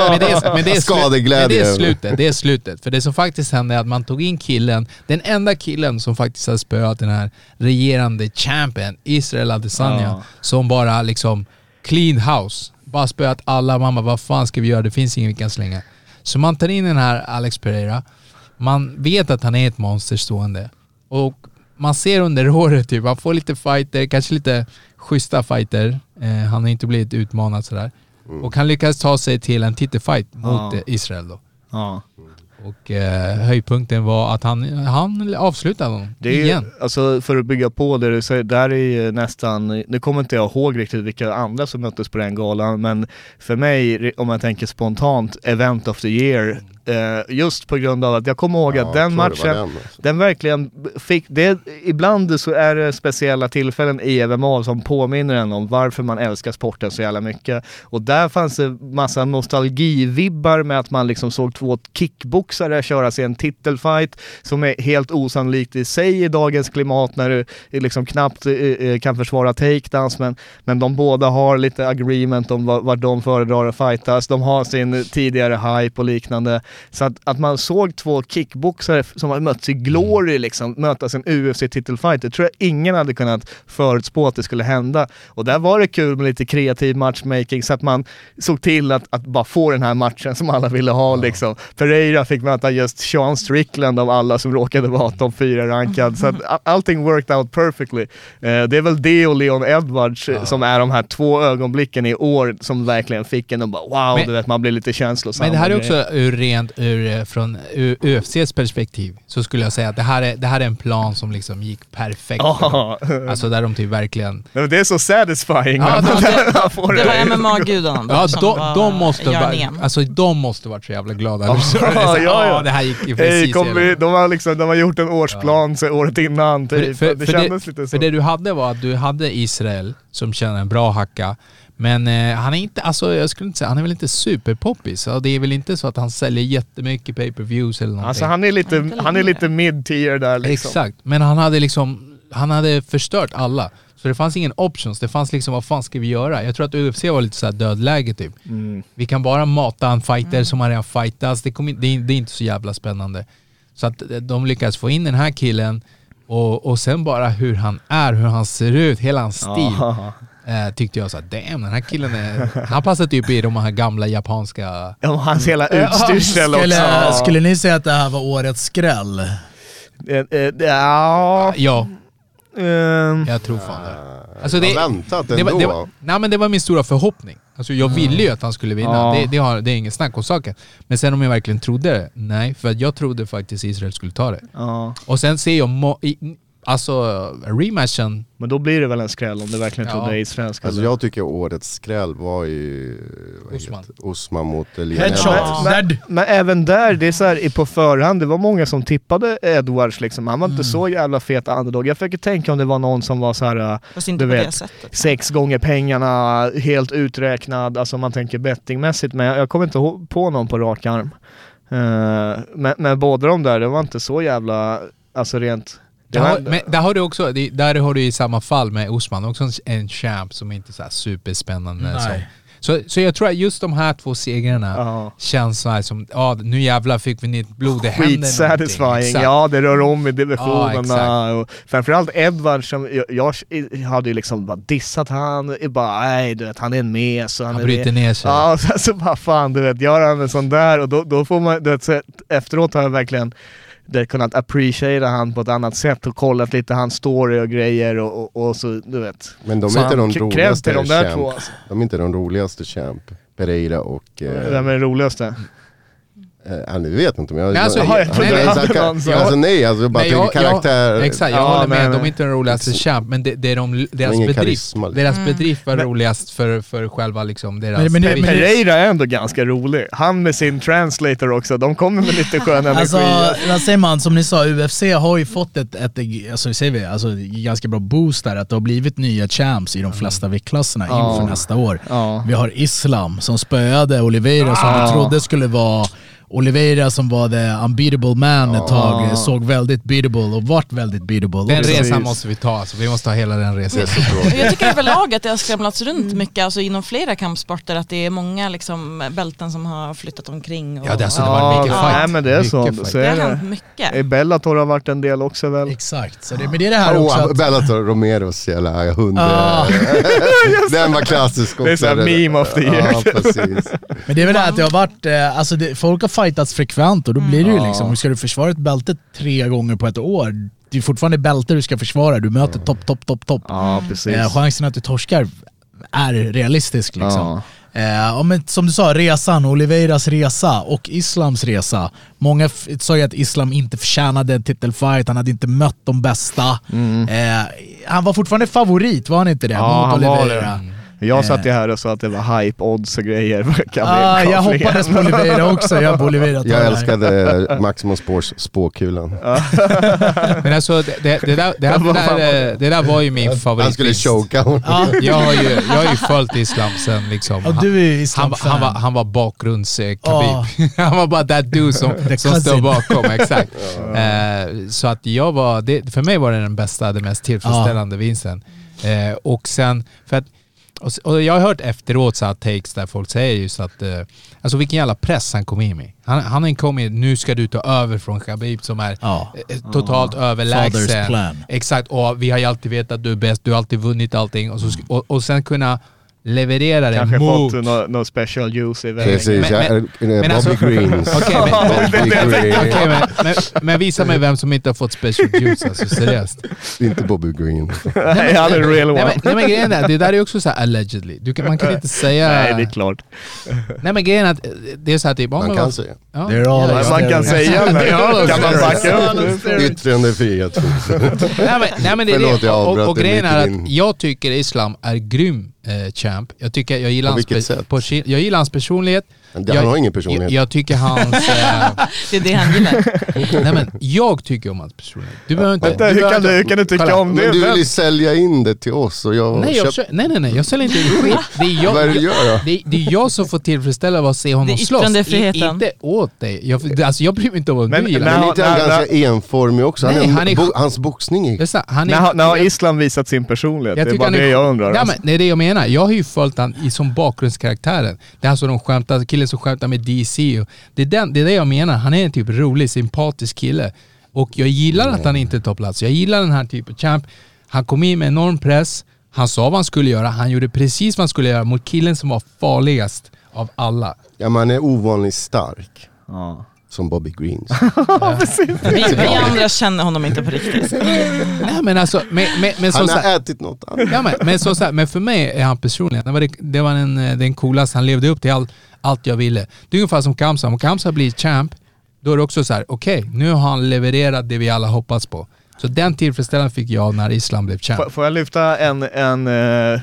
men, det- men, är, men, det är slu- Skadeglädje. men det är slutet, det är slutet. För det som faktiskt hände är att man tog in killen, den enda killen som faktiskt har spöat den här regerande champion, Israel Adesanya, Ja. som bara liksom clean house. Bara spöat alla, bara vad fan ska vi göra? Det finns ingen vi kan slänga. Så man tar in den här Alex Pereira, man vet att han är ett monster stående. Och man ser under året typ, han får lite fighter, kanske lite schyssta fighter. Eh, han har inte blivit utmanad sådär. Och han lyckas ta sig till en titelfight mot Ja. eh, Israel då. Ja. Och eh, höjdpunkten var att han, han avslutade honom Det är igen. alltså för att bygga på det du säger, där är ju nästan, nu kommer inte jag ihåg riktigt vilka andra som möttes på den galan, men för mig, om jag tänker spontant, event of the year, just på grund av att jag kommer ihåg Ja, att den matchen, den, alltså. den verkligen fick, det, ibland så är det speciella tillfällen i MMA som påminner en om varför man älskar sporten så jävla mycket. Och där fanns det massa nostalgivibbar med att man liksom såg två kickboxare köra sig en titelfight som är helt osannolikt i sig i dagens klimat när du liksom knappt eh, eh, kan försvara takedowns men, men de båda har lite agreement om vad de föredrar att fightas. De har sin tidigare hype och liknande. Så att, att man såg två kickboxare som har mötts i glory liksom, mötas en UFC-titelfight, det tror jag ingen hade kunnat förutspå att det skulle hända. Och där var det kul med lite kreativ matchmaking så att man såg till att, att bara få den här matchen som alla ville ha liksom. Pereira fick möta just Sean Strickland av alla som råkade vara topp 4 rankad. Så att a- allting worked out perfectly. Eh, det är väl det och Leon Edwards eh, som är de här två ögonblicken i år som verkligen fick en att bara wow, Men- du vet man blir lite känslosam. Men det här är också ur rent ur, eh, från UFCs perspektiv, så skulle jag säga att det här är, det här är en plan som liksom gick perfekt. Ja. Alltså där de typ verkligen... Det är så satisfying. Ja, när man- det- var MMA-gudarna Ja, som de, var de, måste va, görningen. alltså, de måste varit så jävla glada. Ja, Så ja, ja. ja, det här gick ju Hej, precis kom vi, igenom. de, har liksom, de har gjort en årsplan så året innan För, typ. för, det för, kändes det, lite så. för det du hade var att du hade Israel som känner en bra hacka. Men eh, han är inte, alltså jag skulle inte säga, han är väl inte superpoppis. Det är väl inte så att han säljer jättemycket pay-per-views eller någonting. Alltså han är lite, han är lite mid-tier där liksom. Exakt, men han hade liksom, han hade förstört alla. Så det fanns ingen options, det fanns liksom vad fan ska vi göra? Jag tror att UFC var lite såhär dödläge typ. Mm. Vi kan bara mata en fighter som har redan fightats, det, in- det, är, det är inte så jävla spännande. Så att eh, de lyckas få in den här killen och, och sen bara hur han är, hur han ser ut, hela hans stil. Ja. Eh, tyckte jag såhär, damn den här killen är... Han passar typ i de här gamla japanska... Ja, hans hela utstyrsel också. Skulle, skulle ni säga att det här var årets skräll? Eh, eh, Ja, Ja, ehm, jag tror fan det. Alltså Jag det, har väntat det, ändå. det, var, nej men det var min stora förhoppning. Alltså jag ville ju att han skulle vinna, Ja. det, det, har, det är ingen snack om saken. Men sen om jag verkligen trodde det? Nej, för att jag trodde faktiskt Israel skulle ta det. ja. Och sen ser jag, alltså rematchen, Men då blir det väl en skräll om du verkligen Ja. trodde Israel skulle... Alltså jag tycker årets skräll var ju Osman. det? Osman mot Headshot. Edwards. Dead. Men även där, det är så här, i- på förhand, det var många som tippade Edwards liksom. Han var inte så jävla fet underdog. Jag försöker tänka om det var någon som var så här inte du vet, det sex gånger pengarna, helt uträknad, alltså om man tänker bettingmässigt. Men jag, jag kommer inte ihåg- på någon på rak arm. Eh, men, men båda de där, det var inte så jävla, alltså rent... Där har, men där har du också, där har du i samma fall med Osman, också en, champ som inte är så superspännande. Nej. Som, Så, så jag tror att just de här två segrarna Ja. känns så som, ja nu jävlar fick vi nytt blod, det händer Exakt. ja det rör om i Ja, divisionerna. och framförallt Edward som, jag, jag hade ju liksom bara dissat han, bara nej du vet han är en mes han, Han bryter ner sig. Ja, och sen så bara fan du vet, gör han en sån där och då, då får man, du vet, så efteråt har jag verkligen det, kunnat appreciera han på ett annat sätt och kollat lite hans story och grejer och, och, och så du vet. Men de Så är inte han- de roligaste de där champ. två, alltså. De är inte de roligaste champ. Pereira och... Eh, Vem är det roligaste? Eh, ja, nu vet jag inte om jag... Nej, alltså, jag, jag- jag, nej, nej, jag, hade jag, någon så- alltså nej, alltså jag bara Nej, jag- karaktär. Jag, exakt, jag Ja, håller med. nej, De är nej. inte den roligaste champ, men det, det är de, deras bedrift. karisma, liksom. Deras Mm. bedrift var Men- roligast för, för själva liksom deras... Men- men men Pereira är ändå ganska rolig. Han med sin translator också, de kommer med lite skön energi. Alltså, vad säger man? Som ni sa, UFC har ju fått ett, ett alltså, säger vi, alltså, ganska bra boost där, att det har blivit nya champs i de flesta viktklasserna Ja. inför nästa år. Ja. Vi har Islam som spöade Oliveira som Ja. vi trodde skulle vara Oliveira som var the unbeatable man ett tag, såg väldigt beatable och vart väldigt beatable. Den också. resan måste vi ta, alltså. vi måste ha hela den resan. Jag tycker överlag att det har skramlats runt mycket alltså inom flera kampsporter att det är många liksom, bälten som har flyttat omkring. Och, Ja, det, alltså, det var mycket fight. nej, men det är mycket så. så det är har det. hänt mycket. Bellator har varit en del också väl? Exakt, så det, men det är det här också Oh, att, Bellator Romeros jävla hund. Ah. Den var klassisk också. Det är så här meme of the year. Ja, precis. Men det är väl det att det har varit, eh, alltså det, folk har fightats frekvent och då blir det ju Ja. liksom, ska du försvara ett bälte tre gånger på ett år, det är fortfarande bälte du ska försvara, du möter topp, topp, topp, topp. Ja, precis. Eh, chansen att du torskar är realistisk liksom. Ja. Eh, men som du sa, resan, Oliveiras resa och Islams resa. Många sa ju att Islam inte förtjänade en titelfight, han hade inte mött de bästa. Eh, han var fortfarande favorit, var han inte det? Mm. Ja, mot han var Oliveira. det. Jag satt ju här och sa att det var hype odds och grejer. för Ah, jag hoppades på Oliveira också, jag på Oliveira tar Jag älskade Maximum Sports spåkulan. Men alltså det, det, det, där, det, här, det, där, eh, det där var ju min favorit. Han skulle choka honom. Ja. Jag har ju, jag har ju följt Islam sen liksom. Han, var- Islam-fan. han, var, han var bakgrunds eh, Ja. Khabib. han var bara that dude som, som står bakom. Exakt. Eh, så att jag var, det, för mig var det den bästa, den mest tillfredsställande vinsten. Eh, och sen, för att, och, och jag har hört efteråt så här takes där folk säger just att, eh, alltså vilken jävla press han kom in med. Han, han har kommit, nu ska du ta över från Khabib som är Ja. eh, totalt Father's överlägsen. plan. Exakt, och vi har ju alltid vetat att du är bäst, du har alltid vunnit allting. Och, så, och, och sen kunna leverera det Kanske mot... fått något no special juice i vägen. Precis, Men- jag, men- men Bobby alltså- Greens. Okej, men, visa mig vem som inte har fått special juice, alltså seriöst. Inte Bobby Green. Nej, han är real one. nej, men grejen är, det där är också så här allegedly. Du kan, man kan inte säga... Nej, det är klart. Nej men grejen är att eh, det är så här typ... Man kan säga. Ja, They're all ja, Man, Ja, man kan det- säga, men Det är kan man backa upp det? Yttrandefrihet. Nej men, nej, men det är Förlåt, det. jag Och, och, avbröt och dig grejen är att jag tycker Islam är grym eh, champ. Jag, tycker, jag, gillar På hans sätt? på jag gillar hans personlighet. Det- jag, han har ingen personlighet. Jag, jag tycker hans... Eh, Det är det han gillar. nej men, jag tycker om hans personlighet. Du behöver inte... Vänta, hur kan du, hur kan du tycka Kolla. om det? Men du vill ju sälja in det till oss och jag Nej, jag, köpt- kö- nej, nej, nej, jag säljer inte in skit. Det är jag, Vad är det du gör då? Det, är- det är jag som får tillfredsställa att se honom Det är slåss. Yttrandefriheten. inte åt dig. Jag, alltså, jag bryr mig inte om vad Men- du gillar. men- Men inte han ganska enformig också? Han Nej, är, han är- bo, hans boxning är... Det är han När, har- när har Islam visat sin personlighet? Det är bara han det jag undrar. Men det är det jag menar. Jag har ju följt han i, som bakgrundskaraktären. Det är alltså de skämtar, killen som skämtar med DC. Och det, är den, det är det jag menar. Han är en typ rolig, sympatisk kille. Och jag gillar att han inte tar plats. Jag gillar den här typen av champ. Han kom in med enorm press. Han sa vad han skulle göra. Han gjorde precis vad han skulle göra mot killen som var farligast av alla. Ja, man är ovanligt stark. Ja. Som Bobby Greens. Vi, vi andra känner honom inte på riktigt. Nej men alltså, men, men, men Han har ätit något annat. Ja, men, men, så, så här, men för mig är han personligen, det var, det, det var den, eh, den coolaste, han levde upp till all, allt jag ville. Det är ungefär som Kamsa, om Kamsa blir champ, då är det också så här: okej, nu har han levererat det vi alla hoppats på. Så den tillfredsställelsen fick jag när Islam blev champ. Får, får jag lyfta en, en eh,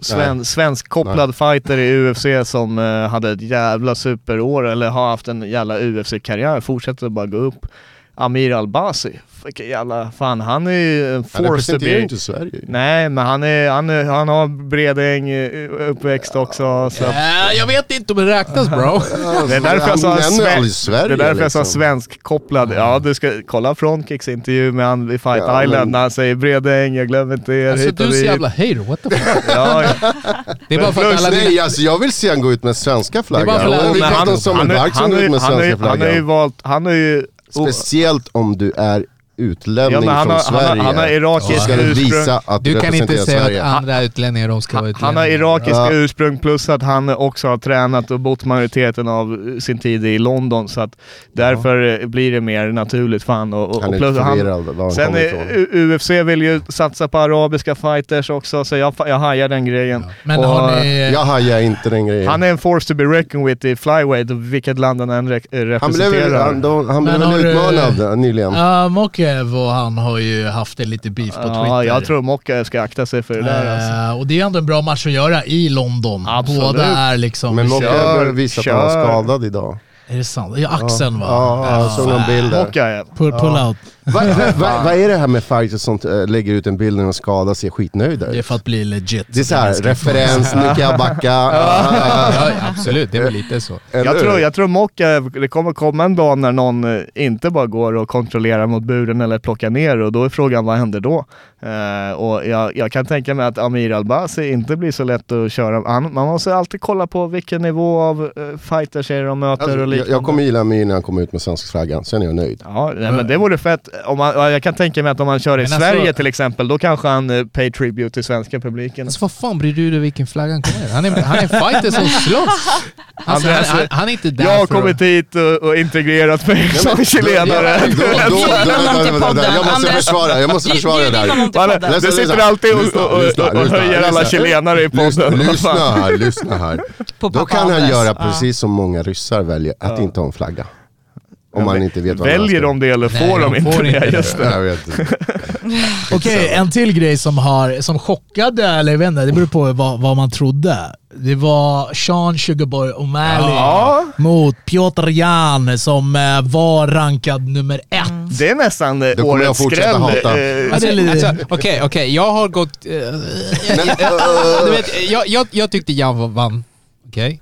sven, svensk kopplad fighter i UFC som eh, hade ett jävla superår eller har haft en jävla UFC-karriär, fortsätter bara gå upp. Amir Albasi. Vilken jävla, fan han är ju en Han force to representerar ju be. inte Sverige. Nej, men han, är, han, är, han har Bredäng eh, uppväxt också. Så. att- Äh, jag vet inte om det räknas bro. Det är därför jag sa, Han sven- Sverige, det är därför jag sa liksom. svensk kopplad. Ja, du ska kolla Frontkicks intervju med han i Fight Ja, Island men- när han säger Bredäng, jag glömmer inte er. Alltså du är så dit." jävla hater, what the fuck? Ja, ja. Det är bara för att alla Nej, alltså jag vill se han gå ut med svenska Det är bara flaggan. för med han, han har ju flaggan. valt, han har ju... Speciellt om du är utlänning Ja, från har- han har- Sverige. han har irakiskt du ursprung. visa att du, kan inte representerar säga Sverige. att andra utlänningar de ska vara utlänningar. han har irakiska Ja. ursprung plus att han också har tränat och bott majoriteten av sin tid i London så att därför eh, blir det mer naturligt för han. Och, och, Han är plus han, var han Sen är, UFC vill ju satsa på arabiska fighters också så jag, jag hajar den grejen. Men Och, har ni... Jag hajar inte den grejen. Han är en force to be reckoned with i flyweight, vilket land han än re- eh, Han blev, representerar. han, han blev väl du- utmanad nyligen. Ja, Mokev och han har ju haft en lite beef på Twitter. ja, jag tror Mocka ska akta sig för det där alltså. Eh, och det är ändå en bra match att göra i London. Absolut. Båda är liksom... Men Mocke kör, började visa att han var skadad idag. Är det sant? Ja, axeln va? Ja, jag såg någon bild där. Pull, pull out. Vad va, vad är det här med fighters som äh, lägger ut en bild när de skadar ser skitnöjda Det är för att bli legit. Det är såhär, referens, nu kan jag backa. Ja, absolut, det är väl lite så. Jag tror, jag tror Mocka, det kommer komma en dag när någon eh, inte bara går och kontrollerar mot buren eller plockar ner och då är frågan vad händer då? Eh, och jag, jag kan tänka mig att Amir Albasi inte blir så lätt att köra. Han, man måste alltid kolla på vilken nivå av uh, fighters är de möter Alltså, och jag, liknande. jag kommer gilla Amir när han kommer ut med svenska flaggan, sen är jag nöjd. Ja, nej, men det vore fett. Om man, ja, jag kan tänka mig att om man kör i alltså- Sverige till exempel, då kanske han uh, pay tribute till svenska publiken. Alltså vad fan bryr du dig vilken flagga han kommer Han är, han är en fighter som slåss. Alltså, han, han, han är inte där jag har för att- kommit hit och, och integrerat mig som chilenare. Jag måste försvara, jag måste försvara det där. Du sitter alltid och, höjer alla chilenare i Lyssna, podden. lyssna här, lyssna här. Då kan han göra Ja. precis som många ryssar väljer, att inte ha en flagga. Om man inte vet vad Väljer de det eller Nej, får de de inte får det? inte det. Just det. Jag vet inte. Okej, en till grej som, har, som chockade, eller jag vet inte, det beror på vad, vad man trodde. Det var Sean Sugarboy O'Malley Ja. mot Piotr Jan som eh, var rankad nummer ett. Det är nästan eh, årets fortsätta skräll. eh, Alltså, Okej, okej, jag har gått... eh, vet, jag, jag, jag tyckte Jan var- vann, okej?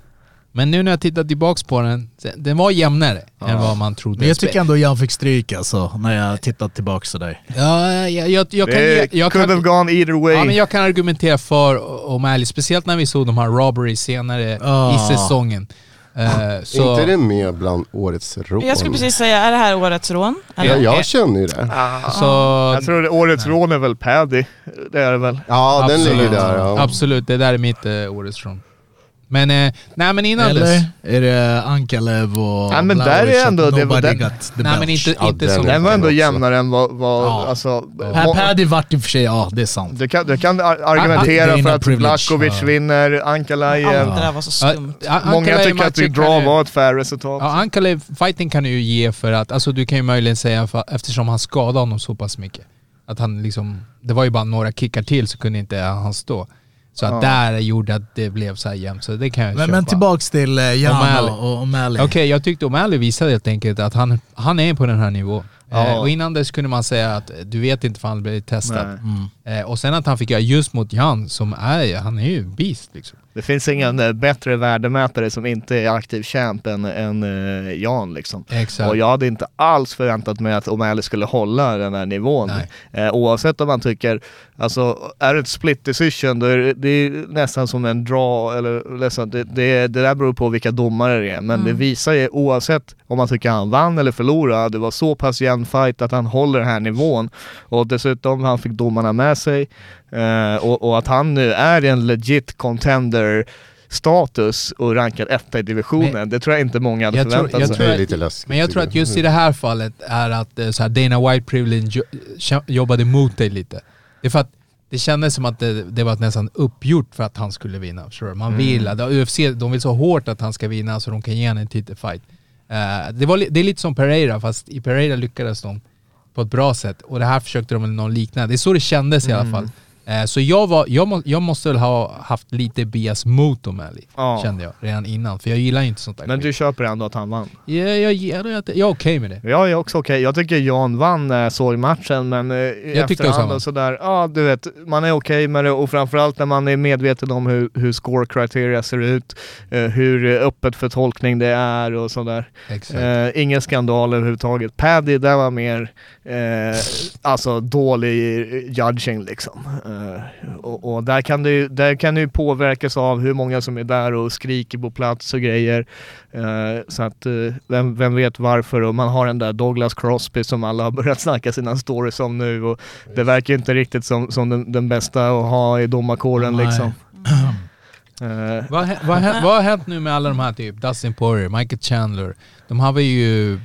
Men nu när jag tittar tillbaks på den, den var jämnare än vad man trodde. Men jag tycker ändå Jan fick stryk alltså, när jag tittat tillbaka sådär. Ja, jag, jag, jag kan... Det Jag, jag could have kan gone either way. Ja, men jag kan argumentera för O'Malley, speciellt när vi såg de här robbery senare Ah. i säsongen. Eh, så, inte det med bland årets rån? Jag skulle precis säga, är det här årets rån? Eller? Ja, jag känner ju det. så, Jag tror det årets rån är väl Paddy. Det är det väl. Ja, den Absolut. ligger där. Ja. Absolut, det där är mitt eh, årets rån. Men, eh, nej men innan Eller dess. är det Ankalev och Ja, men där är ändå- det var den- Nej men belch? inte, Ja, inte den Den var ändå också. jämnare än vad... vad Ja. alltså, Här må- Paddy vart i och för sig, ja det är sant. du kan, du kan Ah, argumentera för att Ja. vinner, Ankalaev. det där var så Ja, skumt. Många tycker att det matchen kan draw var ett fair resultat. Ja, Ankalev fighting kan du ju ge för att, alltså du kan ju möjligen säga för, eftersom han skadade honom så pass mycket. Att han liksom, det var ju bara några kickar till så kunde inte han stå. Så att Ja. där gjorde att det blev så här jämnt, så det kan jag Men, köpa. men tillbaks till eh, Jan O'Malley. och, O'Malley. Okej, jag tyckte O'Malley visade helt enkelt att han, han är på den här nivån. Ja. Eh, och innan dess kunde man säga att du vet inte för han blev testad. Nej. Eh, och sen att han fick göra just mot Jan som är, han är ju beast liksom. Det finns ingen eh, bättre värdemätare som inte är aktiv champ än, än eh, Jan liksom. Exakt. Och jag hade inte alls förväntat mig att O'Malley skulle hålla den här nivån. Eh, oavsett om man tycker, alltså är det ett split decision då är det, det är nästan som en draw eller ledsen, det, det, det där beror på vilka domare det är. Men det visar ju oavsett om man tycker han vann eller förlorade, det var så pass jämn fight att han håller den här nivån. Och dessutom han fick domarna med sig. Eh, och, och att han nu är en legit contender status och rankad etta i divisionen, Men- det tror jag inte många hade Jag tror- förväntat jag sig. tror Det är att- lite läskigt. Men jag tror att just i det här fallet är att eh, så här, Dana White Privilege jo- jobbade mot dig lite. Det är för att det kändes som att det, det var nästan uppgjort för att han skulle vinna. Du? Man vill, att UFC de vill så hårt att han ska vinna så de kan ge honom en titelfight. Eh, det, var, det är lite som Pereira, fast i Pereira lyckades de på ett bra sätt. Och det här försökte de med någon liknande. Det är så det kändes i alla fall. Eh, så jag, var, jag, må, jag måste väl ha haft lite bias mot O'Malley, Ja. kände jag redan innan. För jag gillar ju inte sånt där Men skit. du köper ändå att han vann? Ja, jag, jag, jag, jag är okej med det. Jag är också okej. Jag tycker Jan vann jag såg matchen men eh, i Jag tyckte efterhand samma. och sådär, ja du vet, man är okej med det och framförallt när man är medveten om hur, hur score criteria ser ut, eh, hur eh, öppet för tolkning det är och sådär. Exakt. Eh, ingen skandal överhuvudtaget. Paddy, det var mer eh, alltså dålig judging liksom. Eh, och, och där kan det ju där kan ju påverkas av hur många som är där och skriker på plats och grejer. Eh, så att eh, vem, vem vet varför och man har den där Douglas Crosby som alla har börjat snacka sina stories om nu och det verkar inte riktigt som, som den, den bästa att ha i domarkåren Nej. liksom. Eh, Vad, vad, vad har hänt nu med alla de här typ Dustin Poirier, Michael Chandler? De här var ju...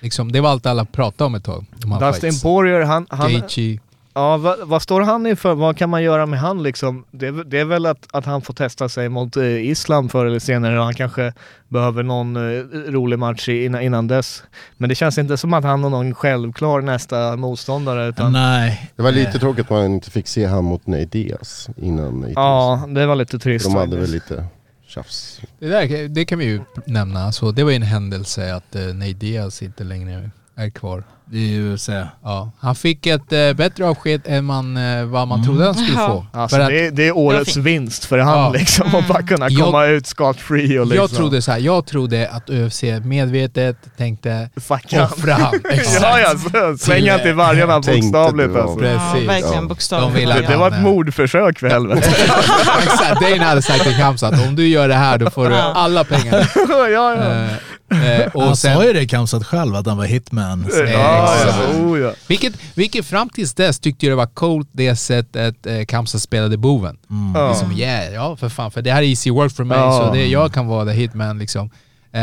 Liksom, det var allt alla pratade om ett tag. Dustin fights. Poirier, han, han, Gaethje. Ja, vad, vad står han i för? Vad kan man göra med han liksom? Det, är- det är väl att, att han får testa sig mot eh, Islam förr eller senare och han kanske behöver någon eh, rolig match innan, innan dess. Men det känns inte som att han har någon självklar nästa motståndare utan... Nej. Det var lite tråkigt att man inte fick se han mot Nate Diaz innan Diaz. Ja, det var lite trist De hade väl lite tjafs. Det, där, det kan vi ju nämna. Så det var ju en händelse att uh, Diaz inte längre är kvar. Det är ju UFC. Ja, han fick ett eh, bättre avsked än man, eh, vad man trodde han skulle Ja. få. Alltså För att det, är- det är årets vinst för han Ja. liksom, att bara kunna Jag- komma ut scot-free och liksom... Jag trodde så här, jag trodde att UFC medvetet tänkte Fuck han. offra han. Exakt. Ja, ja, så- slänga till vargarna Tänkte bokstavligt alltså. Precis. Ja, verkligen Ja. bokstavligt. De vill Det, att det var ett eh, mordförsök för helvete. Exakt, Dane hade sagt till Kamsa att om du gör det här då får du Ja. alla pengar. ja, ja. Eh, eh, och han sen, sa ju det Kamsat själv, att han var hitman. Så- Ja, ja, oh, ja. vilket, vilket fram tills dess tyckte jag det var coolt det sättet eh, Kamsa spelade boven. Ja. Liksom, yeah, ja för fan, för det här är easy work för mig Ja. så det, jag kan vara the hitman liksom. Eh,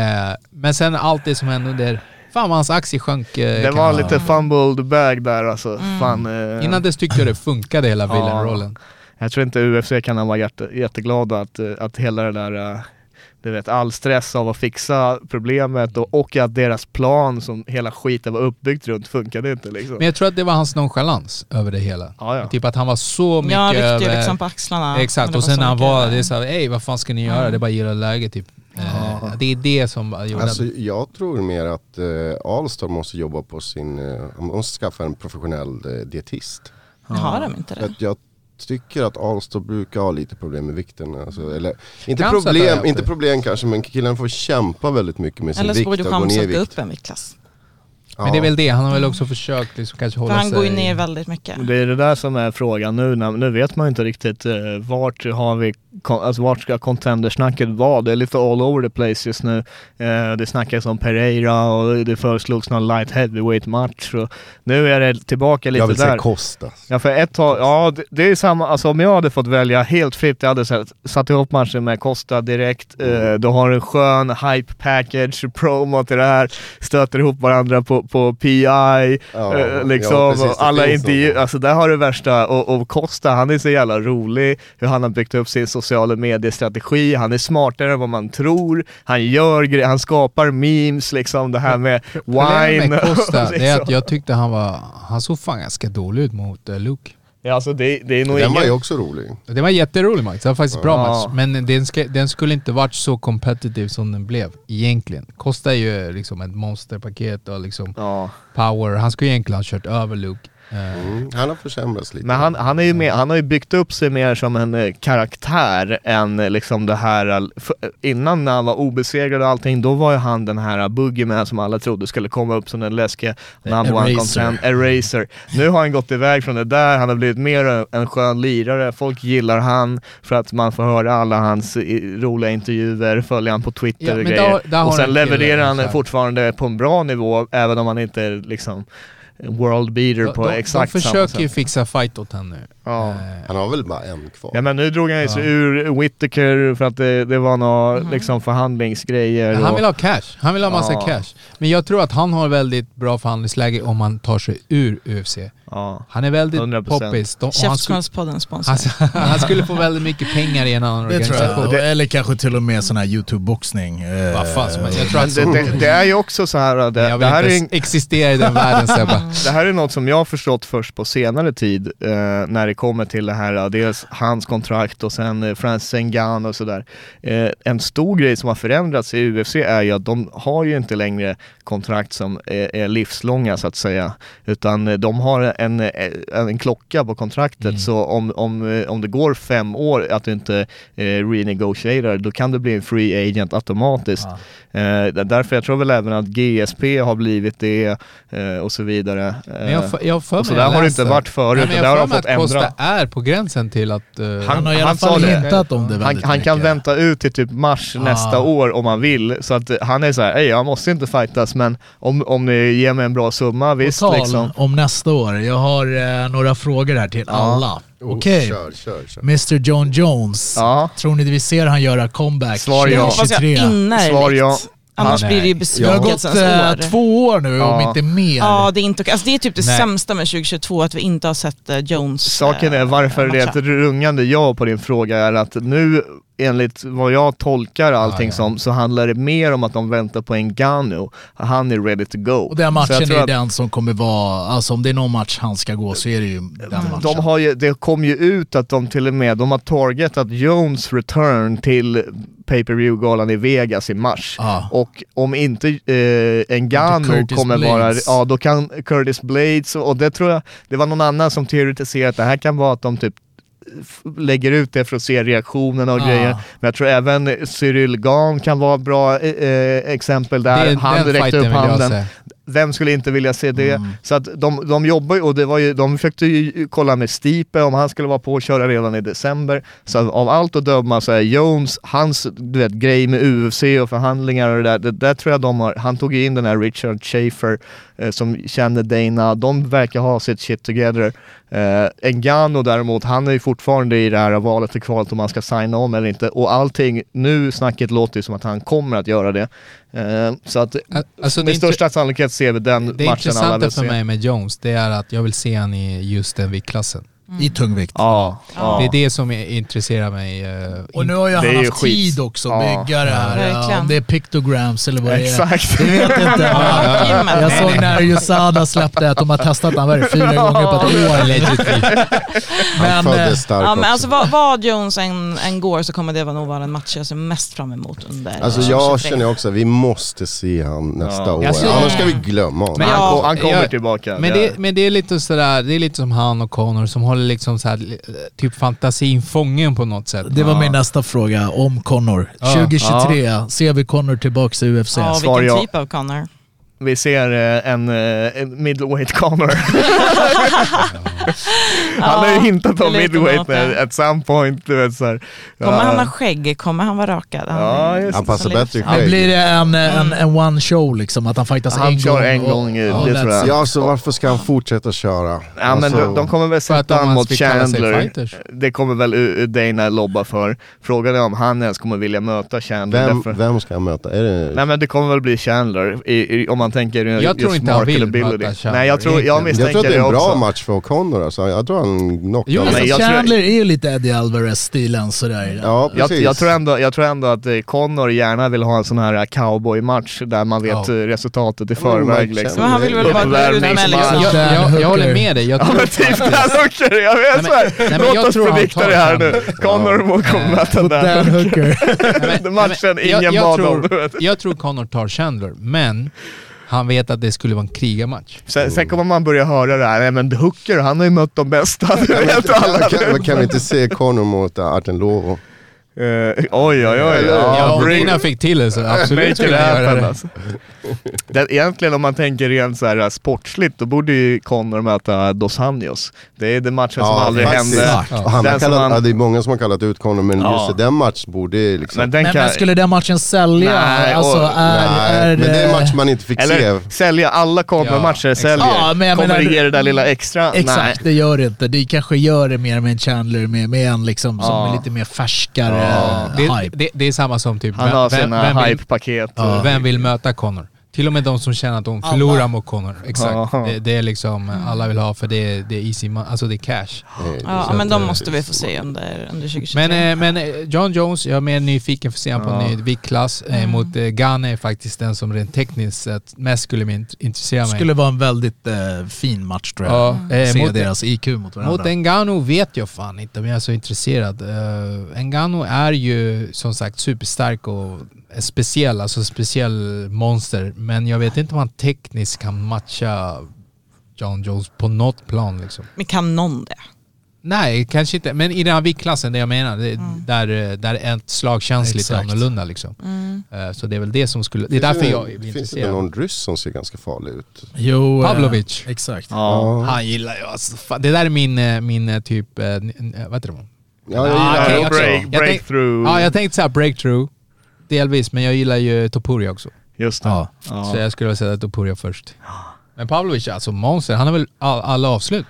men sen allt det som hände under, fan vad hans aktie sjönk. Eh, Det var lite fumbled bag där alltså. Fan, eh, Innan dess tyckte jag det funkade hela Ja. villainrollen. Jag tror inte UFC kan vara jätte, jätteglada att, eh, att hela det där, eh, du vet, all stress av att fixa problemet och, och att deras plan som hela skiten var uppbyggt runt funkade inte liksom. Men jag tror att det var hans nonchalans över det hela. Ja, ja. Typ att han var så mycket Ja, ryckte över... liksom på axlarna. Exakt, och sen när han var det är såhär, ey vad fan ska ni göra? Mm. Det är bara att gilla läget typ. Eh, det är det som gjorde Alltså, jag tror mer att eh, Alstor måste jobba på sin, eh, han måste skaffa en professionell eh, dietist. Har de inte det? att jag tycker att Alstor brukar ha lite problem med vikten. Alltså, eller, inte, problem, inte problem kanske men killen får kämpa väldigt mycket med sin Eller så vikt borde och gå Chamsa ner i gå vikt. upp en viktklass. Men det är väl det, han har väl också försökt liksom kanske hålla han sig... går ju ner väldigt mycket. Det är det där som är frågan nu. Nu vet man ju inte riktigt eh, vart har vi, alltså vart ska contendersnacket vara? Det är lite all over the place just nu. Eh, det snackas om Pereira och det föreslogs någon light heavyweight match. Och nu är det tillbaka lite Jag vill där. säga Costa. Ja för ett tag, ja det, det är samma, alltså om jag hade fått välja helt fritt, jag hade satt, satt ihop matchen med Costa direkt, eh, du har en skön hype package, promo till det här, stöter ihop varandra på, på PI, Ja, eh, liksom, ja, precis, alla intervjuer, alltså där har du värsta, och, och Costa han är så jävla rolig, hur han har byggt upp sin sociala mediestrategi, han är smartare än vad man tror, han gör grejer, han skapar memes liksom, det här med wine. med Costa, och det är att liksom. jag tyckte han var... Han såg fan ganska dålig ut mot uh, Luke. Ja, alltså det, det är nog Den var ju ingen... också rolig. Det var jätterolig match, det var faktiskt en bra Ja. match. Men den, ska, den skulle inte varit så competitive som den blev, egentligen. Costa är ju liksom ett monsterpaket och liksom Ja. power. Han skulle egentligen ha kört över Luke. Eh, Mm. Han har försämrats lite. Men han, han, är ju mer, han har ju byggt upp sig mer som en eh, karaktär än eh, liksom det här, innan när han var obesegrad och allting, då var ju han den här boogeyman som alla trodde skulle komma upp som den läskiga number one content, eraser. Nu har han gått iväg från det där, han har blivit mer en skön lirare, folk gillar han för att man får höra alla hans roliga intervjuer, följa han på Twitter Ja, och grejer. där- där och sen levererar han fortfarande på en bra nivå, även om han inte liksom world beater de, på de, exakt de samma försöker ju sätt. fixa fight åt honom nu. Ja. Eh, Han har väl bara en kvar. Ja men nu drog han ju sig Ja. ur Whittaker för att det, det var några liksom förhandlingsgrejer. han och- vill ha cash. Han vill ha massa Ja. cash. Men jag tror att han har väldigt bra förhandlingsläge om han tar sig ur UFC. ja. Han är väldigt 100%. poppis. De, han, skulle, Käftsmällspodden sponsor. han, han skulle få väldigt mycket pengar i en annan Det tror organisation. jag. Eller kanske till och med sån här YouTube-boxning. Vad fan som helst. Men det, det, det är ju också så här, det, det här är inte en, ens existera i den världen Sebbe. Det här är något som jag har förstått först på senare tid eh, när det kommer till det här, ja, dels hans kontrakt och sen eh, Francis Ngannou och sådär. Eh, en stor grej som har förändrats i UFC är ju att de har ju inte längre kontrakt som är, är livslånga så att säga, utan eh, de har en, eh, en klocka på kontraktet så om, om, eh, om det går fem år att du inte eh, renegotiatar, då kan du bli en free agent automatiskt. Eh, det är därför jag tror väl även att GSP har blivit det eh, och så vidare. Men jag, för- jag för så där jag har det inte varit förut, Nej, men och där jag har de för fått mig att Costa ändra. är på gränsen till att... eh, Han har i alla han fall det. hintat om det Han, han kan vänta ut till typ mars nästa år om han vill. Så att eh, han är så här, "Ey, jag måste inte fightas men om, om ni ger mig en bra summa, visst tal liksom. om nästa år, jag har eh, några frågor här till alla. Okej, Kör, kör, kör. Mr John Jones. Ja. Tror ni vi ser han göra comeback Svar ja. Hoppas jag 2023? innerligt. Svar ja. Annars Nej. blir det ju Det har gått besvikelsens eh, år. två år nu, om Ja. inte mer. Ja, det är inte. Alltså det är typ det Nej. sämsta med 2022, att vi inte har sett eh, Jones Saken är eh, varför det är ett rungande ja på din fråga är att nu enligt vad jag tolkar allting Ja, ja. som så handlar det mer om att de väntar på en Gano. Han är ready to go. Och den matchen är att- den som kommer vara, alltså om det är någon match han ska gå så är det ju den matchen. De har ju, det kom ju ut att de till och med, de har targetat Jones return till pay per view galan i Vegas i mars. Ja. Och om inte eh, Curtis kommer vara, Blades. ja då kan Curtis Blades, och det tror jag, det var någon annan som teoretiserade att det här kan vara att de typ lägger ut det för att se reaktionerna och Ah. grejer. Men jag tror även Cyril Gahn kan vara ett bra eh, eh, exempel där. det, han fighten upp handen. Vem skulle inte vilja se det? Mm. Så att de, de jobbar ju, och det var ju, de försökte ju kolla med Stipe om han skulle vara på och köra redan i december. Så av allt att döma så är Jones, hans du vet, grej med UFC och förhandlingar och det där, det där tror jag de har, han tog ju in den här Richard Schaefer som känner Dana, de verkar ha sitt shit together. Eh, Ngannou däremot, han är ju fortfarande i det här valet och kvalet om han ska signa om eller inte och allting, nu snacket låter ju som att han kommer att göra det. Eh, så att Alltså, det, med största sannolikhet ser vi den det matchen alla intressanta vill för se. mig med Jones, det är att jag vill se han i just den viktklassen. I tungvikt. Ja, ja. Det är det som är- intresserar mig. eh, Och nu har ju han haft skit. tid också att Ja. bygga det här. Ja, om det är pictograms eller vad det är. Exakt. Det vet jag inte. Jag såg när USADA släppte att de har testat han var fyra gånger på ett år. Han Men, eh, föddes stark Ja, men alltså vad, vad Jones än, än går så kommer det nog vara en match jag ser mest fram emot under Alltså 2023. jag känner också, vi måste se han nästa Ja. år. Alltså, Annars ska vi glömma honom. Men- han, han kommer tillbaka. Men det, men det är lite sådär, det är lite som han och Connor som håller liksom så här, typ fantasin fången på något sätt. Det var min nästa fråga om Connor. Ja. 2023, ser vi Connor tillbaks i UFC? Ja, vilken ja. typ av Connor? Vi ser eh, en, eh, en middleweight Connor. han har ju hintat om middleweight at some point. Du vet, så här. Kommer Ja. han ha skägg? Kommer han vara rakad? Han, Ja, just Han passar så bättre i skägg. Ja, blir det en, en, en one show liksom? Att han fightas Han en kör gång? en och- gång, det och tror jag. Ja, så varför ska han fortsätta köra? Ja men Alltså, de, de kommer väl sätta de han ens mot Chandler. Det kommer väl Dana lobba för. Frågan är om han ens kommer vilja möta Chandler. vem, därför- vem ska han möta? Är det... Nej men det kommer väl bli Chandler, i, i, om man tänker i- Jag tror inte han vill möta Chandler, Nej jag tror, jag misstänker jag tror att det är en bra också. match för O'Connor alltså. Jag tror han knockar Jo, Alltså, jag tror- Chandler är ju lite Eddie Alvarez-stilen sådär. Ja, Jag, precis. jag, tror ändå, jag tror ändå att eh, Connor gärna vill ha en sån här cowboy-match där man vet Ja. eh, resultatet i förväg liksom. Men han vill väl med liksom... jag, jag, jag håller med dig. Jag Ja tror men typ Dan Hooker, jag vet Nej, men- såhär, låt jag oss tror predikta det här nu. Connor mot kommer möta Dan. Hooker. Matchen ingen jag, bad jag, om. tror, jag tror Connor tar Chandler, men han vet att det skulle vara en krigarmatch. Sen, sen kommer man börja höra det här, nej men Hooker han har ju mött de bästa. Du Ja, vet men, alla. kan, kan, kan vi inte se Connor mot Arten Lovo? Eh, oj oj oj. Ja, Ja, om Dina fick till det så absolut skulle jag göra det. alltså. det. Egentligen om man tänker rent så här äh, sportsligt, då borde ju Connor möta Dos Anjos. Det är den matchen som aldrig faktiskt. hände. Ja. Han kallat, ja, det är många som har kallat ut Connor, men Ja. just den matchen borde liksom... Men den kan... men skulle den matchen sälja? Nej, alltså, och- är, Nej, är, men det är en match man inte fick se. Eller sälja alla Connor-matcher, Ja, säljer. Ja, men jag Kommer menar- det ge det där lilla extra? Exakt, Nej. det gör det inte. Det kanske gör det mer med en Chandler, med, med en liksom som Ja. är lite mer färskare Det, det, det är samma som typ, Han har vem, sina vem, vill, hype-paket. Ja. vem vill möta Connor? Till och med de som känner att de Alla. förlorar mot Conor. Exakt. Ja. Det, det är liksom, alla vill ha för det, är- det är easy, mo- alltså det är cash. Ja, Så men de eh, måste vi få se under, under 2023. Men, eh, men eh, John Jones, jag är mer nyfiken för att se honom på en Ja. ny viktklass. Eh, Mm. mot eh, Gane är faktiskt den som rent tekniskt sett mest skulle intressera mig. skulle vara en väldigt eh, fin match tror jag. Ja, eh, Se mot- deras IQ mot varandra. Mot Engano vet jag fan inte om jag är så intresserad. Uh, Engano är ju som sagt superstark och speciell, alltså speciell monster. Men jag vet inte om han tekniskt kan matcha John Jones på något plan liksom. Men kan någon det? Nej, kanske inte. Men i den här viktklassen, det jag menar, det, där, eh, där ett slag känns lite annorlunda liksom. Mm. Eh, så det är väl det som skulle... Det är därför jag är Finns det någon ryss som ser ganska farlig ut? Jo, eh, Pavlovic. Exakt. Ja. Han gillar ju alltså, Det där är min, eh, min eh, typ... eh, Vad heter det? Ja, jag Ah, gillar också. okej. break, Jag tänk- breakthrough. Ja, jag tänkte såhär breakthrough. Delvis, men jag gillar ju Topuria också. Just det. Ja. Ja. Så jag skulle vilja sätta Topuria först. Men Pavlovic, alltså monster. Han har väl all, alla avslut.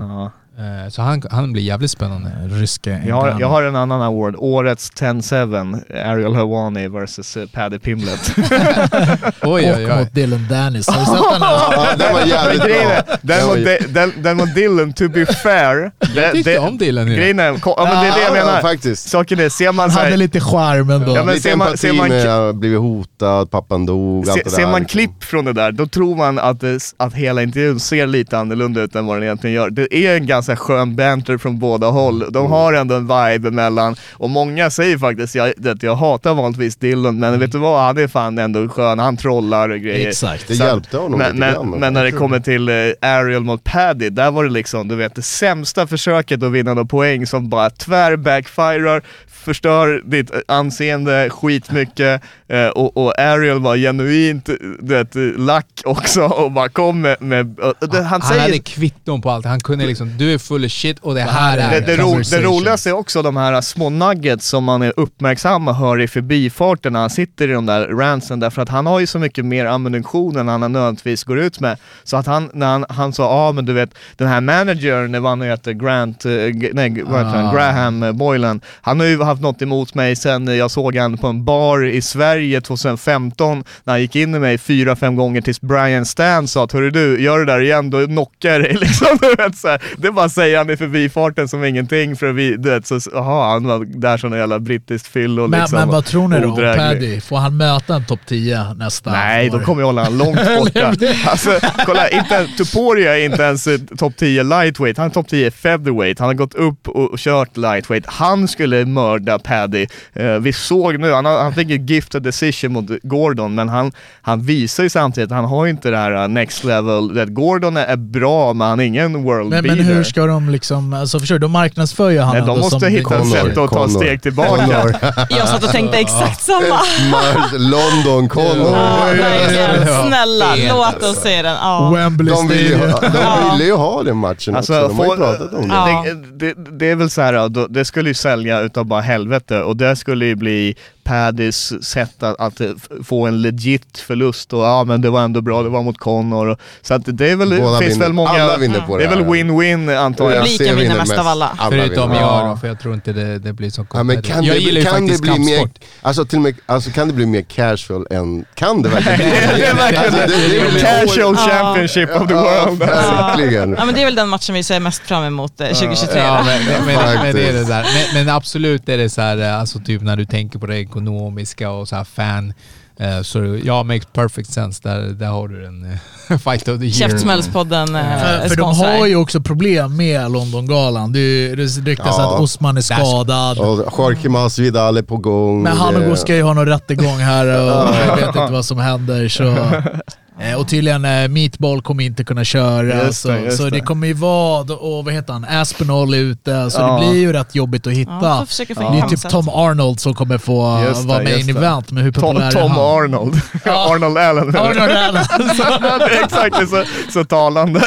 Ja. Eh, Så han, han blir jävligt spännande. Ryska Jag har, jag har en annan award. Årets 10-7, Ariel Hawani vs eh, Paddy Pimlet. Oj, Och oj, oj. mot Dylan Dennis. Har du sett den? Ja, den var jävligt bra. den, ju- de- den, den var Dylan, to be fair. Jag tyckte om Dylan den. Grejen är, ja, men det är det jag Ja, menar. faktiskt. Saken är, ser man Han hade lite charm ändå. Ja, men Lite ser man- empati ser man- med att blivit hotad, pappan dog, allt se, det ser där. man liksom. klipp från det där, då tror man att, det, att hela intervjun ser lite annorlunda ut än vad den egentligen gör. Det är en ganska skön banter från båda håll. Mm. De har ändå en vibe emellan. Och många säger faktiskt jag, att jag hatar vanligtvis Dylan, men vet du vad? Han är fan ändå skön. Han trollar och grejer. Exakt. Det Så- hjälpte honom men, lite men, grann. men när det kommer till eh, Ariel mot Paddy, där var det liksom, du vet, det sämsta försöket att vinna några poäng som bara tvär backfirar, förstör ditt eh, anseende skitmycket eh, och, och Ariel var genuint, eh, du vet, eh, lack också och bara kom med, med och det, han, Han säger hade kvitton på allt. Han kunde liksom, du är full of shit och det här Det- är... det, det, ro, det roligaste är också de här små nuggets som man är uppmärksam och hör i förbifarten när han sitter i de där rantsen därför att han har ju så mycket mer ammunition än han nödvändigtvis går ut med. Så att han, när han, han sa, ja ah, men du vet den här managern, vad han nu heter, Grant, eh, nej vad heter han, Ah. Graham eh, Boylan, han har ju haft något emot mig sen jag såg han på en bar i Sverige 2015 när han gick in i mig fyra, fem gånger tills Brian Stan sa att hörru du, gör det där igen då knockar jag dig liksom. Du vet, så här. Det bara säger han i förbifarten som ingenting för vi, du vet, så, aha, han var där som en jävla brittiskt fyll och Men, liksom men vad tror ni då om. Paddy? Får han möta en topp 10 nästa Nej, år? då kommer jag hålla han långt borta. alltså, kolla, inte, Tuporia är inte ens eh, topp 10 lightweight, han är topp 10 featherweight. Han har gått upp och, kört lightweight. Han skulle mörda Paddy. Eh, vi såg nu, han, han fick ett gifted decision mot Gordon, men han, han visar ju samtidigt att han har ju inte det här uh, next level. Det, Gordon är, är bra, men han är ingen world Men, beater. men hur ska de liksom, alltså förstår du, de marknadsför ju han Nej, de måste som hitta ett sätt att ta Connor. steg tillbaka. Connor. Jag satt och tänkte exakt samma. Mars, London, Connor. Ja, verkligen. Ja. Snälla, låt oss se den. Ja. Wembley De ville ju, de ville ju ha den matchen Alltså, också, de har ju pratat om det. Ja. det, det, det är väl så här, då, det skulle ju sälja utav bara helvete och det skulle ju bli Paddys sätt att, att eh, få en legit förlust och ja men det var ändå bra, det var mot Connor. och- Så att det är väl, Båda finns vinner. väl många, Alla vinner på det är det väl här. win-win antar jag. Publiken vinner mest av alla. Förutom vinner. jag Ja. då, för jag tror inte det, det blir så Ja, men kan Jag det, gillar ju kan det faktiskt bli mer, kampsport. alltså, till och med, alltså kan det bli mer casual än, kan det verkligen bli Det är verkligen Alltså, det- det är väl casual Ja. championship of the Ja, world. verkligen. Ja men det är väl den matchen vi ser mest fram emot eh, 2023. Ja, då. men, men, men, men det är det där. Men, men absolut är det så här, eh, alltså typ när du tänker på det ekonomiska och så här fan. eh, Så ja, makes perfect sense. Där, där har du en eh, fight of the year. Käftsmällspodden eh, För, för de har ju också problem med Londongalan. Det, ryktas Ja. att Osman är skadad. Och Jorge Masvidal är på gång. Men Det- Hanogo ska ju ha någon rättegång här och jag vet inte vad som händer. Så. Eh, Och tydligen eh, Meatball kommer inte kunna köra. Just så det, just så det det. kommer ju vara, och vad heter han, Aspinall är ute. Så Ja. det blir ju rätt jobbigt att Ja, hitta. få det är Kamsat. typ Tom Arnold som kommer få vara med i event, men hur Tom, populär är Tom han? Arnold. Arnold Allen. Arnold Allen. det är exakt, det är så, så talande.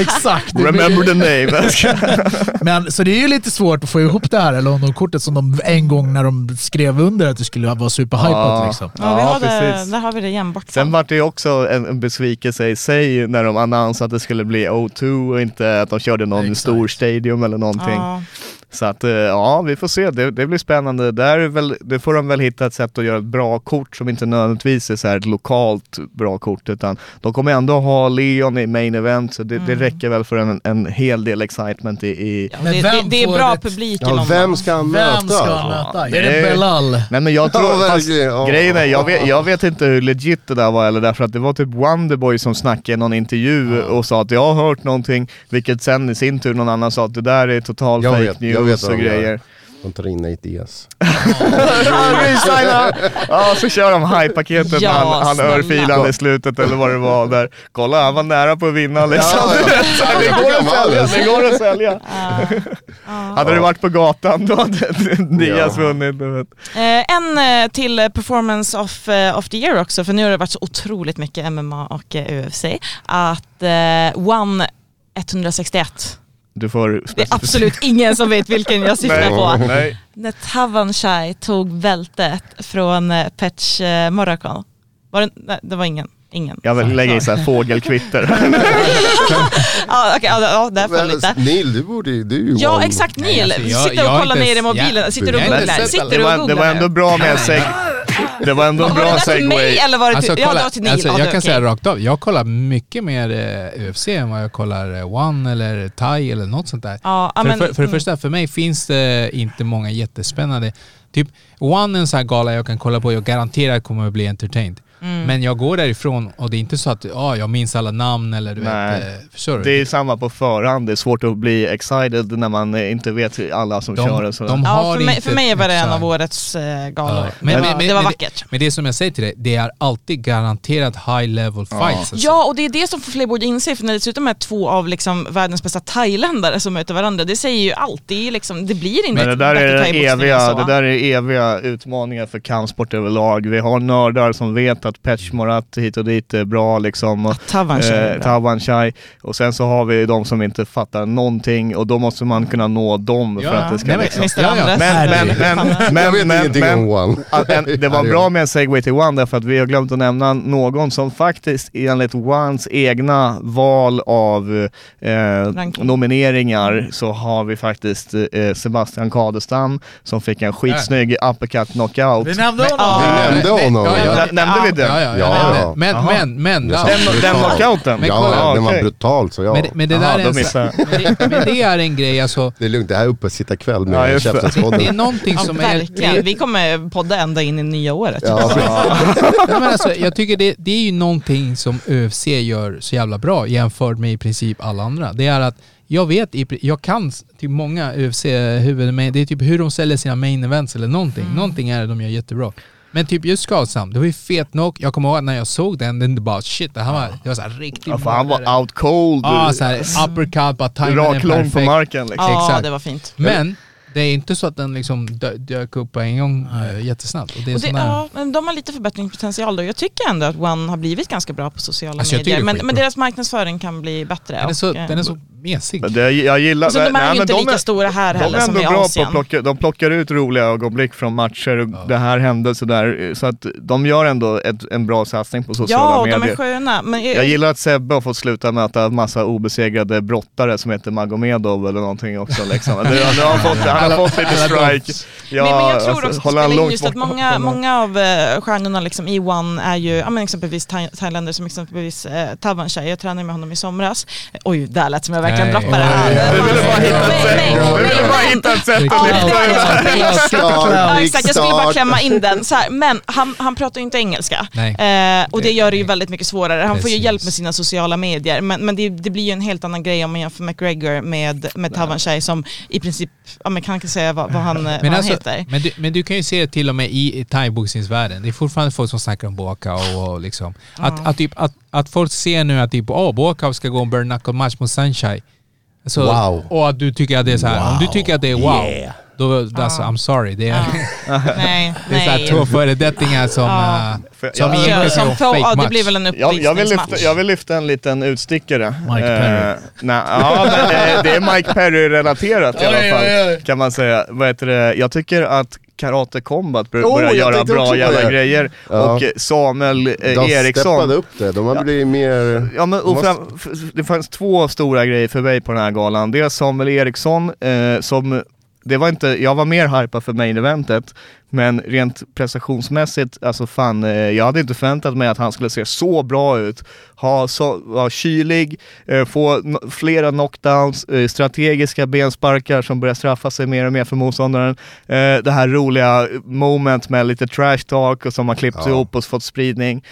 Exakt. Remember the name. Men, så det är ju lite svårt att få ihop det här London-kortet som de en gång när de skrev under att det skulle vara superhypat Ja. liksom. Ja, vi Ja, precis. där har vi det igen bort. Sen var det ju också en, en besvikelse i sig när de annonserade att det skulle bli O2 och inte att de körde någon Exakt. stor stadium eller någonting. ja. Så att eh, ja, vi får se. Det, det blir spännande. Där är väl, det får de väl hitta ett sätt att göra ett bra kort som inte nödvändigtvis är så här ett lokalt bra kort utan de kommer ändå ha Leon i main event så det, det räcker väl för en, en hel del excitement i, i Ja, det, det, det är bra publik Ja, vem ska han möta? Vem ska han möta? det Är det Belal? Nej men jag tror, Ja, fast ja. grejen är, jag vet, jag vet inte hur legit det där var eller därför att det var typ Wonderboy som snackade i någon intervju och sa att jag har hört någonting, vilket sen i sin tur någon annan sa att det där är total Jag fake vet- news vet vad och de gör. grejer. De tar in Nate Diaz. Ja, resigna! Ja, så kör de high-paketet Ja, när han, han snälla. örfilade i slutet eller vad det var där. Kolla, han var nära på att vinna liksom. Ja, ja. Så det går att han sälja, det går att sälja. Hade det varit på gatan då hade Diaz Ja. vunnit. du vet. Eh, en eh, till eh, performance of, eh, of the year också, för nu har det varit så otroligt mycket MMA och eh, UFC, att eh, One 161, Du får det är absolut ingen som vet vilken jag syftar Nej, på. nej. När Tavanshai tog bältet från eh, Petch eh, Morakon. Var det, nej, det var ingen. Ingen. Jag vill lägga in såhär fågelkvitter. Ja, okej, ja, ja, där föll lite. Neil, du borde ju- du Ja exakt Neil, alltså, sitter och kollar ner i mobilen, sitter och har inte googlar. Sitter det, och det var ändå bra med seg... Det var ändå en bra till segway. eller var det till, Alltså, ja, det kolla, var till Neil? alltså, ja, jag kan säga okej. rakt av, jag kollar mycket mer eh, UFC än vad jag kollar eh, One eller Thai eller något sånt där. Ja, ja, för, men- för, för det mm. första, för mig finns det inte många jättespännande. Typ One är en sån här gala jag kan kolla på och jag garanterat kommer att bli entertained. Mm. Men jag går därifrån och det är inte så att ah, jag minns alla namn eller du Nej. vet, eh, förstår du? Det är samma på förhand, det är svårt att bli excited när man eh, inte vet alla som De- kör och sådär. de Ja, har för mig, inte för mig var det en av årets eh, galor. Ja, Men, men- men- det var men- vackert. Men det som jag säger till dig, det är alltid garanterat high level fights. Alltså. Ja, och det är det som fler borde inse, för när det dessutom är två av liksom världens bästa thailändare som möter varandra, det säger ju allt. Det, är liksom, det blir inte Men det där, är eviga, så. det där är eviga utmaningar för kampsport överlag. Vi har nördar som vet att Petch Morat hit och dit är bra liksom. Och, Tavanshai är bra. Tawan Chai. Och sen så har vi de som inte fattar någonting och då måste man kunna nå dem för att det ska Nej, liksom... Men, men, men, men, men, men, att det var bra med en segway till One därför att vi har glömt att nämna någon som faktiskt enligt Ones egna val av eh, nomineringar så har vi faktiskt eh, Sebastian Kadestam som fick en skitsnygg uppercut knockout. Vi nämnde honom! Ja. Vi nämnde honom. Nämnde vi den? Ja, ja, Ja, ja, ja. Men, men, men, Det ja. sa- Den, den? Men Ja, kolla, den var brutal så ja. men, men det där är då en, missade men det, men det är en grej alltså, Det är lugnt, det här är uppe sitta kväll Ja, med just det. det är Käftenspodden. någonting Ja, som är... verkligen. Vi kommer podda ända in i nya året. Ja, Ja, men alltså, jag tycker det, det är ju någonting som ÖFC gör så jävla bra jämfört med i princip alla andra. Det är att jag vet, jag kan typ många UFC-huvuden, men det är typ hur de säljer sina main events eller någonting. Mm. Någonting är det de gör jättebra. Men typ just Karlshamn, det var ju fet knock. Jag kommer ihåg när jag såg den, den bara shit, det här var, det var så här riktigt Ja, han var out cold. Ja, så här uppercut, bara den rak lång på marken liksom. Ja, Exakt. det var fint. Men det är inte så att den liksom dö- dök upp på en gång äh, jättesnabbt. Och det är Och det, där- ja, men de har lite förbättringspotential då. Jag tycker ändå att One har blivit ganska bra på sociala Alltså, medier. Men, men deras marknansföring kan bli bättre. den, är så, och, eh, den är så mesig. Det, jag gillar... alltså, de är nej, ju men inte de lika är- stora här De heller är som ändå i bra på Asien. att plocka, de plockar ut roliga ögonblick från matcher och det här hände sådär. Så att de gör ändå ett, en bra satsning på sociala Ja, och de medier. är sköna. Men jag, Jag gillar att Sebbe har fått sluta möta en massa obesegrade brottare som heter Magomedov eller någonting också liksom. Nu, nu har han, fått, han har fått lite strike. Ja, men, men jag tror alltså, också att det in långt just att många, många av eh, stjärnorna liksom i One är ju, ja, men exempelvis thai- thailändare som exempelvis eh, Tavanshai, jag tränade med honom i somras. Oj, där lät som jag verkligen Nej, droppade oj, här. Du ville bara hitta ett Nej, sätt, ville bara hitta ett att lyfta det det det. Big exakt, jag skulle bara klämma in den. Så här, men han, han pratar ju inte engelska. Nej. Eh, och det gör det ju väldigt mycket svårare. Han får ju hjälp med sina sociala medier. Men, men det, det blir ju en helt annan grej om man jämför McGregor med, med Tavanshai som i princip, ja men kan inte säga vad, vad han, vad han alltså, heter. men, du, men du kan ju se det till och med i, i thaiboxningsvärlden. Det är fortfarande folk som snackar om Boakao och liksom. Att, att, typ, att, att folk ser nu att typ, oh, Boakao ska gå en bare knuckle match mot Sunshine. Så, Wow. Och att du tycker att det är så här, om du tycker att det är wow, Yeah. då, alltså, I'm sorry. Det är, Nej, det är så här två föredettingar som, För- som ja, som få, fake ja, det blir väl en Jag, jag, vill lyfta, jag vill lyfta en liten utstickare. Mike Perry. Eh, nej, ja, men det, det är Mike Perry-relaterat i alla fall, kan man säga. Vad heter det? Jag tycker att Karate Combat bör, Oh, börjar jag göra bra jävla det. grejer. Ja. Och Samuel eh, De Eriksson. steppade upp det, de har Ja. blivit mer... Ja, men, de och fram, det fanns två stora grejer för mig på den här galan. Dels Samuel Eriksson eh, som det var inte, jag var mer hypad för main eventet, men rent prestationsmässigt, alltså fan, eh, jag hade inte förväntat mig att han skulle se så bra ut. Ha så, vara kylig, eh, få flera knockdowns, eh, strategiska bensparkar som börjar straffa sig mer och mer för motståndaren. Det här roliga moment med lite trash talk och som har klippt Ja. ihop och fått spridning.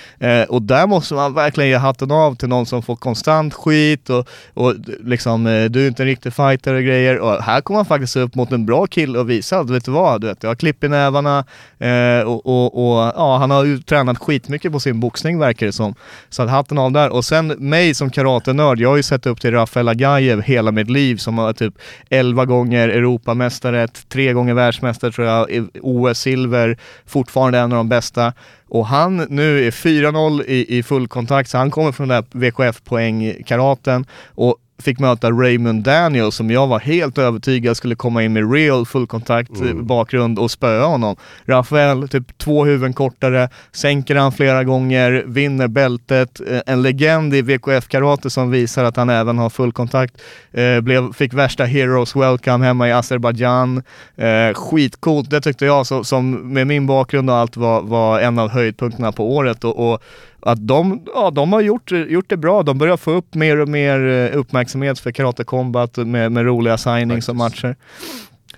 Och där måste man verkligen ge hatten av till någon som får konstant skit och, och liksom, du är inte en riktig fighter och grejer. Och här kommer han faktiskt upp mot en bra kille och visa att, vet du vad, du vet, jag har klipp i nävarna eh, och, och, och ja, han har ju tränat skitmycket på sin boxning verkar det som. Så att hatten av där. Och sen mig som karatenörd, jag har ju sett upp till Rafael Agajev hela mitt liv som har typ 11 gånger Europamästare, tre gånger världsmästare tror jag, OS-silver, fortfarande en av de bästa. Och han nu är 4-0 i, i full kontakt, så han kommer från den där VKF-poäng-karaten och fick möta Raymond Daniel som jag var helt övertygad skulle komma in med real fullkontakt eh, bakgrund och spöa honom. Rafael, typ två huvuden kortare, sänker han flera gånger, vinner bältet. Eh, En legend i VKF-karate som visar att han även har fullkontakt. Eh, blev, fick värsta Heroes Welcome hemma i Azerbaijan. Eh, skitcoolt, det tyckte jag så, som med min bakgrund och allt var, var en av höjdpunkterna på året. Och, och att de, ja, de har gjort, gjort det bra. De börjar få upp mer och mer eh, uppmärksamhet för Karate Combat med, med roliga signings och matcher.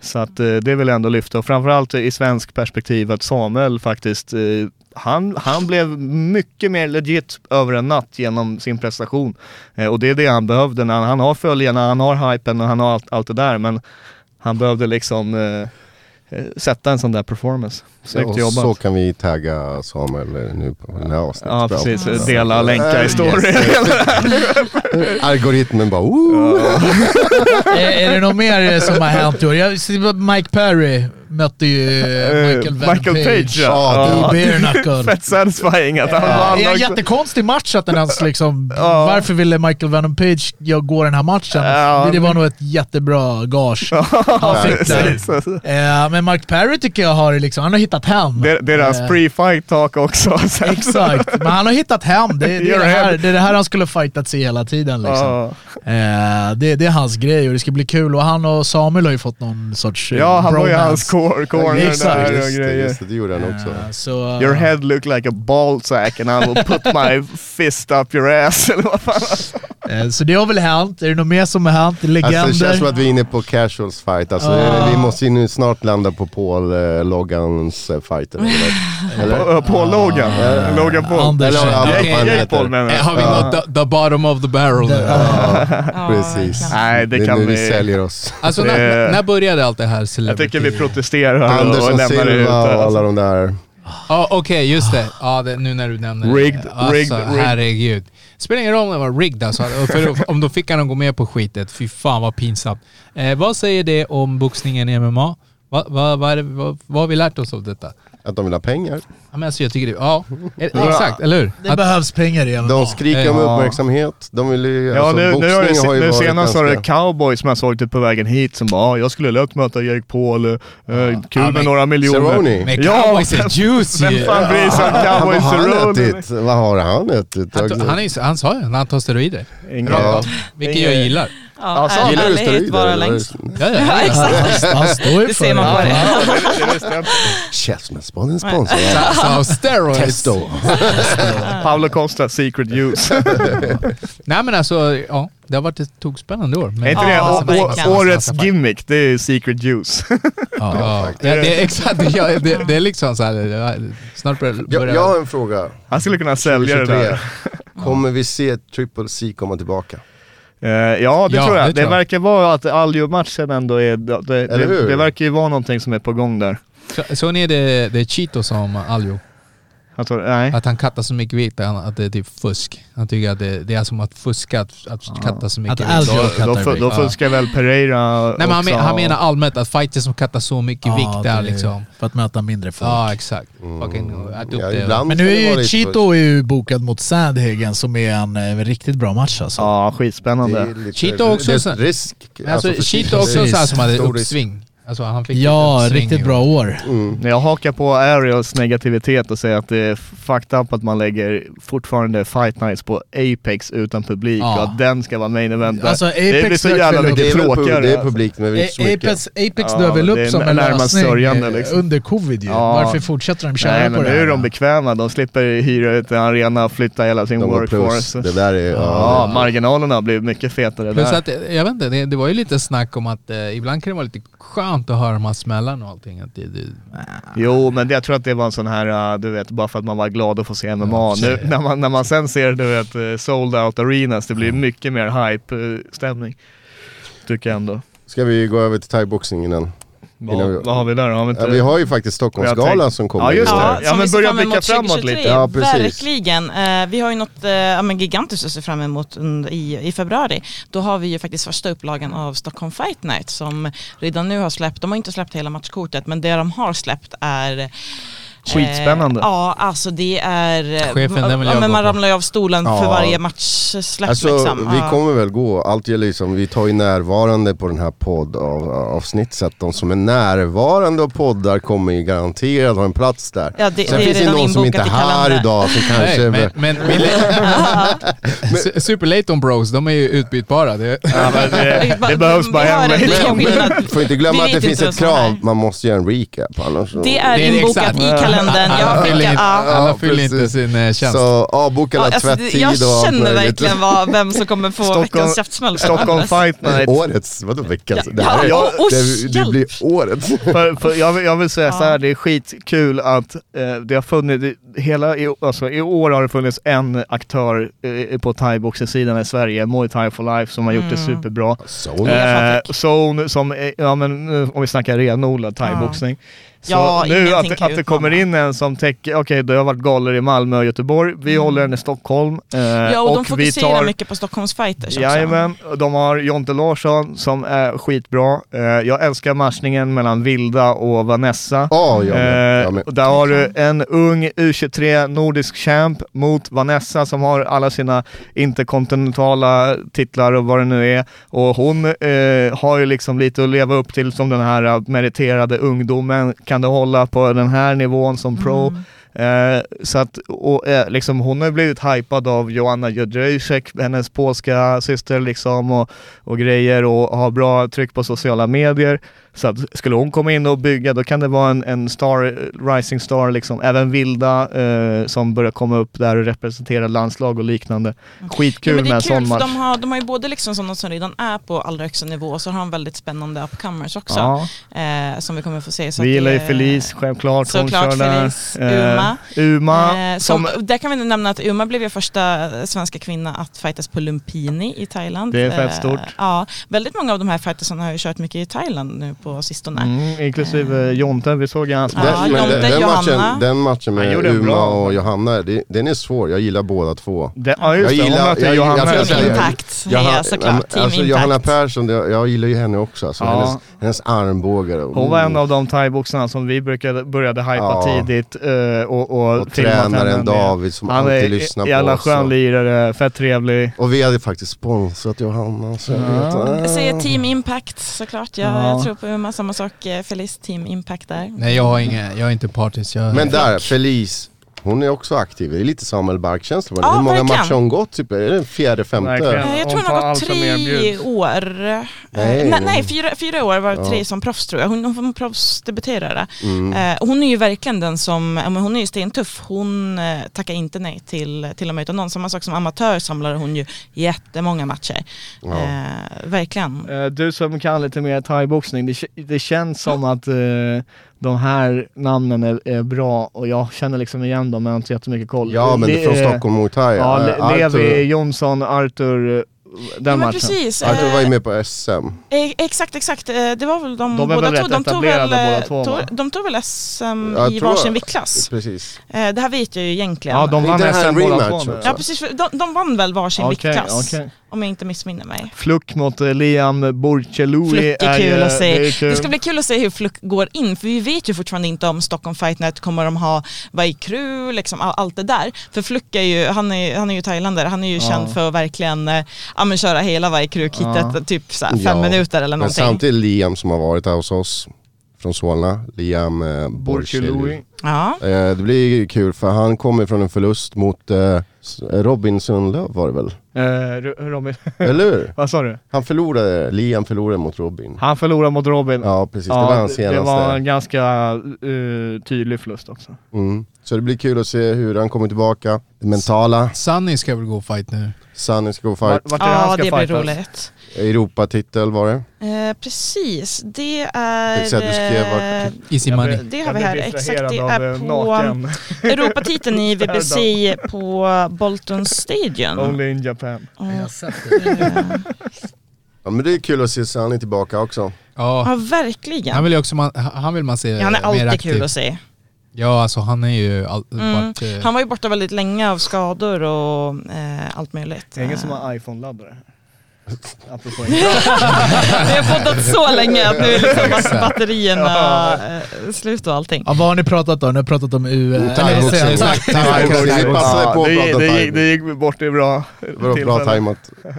Så att eh, det vill jag ändå lyfta och framförallt i svensk perspektiv att Samuel faktiskt eh, han, han blev mycket mer legit över en natt genom sin prestation. Och det är det han behövde. När han, han har följarna, han har hypen och han har allt, allt det där men han behövde liksom sätta en sån där performance. Snyggt och jobbat. så kan vi tagga Samuel nu på den här avsnittet. Ja Bra. precis, dela länkar i Yes, story. Algoritmen bara Woo! är, är det något mer som har hänt i år? Jag ser att Mike Perry mötte ju Eh, Michael Venom Michael Page Ja, i bare knuckle. Fett satisfying att han Ja, vann. det är en jättekonstig match att den ens liksom... Ja. Varför ville Michael Venom Page gå den här matchen? Ja. Det var nog ett jättebra gage han fick där. Eh, men Mark Perry tycker jag har liksom, han har hittat hem. Det- Deras Eh, pre-fight talk också. Exakt, men han har hittat hem. Det, det, är det, här, det är det här han skulle fightat sig hela tiden. Liksom. Eh, det, det är hans grej och det ska bli kul. Och han och Samuel har ju fått någon sorts eh, Ja, han var ju hans cor- corner där och Just det, grejer. just det, det gjorde han också. Eh, så, Your head look like a ball sack and I will put my fist up your ass eller vad fan. eh, så det har väl hänt. Är det något mer som har hänt? Legender? Alltså, det känns som att vi är inne på casuals fight. Alltså, Ah. Vi måste ju nu snart landa på Paul eh, Logans eh, fighter. Eller? eller? På, på Logan. Logan Paul. Anders. Eller, Paul det? menar Eh, jag. Har vi nått the, bottom of the barrel nu? Precis. kanske. Nej, det, Det är kan nu vi vi... säljer oss. Alltså Det- när, när började allt det här Jag tycker vi protesterar och, och Andersson lämnar det ut. Silva och alla Alltså. de där. Ja okej, just det. Ja, det. Nu när du nämner det. Rigged, Alltså, rigged, herregud. Spelar ingen roll om det var rigged alltså. För om de fick han att gå med på skitet, fy fan vad pinsamt. Eh, vad säger det om boxningen i MMA? Va, va, det, vad, vad har vi lärt oss av detta? Att de vill ha pengar. Ja, men alltså, jag tycker det, ja, eh, exakt, eller hur? Det Att, behövs pengar i MMA. De skriker om Ja. uppmärksamhet. De vill ju, Ja, alltså, nu, nu, boxning har det, har ju nu varit senast var det ganska... cowboys som jag såg typ på vägen hit som bara "Ah, jag skulle lätt möta Jake Paul, eh, kul Ja, med men- några miljoner. Cerrone. men Ja, cowboys är juicy! Vem fan bryr sig om Vad cowboys har han Cerrone? ätit? Vad har han ätit? Han, tog- han, är, han sa ju han tar steroider. Ingen- Ja. Vilket jag gillar. Ja, Alltså, Gillar du steroider? vara längst. Ja, ja, Ja, ja. exakt. Han står ju Det för ser man på det. Ja, det, det. Käftsmällspodden sponsor. Så, steroids. Testo. Paolo Costa, secret use. Nej men alltså, ja. Det har varit ett tokspännande år. Men, är inte det Ja, årets gimmick? Det är secret juice. Ja, ja, det är exakt. Ja, det, det är liksom så här, det är- snart börjar... Jag, har en fråga. Han skulle kunna sälja det 2023. där. Kommer vi se Triple C komma tillbaka? Eh, ja, det Ja, tror jag. det Det, tror jag. verkar vara att Aljo-matchen ändå är... Det, det, det verkar ju vara någonting som är på gång där. Så, så ni det, det är Cheeto som Aljo? Alltså, nej. Att han kattar så mycket vikt, att det är typ fusk. Han tycker att det, det är som att fuska, att, att katta så mycket Att vikt. Då, då, då Ja. fuskar väl Pereira Nej men han, men, han menar allmänt att fighters som kattar så mycket Ja, vikt där är liksom. För att möta mindre folk. Ja exakt. Fucking Mm. Ja, det. Men nu är ju Cheeto är ju bokad mot Sandhagen som är en eh, riktigt bra match alltså. Ja, skitspännande. Cheeto också det är risk. Alltså, för Cheeto också Cheeto. så här som hade uppsving. Alltså han fick Ja, riktigt bra år. När jag hakar på Ariels negativitet och säger att det är fucked up att man lägger fortfarande fight nights på Apex utan publik Ja. och att den ska vara main event. Alltså, det blir Apex så jävla mycket tråkigare. det är publik men inte så mycket. Apex, Apex Ja, väl upp är som en lösning eh, liksom. under covid ju. Ja. Varför fortsätter de köra Nej på men det nu är de bekväma, de slipper hyra ut en arena och flytta hela sin De workforce. Det där är... Ja, Ja, marginalerna blir mycket fetare Plus där. att, jag vet inte, det, det var ju lite snack om att eh, ibland kan det vara lite skönt att höra de här smällarna och allting. Att det, det, Jo men jag tror att det var en sån här, uh, du vet, bara för att man var glad att få se MMA. Nu, när, man, när man sen ser du vet, uh, sold out arenas, det blir mycket mer hype-stämning. Tycker jag ändå. Ska vi gå över till thaiboxning innan? Vad, Innan vi- vad har vi där? Har vi, inte, Ja, vi har ju faktiskt Jag Stockholmsgalan tänkte- som kommer. Ja, just det. Ja, som men vi ser börja fram emot blicka framåt 2023. lite. Ja, precis. Verkligen. Eh, vi har ju något eh, ja, men gigantiskt att se fram emot under, i, i februari. Då har vi ju faktiskt första upplagan av Stockholm Fight Night som redan nu har släppt, de har inte släppt hela matchkortet men det de har släppt är eh, Skitspännande. ja, alltså det är... eh, Chefen, den vill ja, jag men gå man på. ramlar ju av stolen Ja. för varje matchsläpp Alltså liksom. vi Ja. kommer väl gå, allt gäller liksom, vi tar ju närvarande på den här poddavsnitt så att de som är närvarande och poddar kommer ju garanterat ha en plats där. Ja, det, Sen det är finns det redan någon som inte är här idag som kanske... Nej, men, men, men Su- Super Layton Bros, de är ju utbytbara. Det, Ja, men det, det behövs bara en Får inte glömma att det finns ett krav, man måste göra en recap annars. Det är inbokat i kalendern. Jag alla fyller skickar, inte, ja. alla Ja, fyller inte sin eh, tjänst. Så avboka alla Ja, alltså, det- tvätttid jag känner verkligen vad, vem som kommer få Stockholm- veckans käftsmäll. Stockholm Fight Night. Årets, vadå veckans? Ja, det här är, ja, oj, det, det blir årets. för, för jag, vill, jag vill säga Ja. så här, det är skitkul att eh, det har funnits, hela, i, alltså, i år har det funnits en aktör eh, på thaiboxningssidan i Sverige, Muay Thai for Life, som har gjort det Mm. superbra. Zone. Eh. Zone som, är- ja men eh, om vi snackar renodlad thaiboxning. Så Ja, nu att, kan att det kommer in en som täcker, okej det har varit galor i Malmö och Göteborg, vi håller den i Stockholm. eh, Mm. Ja, och, de vi fokuserar tar- mycket på Stockholms fighters också. Jajamän, och de har Jonte Larsson som är skitbra. Eh, jag älskar matchningen mellan Vilda och Vanessa. Ja, jag med. Eh, Jag med. och där har du en ung U23 nordisk champ mot Vanessa som har alla sina interkontinentala titlar och vad det nu är. Och hon eh, har ju liksom lite att leva upp till som den här eh, meriterade ungdomen. Kan du hålla på den här nivån som pro? Mm. Eh, så att, och, eh, liksom, hon har blivit hypad av Joanna Jędrzejczyk, hennes polska syster liksom och, och grejer och har bra tryck på sociala medier. Så att skulle hon komma in och bygga då kan det vara en, en star, eh, rising star liksom. Även Vilda eh, som börjar komma upp där och representera landslag och liknande. Ja, Skitkul men det med en sån match. de har, de har ju både liksom sådana som redan är på allra högsta nivå och så har de väldigt spännande upcomers också. Ja, Eh, som vi kommer få se. Så vi gillar ju Felice självklart. Såklart. Felice, Eh, Uma. Uma Eh, som, som, Där kan vi nämna att Uma blev ju första svenska kvinna att fightas på Lumpini i Thailand. Det är fett Eh, stort. Ja, väldigt många av de här fightersarna har ju kört mycket i Thailand nu på sistone. mm, inklusive Jonte, vi såg ju hans Ja, Den, match. men Jonte, den, den, matchen, den matchen med Uma bra- och Johanna, det, den är svår. Jag gillar båda två. Det, ja just Jag det, gillar- möter jag- Johanna. jag- jag- jag- Impact, Johanna- heja såklart. Team alltså, Impact. Johanna Persson, det, jag gillar ju henne också. Alltså, Ja. hennes, hennes armbågar. och- Hon var en av de thaiboxarna som vi brukade, började hypa Ja. tidigt eh, och, och, Och tränaren. David som Han alltid är lyssnar på jävla oss. skön och- lirare, fett trevlig. Och vi hade faktiskt sponsrat Johanna. Så jag Ja. Jag säger Team Impact såklart. Jag, Ja. jag tror på Uma, samma sak. Felice Team Impact där. Nej jag har ingen, jag är inte partisk. Men där, Felice, hon är också aktiv. Det är lite Samuel Bark-känsla. Ja, Hur många verkligen. matcher har hon gått? Typ? Är det den fjärde, femte? Verkligen. Eh, Jag Hon tror hon tar har gått tre år. Eh, Nej, nej, hon- nej fyra, fyra år var Ja. tre som proffs tror jag. Hon, hon, hon proffsdebuterade. Mm. Eh, och hon är ju verkligen den som, hon är ju stentuff. Hon eh, tackar inte nej till, till att möta någon. Samma sak som amatör samlar hon ju jättemånga matcher. Ja. Eh, verkligen. Eh, Du som kan lite mer thaiboxning, det, det känns som att eh, de här namnen är, är bra och jag känner liksom igen dem men jag har inte jättemycket koll. Ja, men det är från Stockholm Muay Thai. Ja, Arthur- Levi Jonsson, Arthur, eh, den ja, matchen. precis. Arthur eh, var ju med på SM. Eh, Exakt, exakt. Eh, Det var väl de, De båda väl De tog väl, båda eh, två, tog, de tog väl SM Jag i varsin viktklass. Precis. Eh, Det här vet jag ju egentligen. Ja, de vann SM båda två. Ja precis, de, de vann väl varsin Okej, viktklass. okej. Om jag inte missminner mig. Fluck mot eh, Liam Borcelui Fluck är kul att se. det. Det ska bli kul att se hur Fluck går in, för vi vet ju fortfarande inte om Stockholm Fight Night kommer de ha, vad är crew, liksom all- allt det där. För Fluck är ju, han är, han är ju thailändare, han är ju Ja. känd för att verkligen eh, ja, ja, men köra hela varje krukhittet, Ja. typ så här fem Ja, minuter eller Men någonting. samtidigt Liam som har varit här hos oss från Solna, Liam eh. Borchely. Ja. Eh, det blir ju kul för han kommer från en förlust mot eh, Robin Sundlöv var det väl? Eh, Ro- Robin, Eller hur? vad sa du? Han förlorade, Liam förlorade mot Robin. Han förlorade mot Robin. Ja precis, det var hans det senaste. var en ganska eh, tydlig förlust också. Mm. Så det blir kul att se hur han kommer tillbaka. Det mentala, Sunny ska väl gå fight nu? Sunny ska gå fight. vart är det han Ja, ska det blir fightas? roligt. Europatitel var det. Eh, precis, det är... Jag du skrev vart- Easy money. Det har vi här, exakt, det är eh, på-. Europatiteln i VBC på Bolton Stadium. Only in Japan. Ja men det är kul att se Sunny tillbaka också. Ja, ja, verkligen. han vill också man, han vill man se Ja, han är alltid aktiv. kul att se. Ja alltså han är ju all, Mm. varit, eh, Han var ju borta väldigt länge av skador och eh, allt möjligt. Det är ingen som Eh, har iPhone-laddare. Vi har poddat så länge att nu är liksom batterierna eh, slut och allting. Ja, vad har ni pratat om? Ni har pratat om U... att det, det, gick- det bort i bra Det var bra tajmat.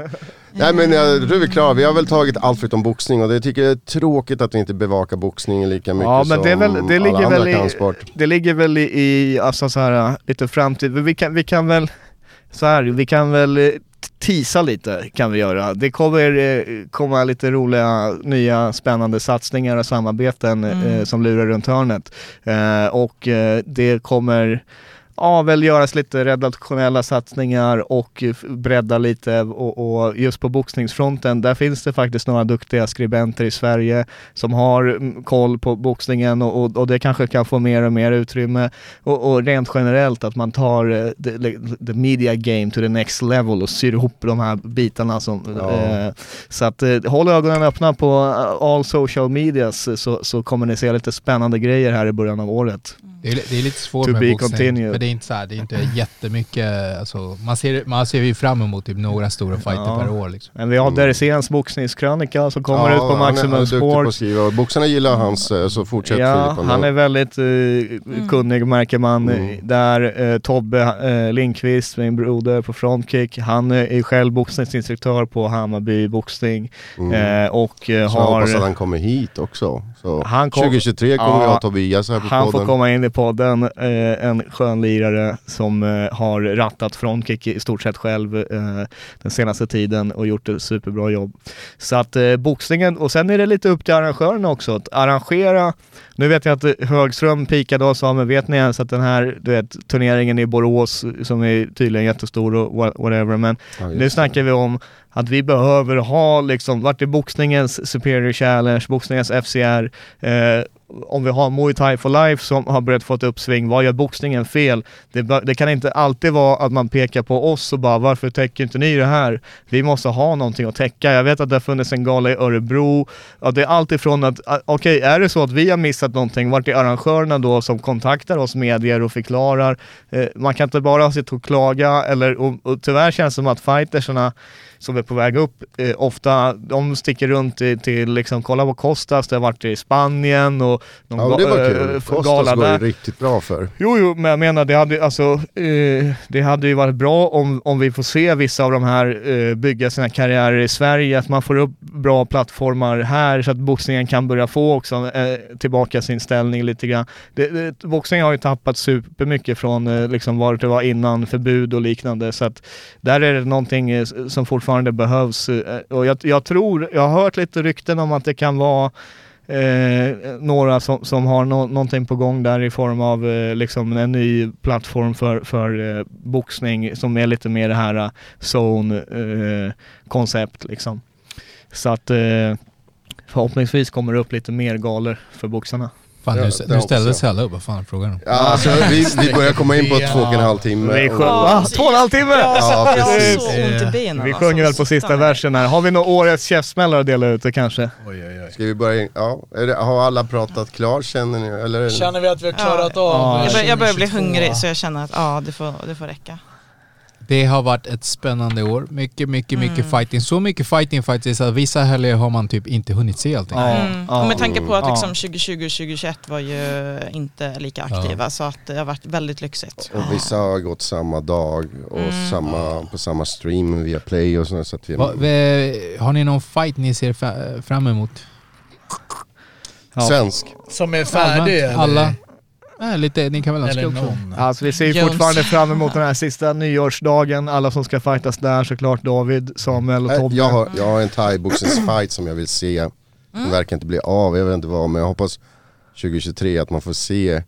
Nej men jag tror vi är klara. Vi har väl tagit allt förutom boxning och det tycker jag är tråkigt att vi inte bevakar boxningen lika mycket Ja men det, är som väl, det, alla ligger andra väl i, kampsport. det ligger väl i, i alltså så här, lite framtid. Vi kan, vi kan väl, så här, vi kan väl tisa lite kan vi göra. Det kommer eh, komma lite roliga, nya, spännande satsningar och samarbeten Mm. eh, som lurar runt hörnet. Eh, och det kommer Ja, väl göras lite redaktionella satsningar och bredda lite och, och just på boxningsfronten, där finns det faktiskt några duktiga skribenter i Sverige som har mm, koll på boxningen och, och, och det kanske kan få mer och mer utrymme. Och, och rent generellt att man tar eh, the, the media game to the next level och syr ihop de här bitarna som... Ja. Eh, så att eh, håll ögonen öppna på eh, all social medias eh, så, så kommer ni se lite spännande grejer här i början av året. Det, är, det är lite svårt med boxning. continued. För det är inte så här, det är inte jättemycket, alltså, man, ser, man ser ju fram emot typ några stora fighter Ja. per år liksom. Men vi har Mm. Dersens boxningskrönika som kommer ut på han är- han är Maximum duktig på Sport. att skriva boxarna gillar hans eh, så fortsätt Ja, Filip. han är väldigt eh, kunnig märker man eh, Mm. där. Eh, Tobbe eh, Lindqvist, min broder på Frontkick, han eh, är själv boxningsinstruktör på Hammarby boxning mm. eh, och Så jag hoppas att har han kommer hit också. Så Han kom- 2023 kommer Ja, vi ha Tobias här på han får podden. komma in i podden, eh, en skön lirare som eh, har rattat Frontkick i stort sett själv eh, den senaste tiden och gjort ett superbra jobb. Så att eh, boxningen, och sen är det lite upp till arrangörerna också att arrangera, nu vet jag att Högström pikade och sa, men vet ni ens att den här du vet, turneringen i Borås som är tydligen jättestor och wha- whatever, men Ja, nu snackar vi om att vi behöver ha liksom, vart är boxningens Superior Challenge, boxningens FCR, eh, om vi har Muay Thai for Life som har börjat få ett uppsving, vad gör boxningen fel? Det, det kan inte alltid vara att man pekar på oss och bara varför täcker inte ni det här? Vi måste ha någonting att täcka. Jag vet att det har funnits en gala i Örebro. Ja, det är alltifrån att, okej, okej, är det så att vi har missat någonting, vart är arrangörerna då som kontaktar oss medier och förklarar? Eh, man kan inte bara sitta och klaga, eller, och, och tyvärr känns det som att fightersarna som är på väg upp, eh, ofta de sticker runt till, till liksom, kolla på Kostas, det har varit i Spanien och någon Ja, det var kul. eh, Kostas gala går det riktigt bra för. Jo, jo, men jag menar det hade, alltså, eh, det hade ju varit bra om, om vi får se vissa av de här eh, bygga sina karriärer i Sverige, att man får upp bra plattformar här så att boxningen kan börja få också eh, tillbaka sin ställning lite grann. Det, det, boxningen har ju tappat supermycket från eh, liksom vad det var innan förbud och liknande så att där är det någonting som fortfarande behövs eh, och jag, jag tror, jag har hört lite rykten om att det kan vara eh, några som, som har no någonting på gång där i form av eh, liksom en ny plattform för, för eh, boxning som är lite mer det här eh, zone-koncept eh, liksom. Så att eh, förhoppningsvis kommer det upp lite mer galor för boxarna. Fan, nu, det nu ställde sig alla upp, vad fan är frågan? Ja, alltså, vi, vi börjar komma in på två och en halv timme. Vi och- sjöng, va? Två och en halv timme! Ja, precis. så ont i benen. Vi alltså. sjunger väl på sista versen här. Har vi några årets käftsmällar att dela ut det kanske? Oj, oj, oj. Ska vi börja in? Ja, är det, har alla pratat klart känner ni? Eller? Känner vi att vi har klarat Ja. av Ja. Jag, bör, jag börjar bli 2022? hungrig så jag känner att ja, det får, det får räcka. Det har varit ett spännande år. Mycket, mycket, mycket Mm. fighting. Så mycket fighting faktiskt att vissa helger har man typ inte hunnit se allting. Ja, Mm. Och med tanke på att liksom 2020 och 2021 var ju inte lika aktiva så att det har varit väldigt lyxigt. Och vissa har gått samma dag och Mm. samma, på samma stream via play och sådär. Så att vi, Va, har ni någon fight ni ser fram emot? Ja. Svensk. Som är färdig Alla? alla? Nej, lite, ni kan väl önska Eller också? Alltså vi ser ju Jones. fortfarande fram emot den här sista nyårsdagen, alla som ska fightas där såklart, David, Samuel och Nej, Tobbe. Jag har, jag har en thaiboxningsfight som jag vill se. Den verkar inte bli av, jag vet inte vad, men jag hoppas 2023 att man får se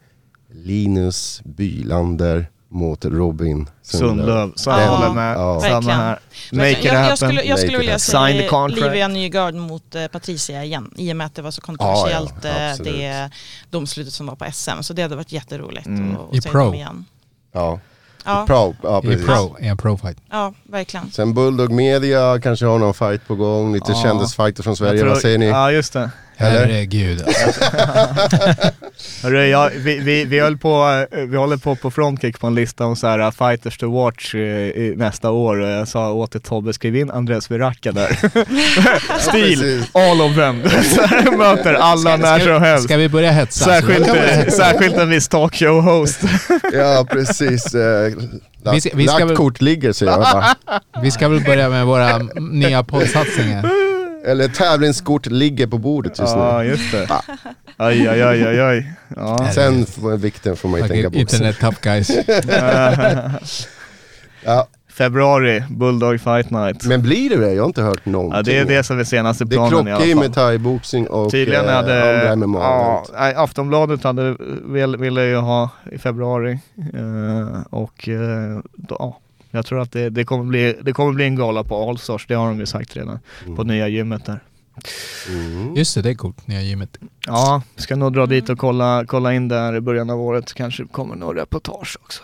Linus Bylander mot Robin Sundlöv, så jag Ja, håller med. ja. Samma Verkligen. här. Make it jag, jag, happen. skulle, jag skulle vilja happen. Contract. Livia Nygard mot eh, Patricia igen i och med att det var så Ja, kontroversiellt ja, eh, absolut. det domslutet som var på SM. Så det hade varit jätteroligt Mm. att, I att se pro. dem igen. Ja, Ja, pro, ja I pro, i en pro-fight. ja verkligen. Sen Bulldog Media kanske har någon fight på gång, lite Ja. kändisfighter från Sverige, tror- vad säger ni? Ja just det. Eller? Herregud alltså. Hörru, jag, vi, vi, vi, höll på, eh, vi håller på på frontkick på en lista om så här uh, fighters to watch eh, i nästa år och jag sa åt Tobbe, skriv in Andres Viracka där. Stil, precis. all of them. Möter alla när som helst. Ska vi börja hetsa? Särskilt, eh, särskilt en viss talkshow-host. Ja precis, eh, lagt, Vi ska- vi ska lagt väl- kort ligger säger jag bara. Vi ska väl börja med våra nya poddsatsningar. Eller tävlingskort ligger på bordet just Ja, nu. just det. Aj, aj, aj, aj, aj. Ja. Sen får, vikten får man ju tänka på. internet tough guys. Ja, Februari, Bulldog Fight Night. men blir det det? Jag har inte hört någonting. Ja, det är det som är senaste Det planen i krockar alla ju med thaiboxning och Tydligen eh, hade, andra MMA. ja, nej, Aftonbladet hade, vill, ville ju ha i februari eh, och eh, då, ja, jag tror att det, det, kommer bli, det kommer bli en gala på Allstars, det har de ju sagt redan, på nya gymmet där. Mm. Just det, det är coolt. Nya gymmet. Ja, ska nog dra dit och kolla, kolla in där i början av året, kanske kommer några reportage också.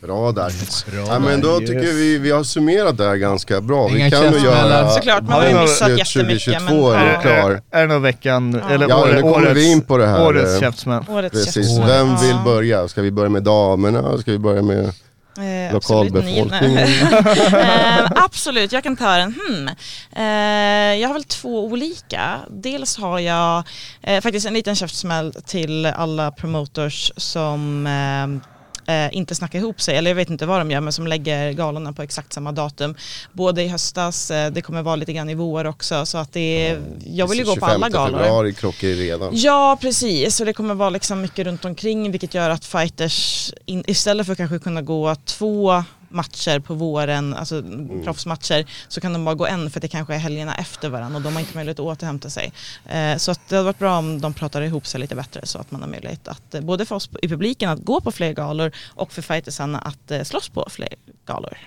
Bra där. Bra. Ja, men då Yes. tycker vi vi har summerat det här ganska bra. Inga vi kan nog göra... Såklart, man har ju missat jättemycket. 2022 är det ja. klart. Är, är det någon veckan, Ja. eller Ja, året, nu kommer vi in på det här. årets eh, käftsmäll? Precis, vem vill börja? Ska vi börja med damerna? Ska vi börja med Eh, lokalbefolkningen? absolut, nej. eh, absolut, jag kan ta den. Hmm. Eh, jag har väl två olika. Dels har jag eh, faktiskt en liten käftsmäll till alla promoters som eh, eh, inte snackar ihop sig, eller jag vet inte vad de gör, men som lägger galorna på exakt samma datum. Både i höstas, eh, det kommer vara lite grann i vår också, så att det är, jag vill ju gå på alla 25 galor. februari krockar redan. Ja precis och det kommer vara liksom mycket runt omkring vilket gör att fighters in, istället för att kanske kunna gå två matcher på våren, alltså Mm. proffsmatcher, så kan de bara gå en för det kanske är helgerna efter varandra och de har inte möjlighet att återhämta sig. Eh, så att det hade varit bra om de pratar ihop sig lite bättre så att man har möjlighet att, eh, både för oss i publiken att gå på fler galor och för fightersarna att eh, slåss på fler galor.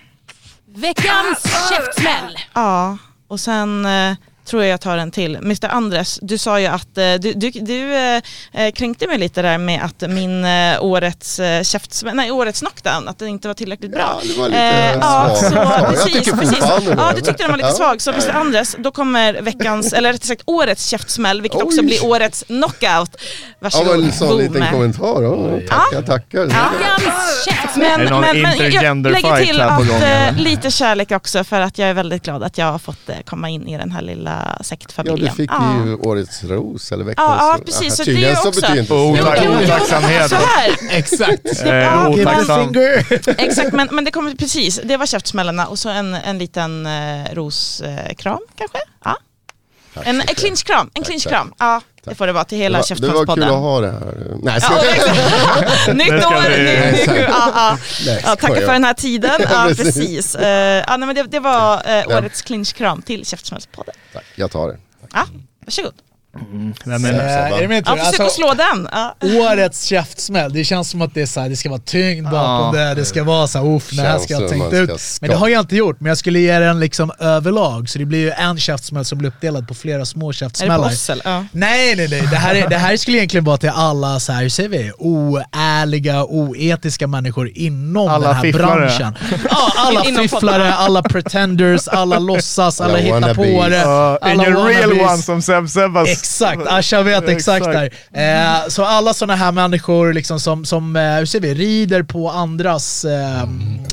Veckans käftsmäll! Ja, och sen eh, tror jag jag tar en till. Mr Andres, du sa ju att eh, du, du, du eh, eh, kränkte mig lite där med att min eh, årets eh, käftsmäll, nej årets knockdown, att den inte var tillräckligt bra. Ja, det var lite Eh, ja, så, Ja, precis, precis. Ja, du tyckte den var lite Ja. svag. Så Mr Andres, då kommer veckans, eller rättare sagt årets käftsmäll, vilket Oj. också blir årets knockout. Ja Varsågod, men en sån boom. liten kommentar. Ja, tackar, tackar. Veckans käftsmäll! Men, men, men jag lägger till att lite kärlek också för att jag är väldigt glad att jag har fått komma in i den här lilla Ja, sektfamiljen. du fick Ja. ju årets ros eller veckans Ja, ja, ros. precis, så det är Tydligen ju så också- betyder inte Otacksamhet. Exakt! Eh, Ja, otacksam. exakt, men, men det kommer precis, det var käftsmällarna och så en, en liten eh, roskram kanske? Ja. En, en clinchkram, en clinchkram. Ja, det Tack. får det vara till Det hela var, det var kul att ha det här. Nej, Ja, ska exakt. Nytt år, vi- ny, ny, ja, ja. Ja, skojar. för den här tiden. Ja, Ja, precis. precis. Eh, ja, nej, men det, det var eh, årets clinchkram till Käftsmällspodden. Tack, Jag tar det. Ja, varsågod. Nej, men, Eh, är det min tur? Ja, försök Alltså, att slå den. Ja. Årets käftsmäll, det känns som att det, är så här, det ska vara tyngd bakom Ja. det, det ska vara så här, uff, det här ska jag som tänkt ut. Men det har jag inte gjort, men jag skulle ge den liksom överlag, så det blir ju en käftsmäll som blir uppdelad på flera små Är det på käftsmällar. oss eller? Ja. Nej nej nej, det här, är, det här skulle egentligen vara till alla, så här, hur säger vi, oärliga, oetiska människor inom Alla den här fifflare. branschen. Ja, alla fifflare, alla pretenders, alla låtsas, alla det. uh, alla ingen real one som Seb Sebas Exakt, Asha vet exakt där. Eh, så alla sådana här människor liksom som, som eh, hur säger vi, rider på andras eh,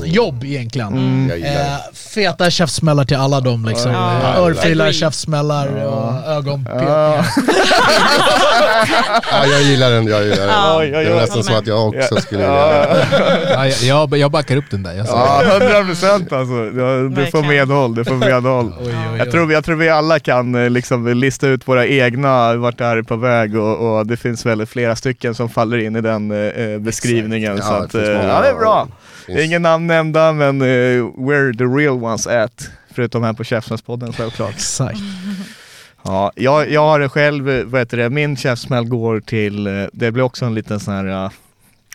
jobb egentligen. Det. Eh, feta käftsmällar till alla dem liksom. Ja. Eh, Örfilar, käftsmällar och ögonpekningar. Ja. Ja, jag gillar den, jag gillar den. Det är nästan så att jag också skulle vilja Ja, Ja, jag, jag, backar upp den där. Jag. Ja, hundra procent alltså. Du får medhåll, du får medhåll. Oj, oj, oj. Jag tror, jag tror vi alla kan eh, liksom lista ut våra egna, vart det här är på väg och, och det finns väl flera stycken som faller in i den eh, beskrivningen. Ja, så det att, finns eh, många. ja, det är bra. Finns- Ingen namn nämnda, men eh, where the real ones at. Förutom här på Käftsmällspodden självklart. Exakt. Ja, jag, jag har det själv, eh, vad heter det, min käftsmäll går till, eh, det blir också en liten sån här eh,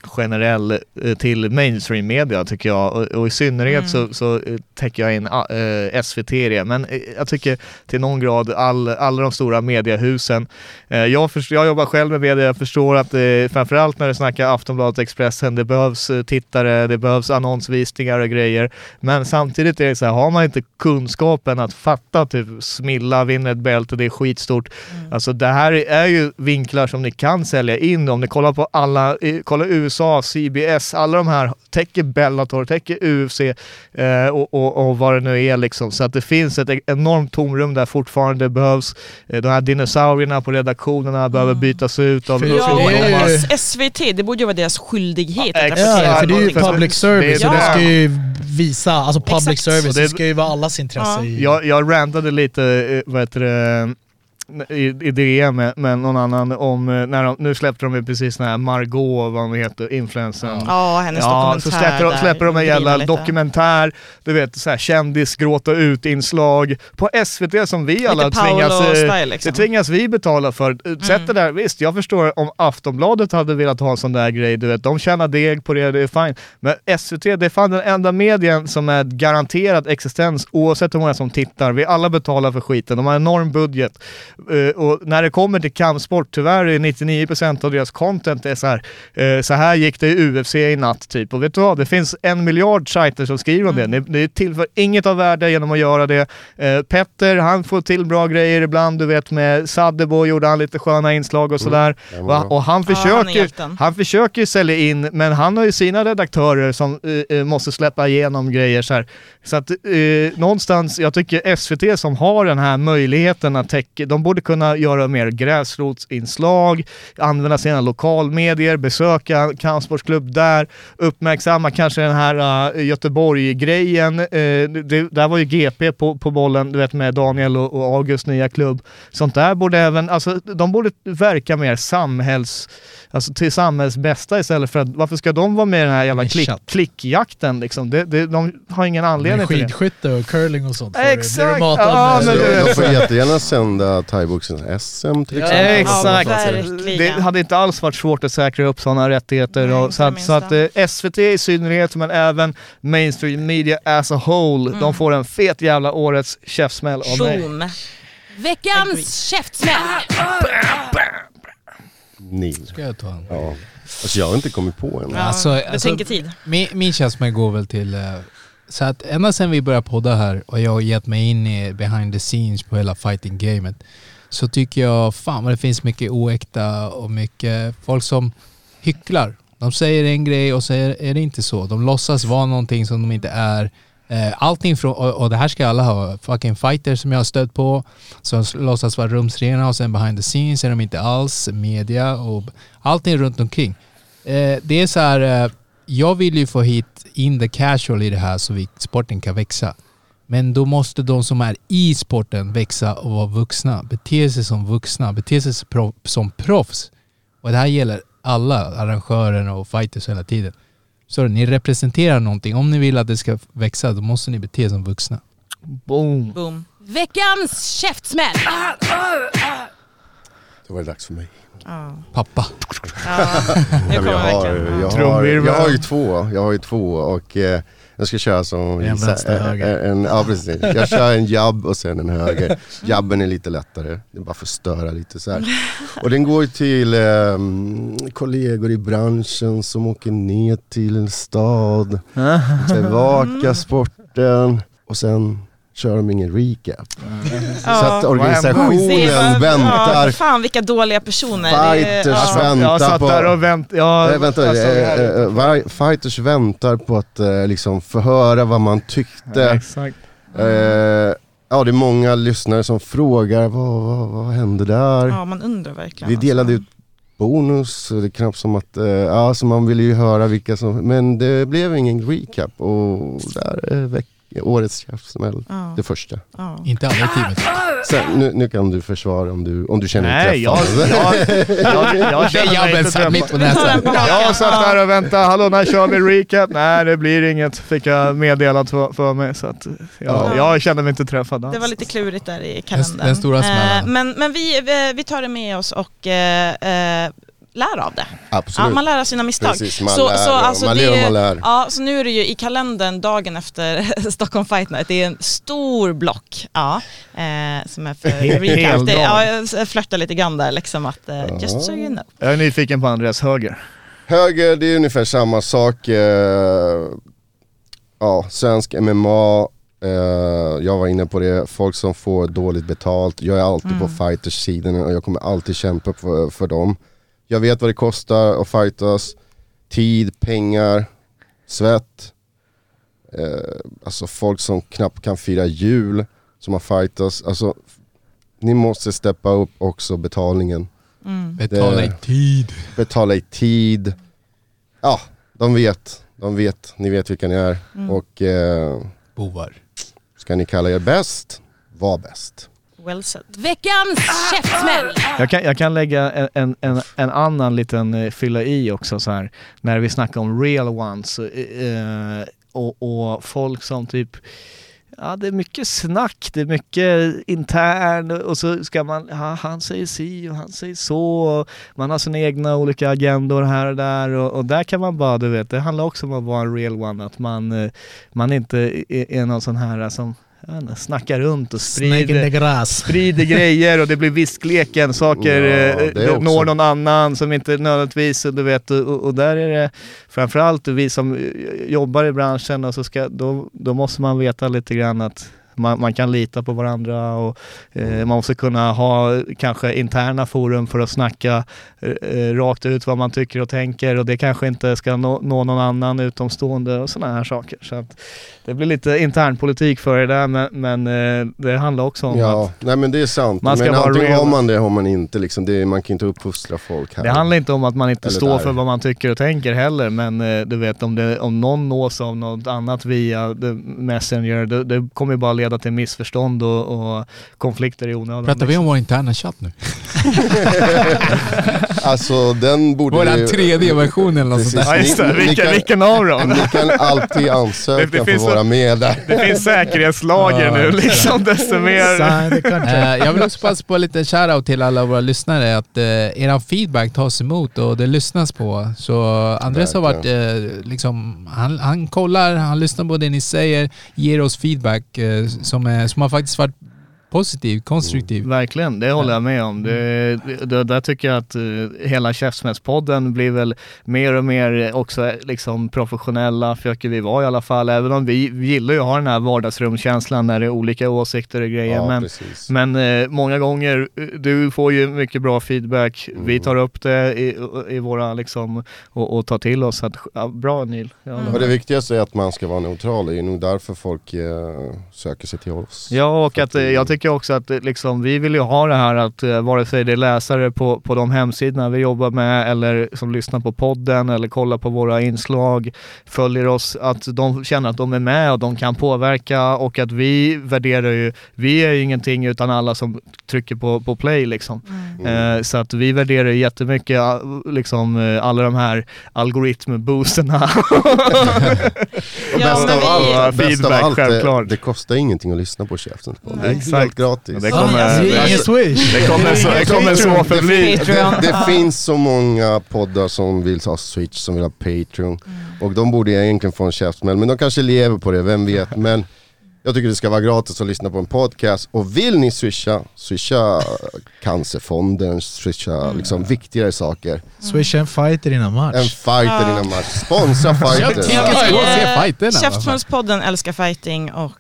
generell eh, till mainstream media tycker jag. Och, och i synnerhet så, så eh, täcker jag in ah, eh, SVT det. Men jag tycker till någon grad all, alla de stora mediehusen eh, jag, först, jag jobbar själv med media, jag förstår att eh, framförallt när det snackar Aftonbladet Expressen det behövs eh, tittare, det behövs annonsvisningar och grejer. Men samtidigt är det så här, har man inte kunskapen att fatta typ Smilla vinner ett bälte, det är skitstort. Alltså det här är ju vinklar som ni kan sälja in om ni kollar på alla, kolla USA, CBS, alla de här täcker Bellator, täcker UFC eh, och, och, och vad det nu är liksom. Så att det finns ett enormt tomrum där fortfarande behövs. Eh, de här dinosaurierna på redaktionerna behöver bytas ut av Ja, det är SVT, det borde ju vara deras skyldighet Ja, att Ja, för det är ju public service Det- det Ja. ska ju visa, alltså public Exakt. service, det, det- ska ju vara allas intresse Ja. i... Jag, jag rantade lite, eh, vad heter det, i, i DM med, med någon annan om, eh, när de, nu släppte de ju precis den här Margot, vad hon heter, influensen. Ja, hennes Ja, dokumentär så släpper de, släpper de en jävla lite. dokumentär, du vet så här kändis gråta ut inslag på SVT som vi alla tvingas, eh, style, liksom. det tvingas vi betala för. Sätt det där, visst jag förstår om Aftonbladet hade velat ha en sån där grej, du vet de tjänar deg på det, det är fine. Men SVT, det är fan den enda medien som är garanterad existens oavsett hur många som tittar. Vi alla betalar för skiten, de har en enorm budget. Eh, och när det kommer till kampsport, tyvärr är 99% av deras content är så här, eh, så här gick det i UFC i natt typ. Och vet du vad, det finns en miljard sajter som skriver om det. Ni, ni tillför inget av värde genom att göra det. Eh, Petter, han får till bra grejer ibland, du vet med Sadebo gjorde han lite sköna inslag och sådär. det var och, han Ja, han försöker, han försöker ju sälja in, men han har ju sina redaktörer som eh, måste släppa igenom grejer så här. Så att eh, någonstans, jag tycker SVT som har den här möjligheten att täcka, de borde kunna göra mer gräsrotsinslag, använda sina lokalmedier, besöka kampsportsklubb där, uppmärksamma kanske den här uh, Göteborg-grejen. Uh, det, där var ju GP på, på bollen, du vet med Daniel och, och August nya klubb. Sånt där borde även, alltså de borde verka mer samhälls, alltså till samhälls bästa istället för att, varför ska de vara med i den här jävla klick, klickjakten liksom? Det, det, de har ingen anledning till det. skidskytte och curling och sånt. Exakt. Matad Ja, men du De, får jättegärna sända thaiboxen SM till Ja, exempel. Exakt! Det hade inte alls varit svårt att säkra upp sådana rättigheter. Nej, och, så, det att, så att eh, SVT i synnerhet, men även mainstream media as a whole, de får en fet jävla årets käftsmäll av mig. Veckans käftsmäll! Nil. Ska jag ta en? Ja. Alltså jag har inte kommit på en. Ja, Alltså, det alltså- tänker tid. Min, min käftsmäll går väl till... eh, så att ända sedan vi började podda här och jag har gett mig in i behind the scenes på hela fighting-gamet så tycker jag fan vad det finns mycket oäkta och mycket folk som hycklar. De säger en grej och så är är det inte så. De låtsas vara någonting som de inte är. Eh, allting från, och, det här ska alla ha, fucking fighters som jag har stött på, som låtsas vara rumsrena och sen behind the scenes är de inte alls, media och allting runt omkring. Eh, det är så här, eh, jag vill ju få hit in the casual i det här så vi, sporten kan växa. Men då måste de som är i sporten växa och vara vuxna, bete sig som vuxna, bete sig som proffs. Och det här gäller alla arrangörer och fighters hela tiden. Så ni representerar någonting. Om ni vill att det ska växa, då måste ni bete er som vuxna. Boom! Boom. Veckans käftsmäll! Då var det dags för mig. Ja. Pappa. Ja, nu kommer jag, har, jag, har, jag har ju två, jag har ju två och eh, jag ska köra som En vänster, höger. En, en, ja precis, jag kör en jabb och sen en höger. Jabben är lite lättare, det är bara för att störa lite så här. Och den går ju till eh, kollegor i branschen som åker ner till en stad, bevaka sporten och sen kör de ingen recap. Så Ja. att organisationen är- Ja, väntar, fan vilka dåliga personer. Fighters ja. väntar Jag satt på... där och vänt, ja, Nej, vänta, alltså, eh, eh, eh, var- fighters väntar på att eh, liksom förhöra vad man tyckte. ja, exakt. Eh, ja, det är många lyssnare som frågar vad, vad, vad hände där? Ja, man undrar verkligen. Vi delade alltså. ut bonus, så det är knappt som att, eh, ja så man ville ju höra vilka som, men det blev ingen recap och där är veck, årets käftsmäll, Ja. det första. Ja. Inte teamet. Sen, nu, nu kan du försvara om du, om du känner dig Nej, jag, träffad. jag, jag, jag känner mig Jabben inte satt mitt på näsan. Jag satt där och väntade, hallå när kör vi recap? Nej det blir inget, fick jag meddelat för, för mig så att jag, Ja. jag känner mig inte träffad alls. Det var lite klurigt där i kalendern. den stora smällen. Eh, men men vi, vi, vi tar det med oss och eh, eh, lär av det. Absolut. Ja, man lär av sina misstag. Precis, man lär och- man det är- man lär. Ja, så nu är det ju i kalendern dagen efter Stockholm Fight Night. Det är en stor block ja, eh, som är för recap. Ja, jag flörtar lite grann där liksom att eh, just so you know. Jag är nyfiken på Andreas Höger. Höger, det är ungefär samma sak. Eh, ja, svensk MMA, eh, jag var inne på det, folk som får dåligt betalt. Jag är alltid på fighters sidan och jag kommer alltid kämpa för, för dem. Jag vet vad det kostar att fightas. Tid, pengar, svett. Eh, alltså folk som knappt kan fira jul, som har fightats. Alltså, ni måste steppa upp också betalningen. Betala i tid. betala i tid. Ja, de vet. De vet. Ni vet vilka ni är. Och eh, Bovar. ska ni kalla er bäst, var bäst. Well said. Veckans käftsmäll! Jag kan, jag kan lägga en, en, en, annan liten eh, fylla i också så här när vi snackar om real ones eh, eh, och, och folk som typ Ja det är mycket snack, det är mycket intern och så ska man, ja, han säger si och han säger så och man har sina egna olika agendor här och där och, och där kan man bara, du vet, det handlar också om att vara en real one, att man, man inte är, är någon sån här som snackar runt och sprider sprider grejer och det blir viskleken, saker Ja, eh, också. når någon annan som inte nödvändigtvis, du vet, och, och där är det framförallt vi som eh, jobbar i branschen och så ska, då, då måste man veta lite grann att man, man kan lita på varandra och eh, man måste kunna ha kanske interna forum för att snacka eh, eh, rakt ut vad man tycker och tänker och det kanske inte ska nå, nå någon annan utomstående och sådana här saker. Så att det blir lite internpolitik för det där men, men eh, det handlar också om Ja, att nej men det är sant. Man ska men antingen real. har man det har man inte. Liksom. Det, man kan inte uppfostra folk här. Det handlar inte om att man inte Eller står där. för vad man tycker och tänker heller, men eh, du vet om, det, om någon nås av något annat via Messenger, det, det kommer ju bara leda till missförstånd och, och konflikter i onödan. Pratar vi om vår interna chatt nu? Alltså den borde Våran ju- 3D-version eller något sånt där. Ja just det, vilken, kan- vilken av dem? Ni kan alltid ansöka Det- det för finns att vara så- med där. Det finns säkerhetslager nu liksom, desto mer... Eh, jag vill också passa på lite shoutout till alla våra lyssnare att uh, eran feedback tas emot och det lyssnas på. Så Andres har varit eh, liksom, han, han kollar, han lyssnar på det ni säger, ger oss feedback eh, som, är, som har faktiskt varit positiv, konstruktiv. Verkligen, det håller jag med om. Det, det, där tycker jag att eh, hela Käftsmällspodden blir väl mer och mer också eh, liksom professionella, försöker vi vara i alla fall. Även om vi, vi gillar ju att ha den här vardagsrumskänslan när det är olika åsikter och grejer. Ja, men precis. men eh, många gånger, du får ju mycket bra feedback. Mm. Vi tar upp det i, i våra liksom, och, och tar till oss. Att, ja, bra Neil. Ja, Mm. Och det viktigaste är att man ska vara neutral. Det är nog därför folk eh, söker sig till oss. Ja och För att, eh, jag tycker också att eh, liksom, vi vill ju ha det här att eh, vare sig det är läsare på, på de hemsidorna vi jobbar med eller som lyssnar på podden eller kollar på våra inslag, följer oss, att de känner att de är med och de kan påverka och att vi värderar ju, vi är ju ingenting utan alla som trycker på, på play liksom. Mm. Eh, så att vi värderar ju jättemycket eh, liksom, alla de här algoritmboosterna. Och Ja, bäst av allt, bäst av allt det, självklart. det kostar ingenting att lyssna på Käftens podd. Det är Exakt. helt gratis. Det kommer- alltså, det swish. det kommer så, det kommer så förbli. Det, det finns så många poddar som vill ha Switch, som vill ha Patreon. Och de borde egentligen få en käftsmäll, men de kanske lever på det, vem vet. Men jag tycker det ska vara gratis att lyssna på en podcast. Och vill ni swisha, swisha Cancerfonden, swisha liksom viktigare saker. Swisha en fighter innan En match. fighter innan match. Sponsra Jag fighter. tycker- ska gå och se fighterna, va? Käftsmällspodden älskar fighting och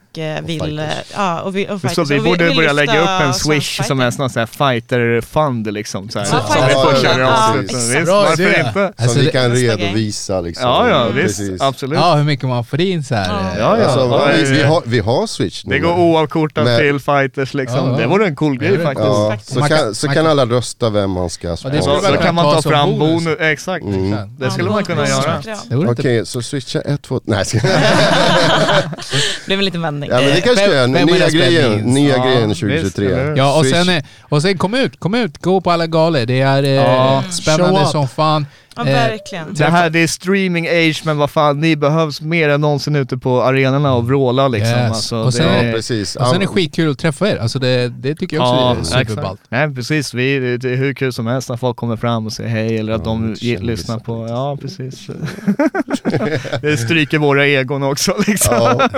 vill... fighters. eh, Ja, och vi, och Så fighters. vi Och borde börja lägga upp en swish som är sån här fighter-fund liksom. Så här, Ja, som vi pushar ja, precis. Visst, Bra varför inte? Som Alltså, vi kan redovisa liksom. Ja, ja, Precis. visst. Absolut. Ja, hur mycket man får in så här. Ja. eh, Ja, ja. Alltså, Ja, vi, vi, ja. har, vi har switch nu. Det går oavkortat till fighters liksom. Ja, ja. Det vore en cool grej Ja, faktiskt. Ja, så Man kan, så kan alla rösta vem man ska Ja, det Så, så kan man ta fram bonus. Exakt. Mm. Det skulle man kunna göra. Okej, så switcha ett, två... Nej, ja Det blev en liten vändning. Men det kanske är Vem- vem nya grejen, nya Ja, grejen visst, 2023. eller hur? Ja, och sen, eh, och sen kom ut, kom ut, gå på alla galor. Det är eh, Ja. spännande som fan. Ja, Eh, verkligen. Det här det är streaming age men vad fan, ni behövs mer än någonsin ute på arenorna och vråla liksom. Yes. Alltså, Och sen- det Ja, är- precis. Och sen är det Ja, skitkul att träffa er. Alltså det, det tycker jag också är superballt. Nej precis, vi, det är hur kul som helst när folk kommer fram och säger hej eller att Ja, de lyssnar på, ja precis. det stryker våra egon också liksom. Ja.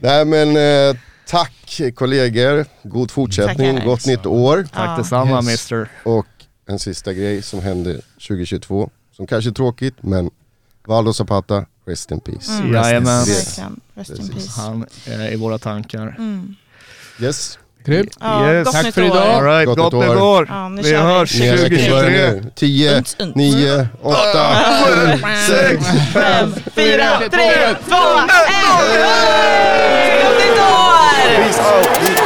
Nej men eh, tack kollegor, god fortsättning, Tackar. gott nytt år. Tack Ja. detsamma Yes. mister. Och en sista grej som hände 2022, som kanske är tråkigt, men Valdo Zapata, rest in peace. Mm. Jajamän. Verkligen. Rest in peace. Han är i våra tankar. Mm. Yes, Grymt. Ja, Yes. Tack för idag. All right, Gott gott nytt år. år! Ja, Vi hörs ni alla kan börja 2023! nu. 10, Uns, uns. 9, 8, 7, 6, Fem, fyra, tre, två, ett! Gott nytt år!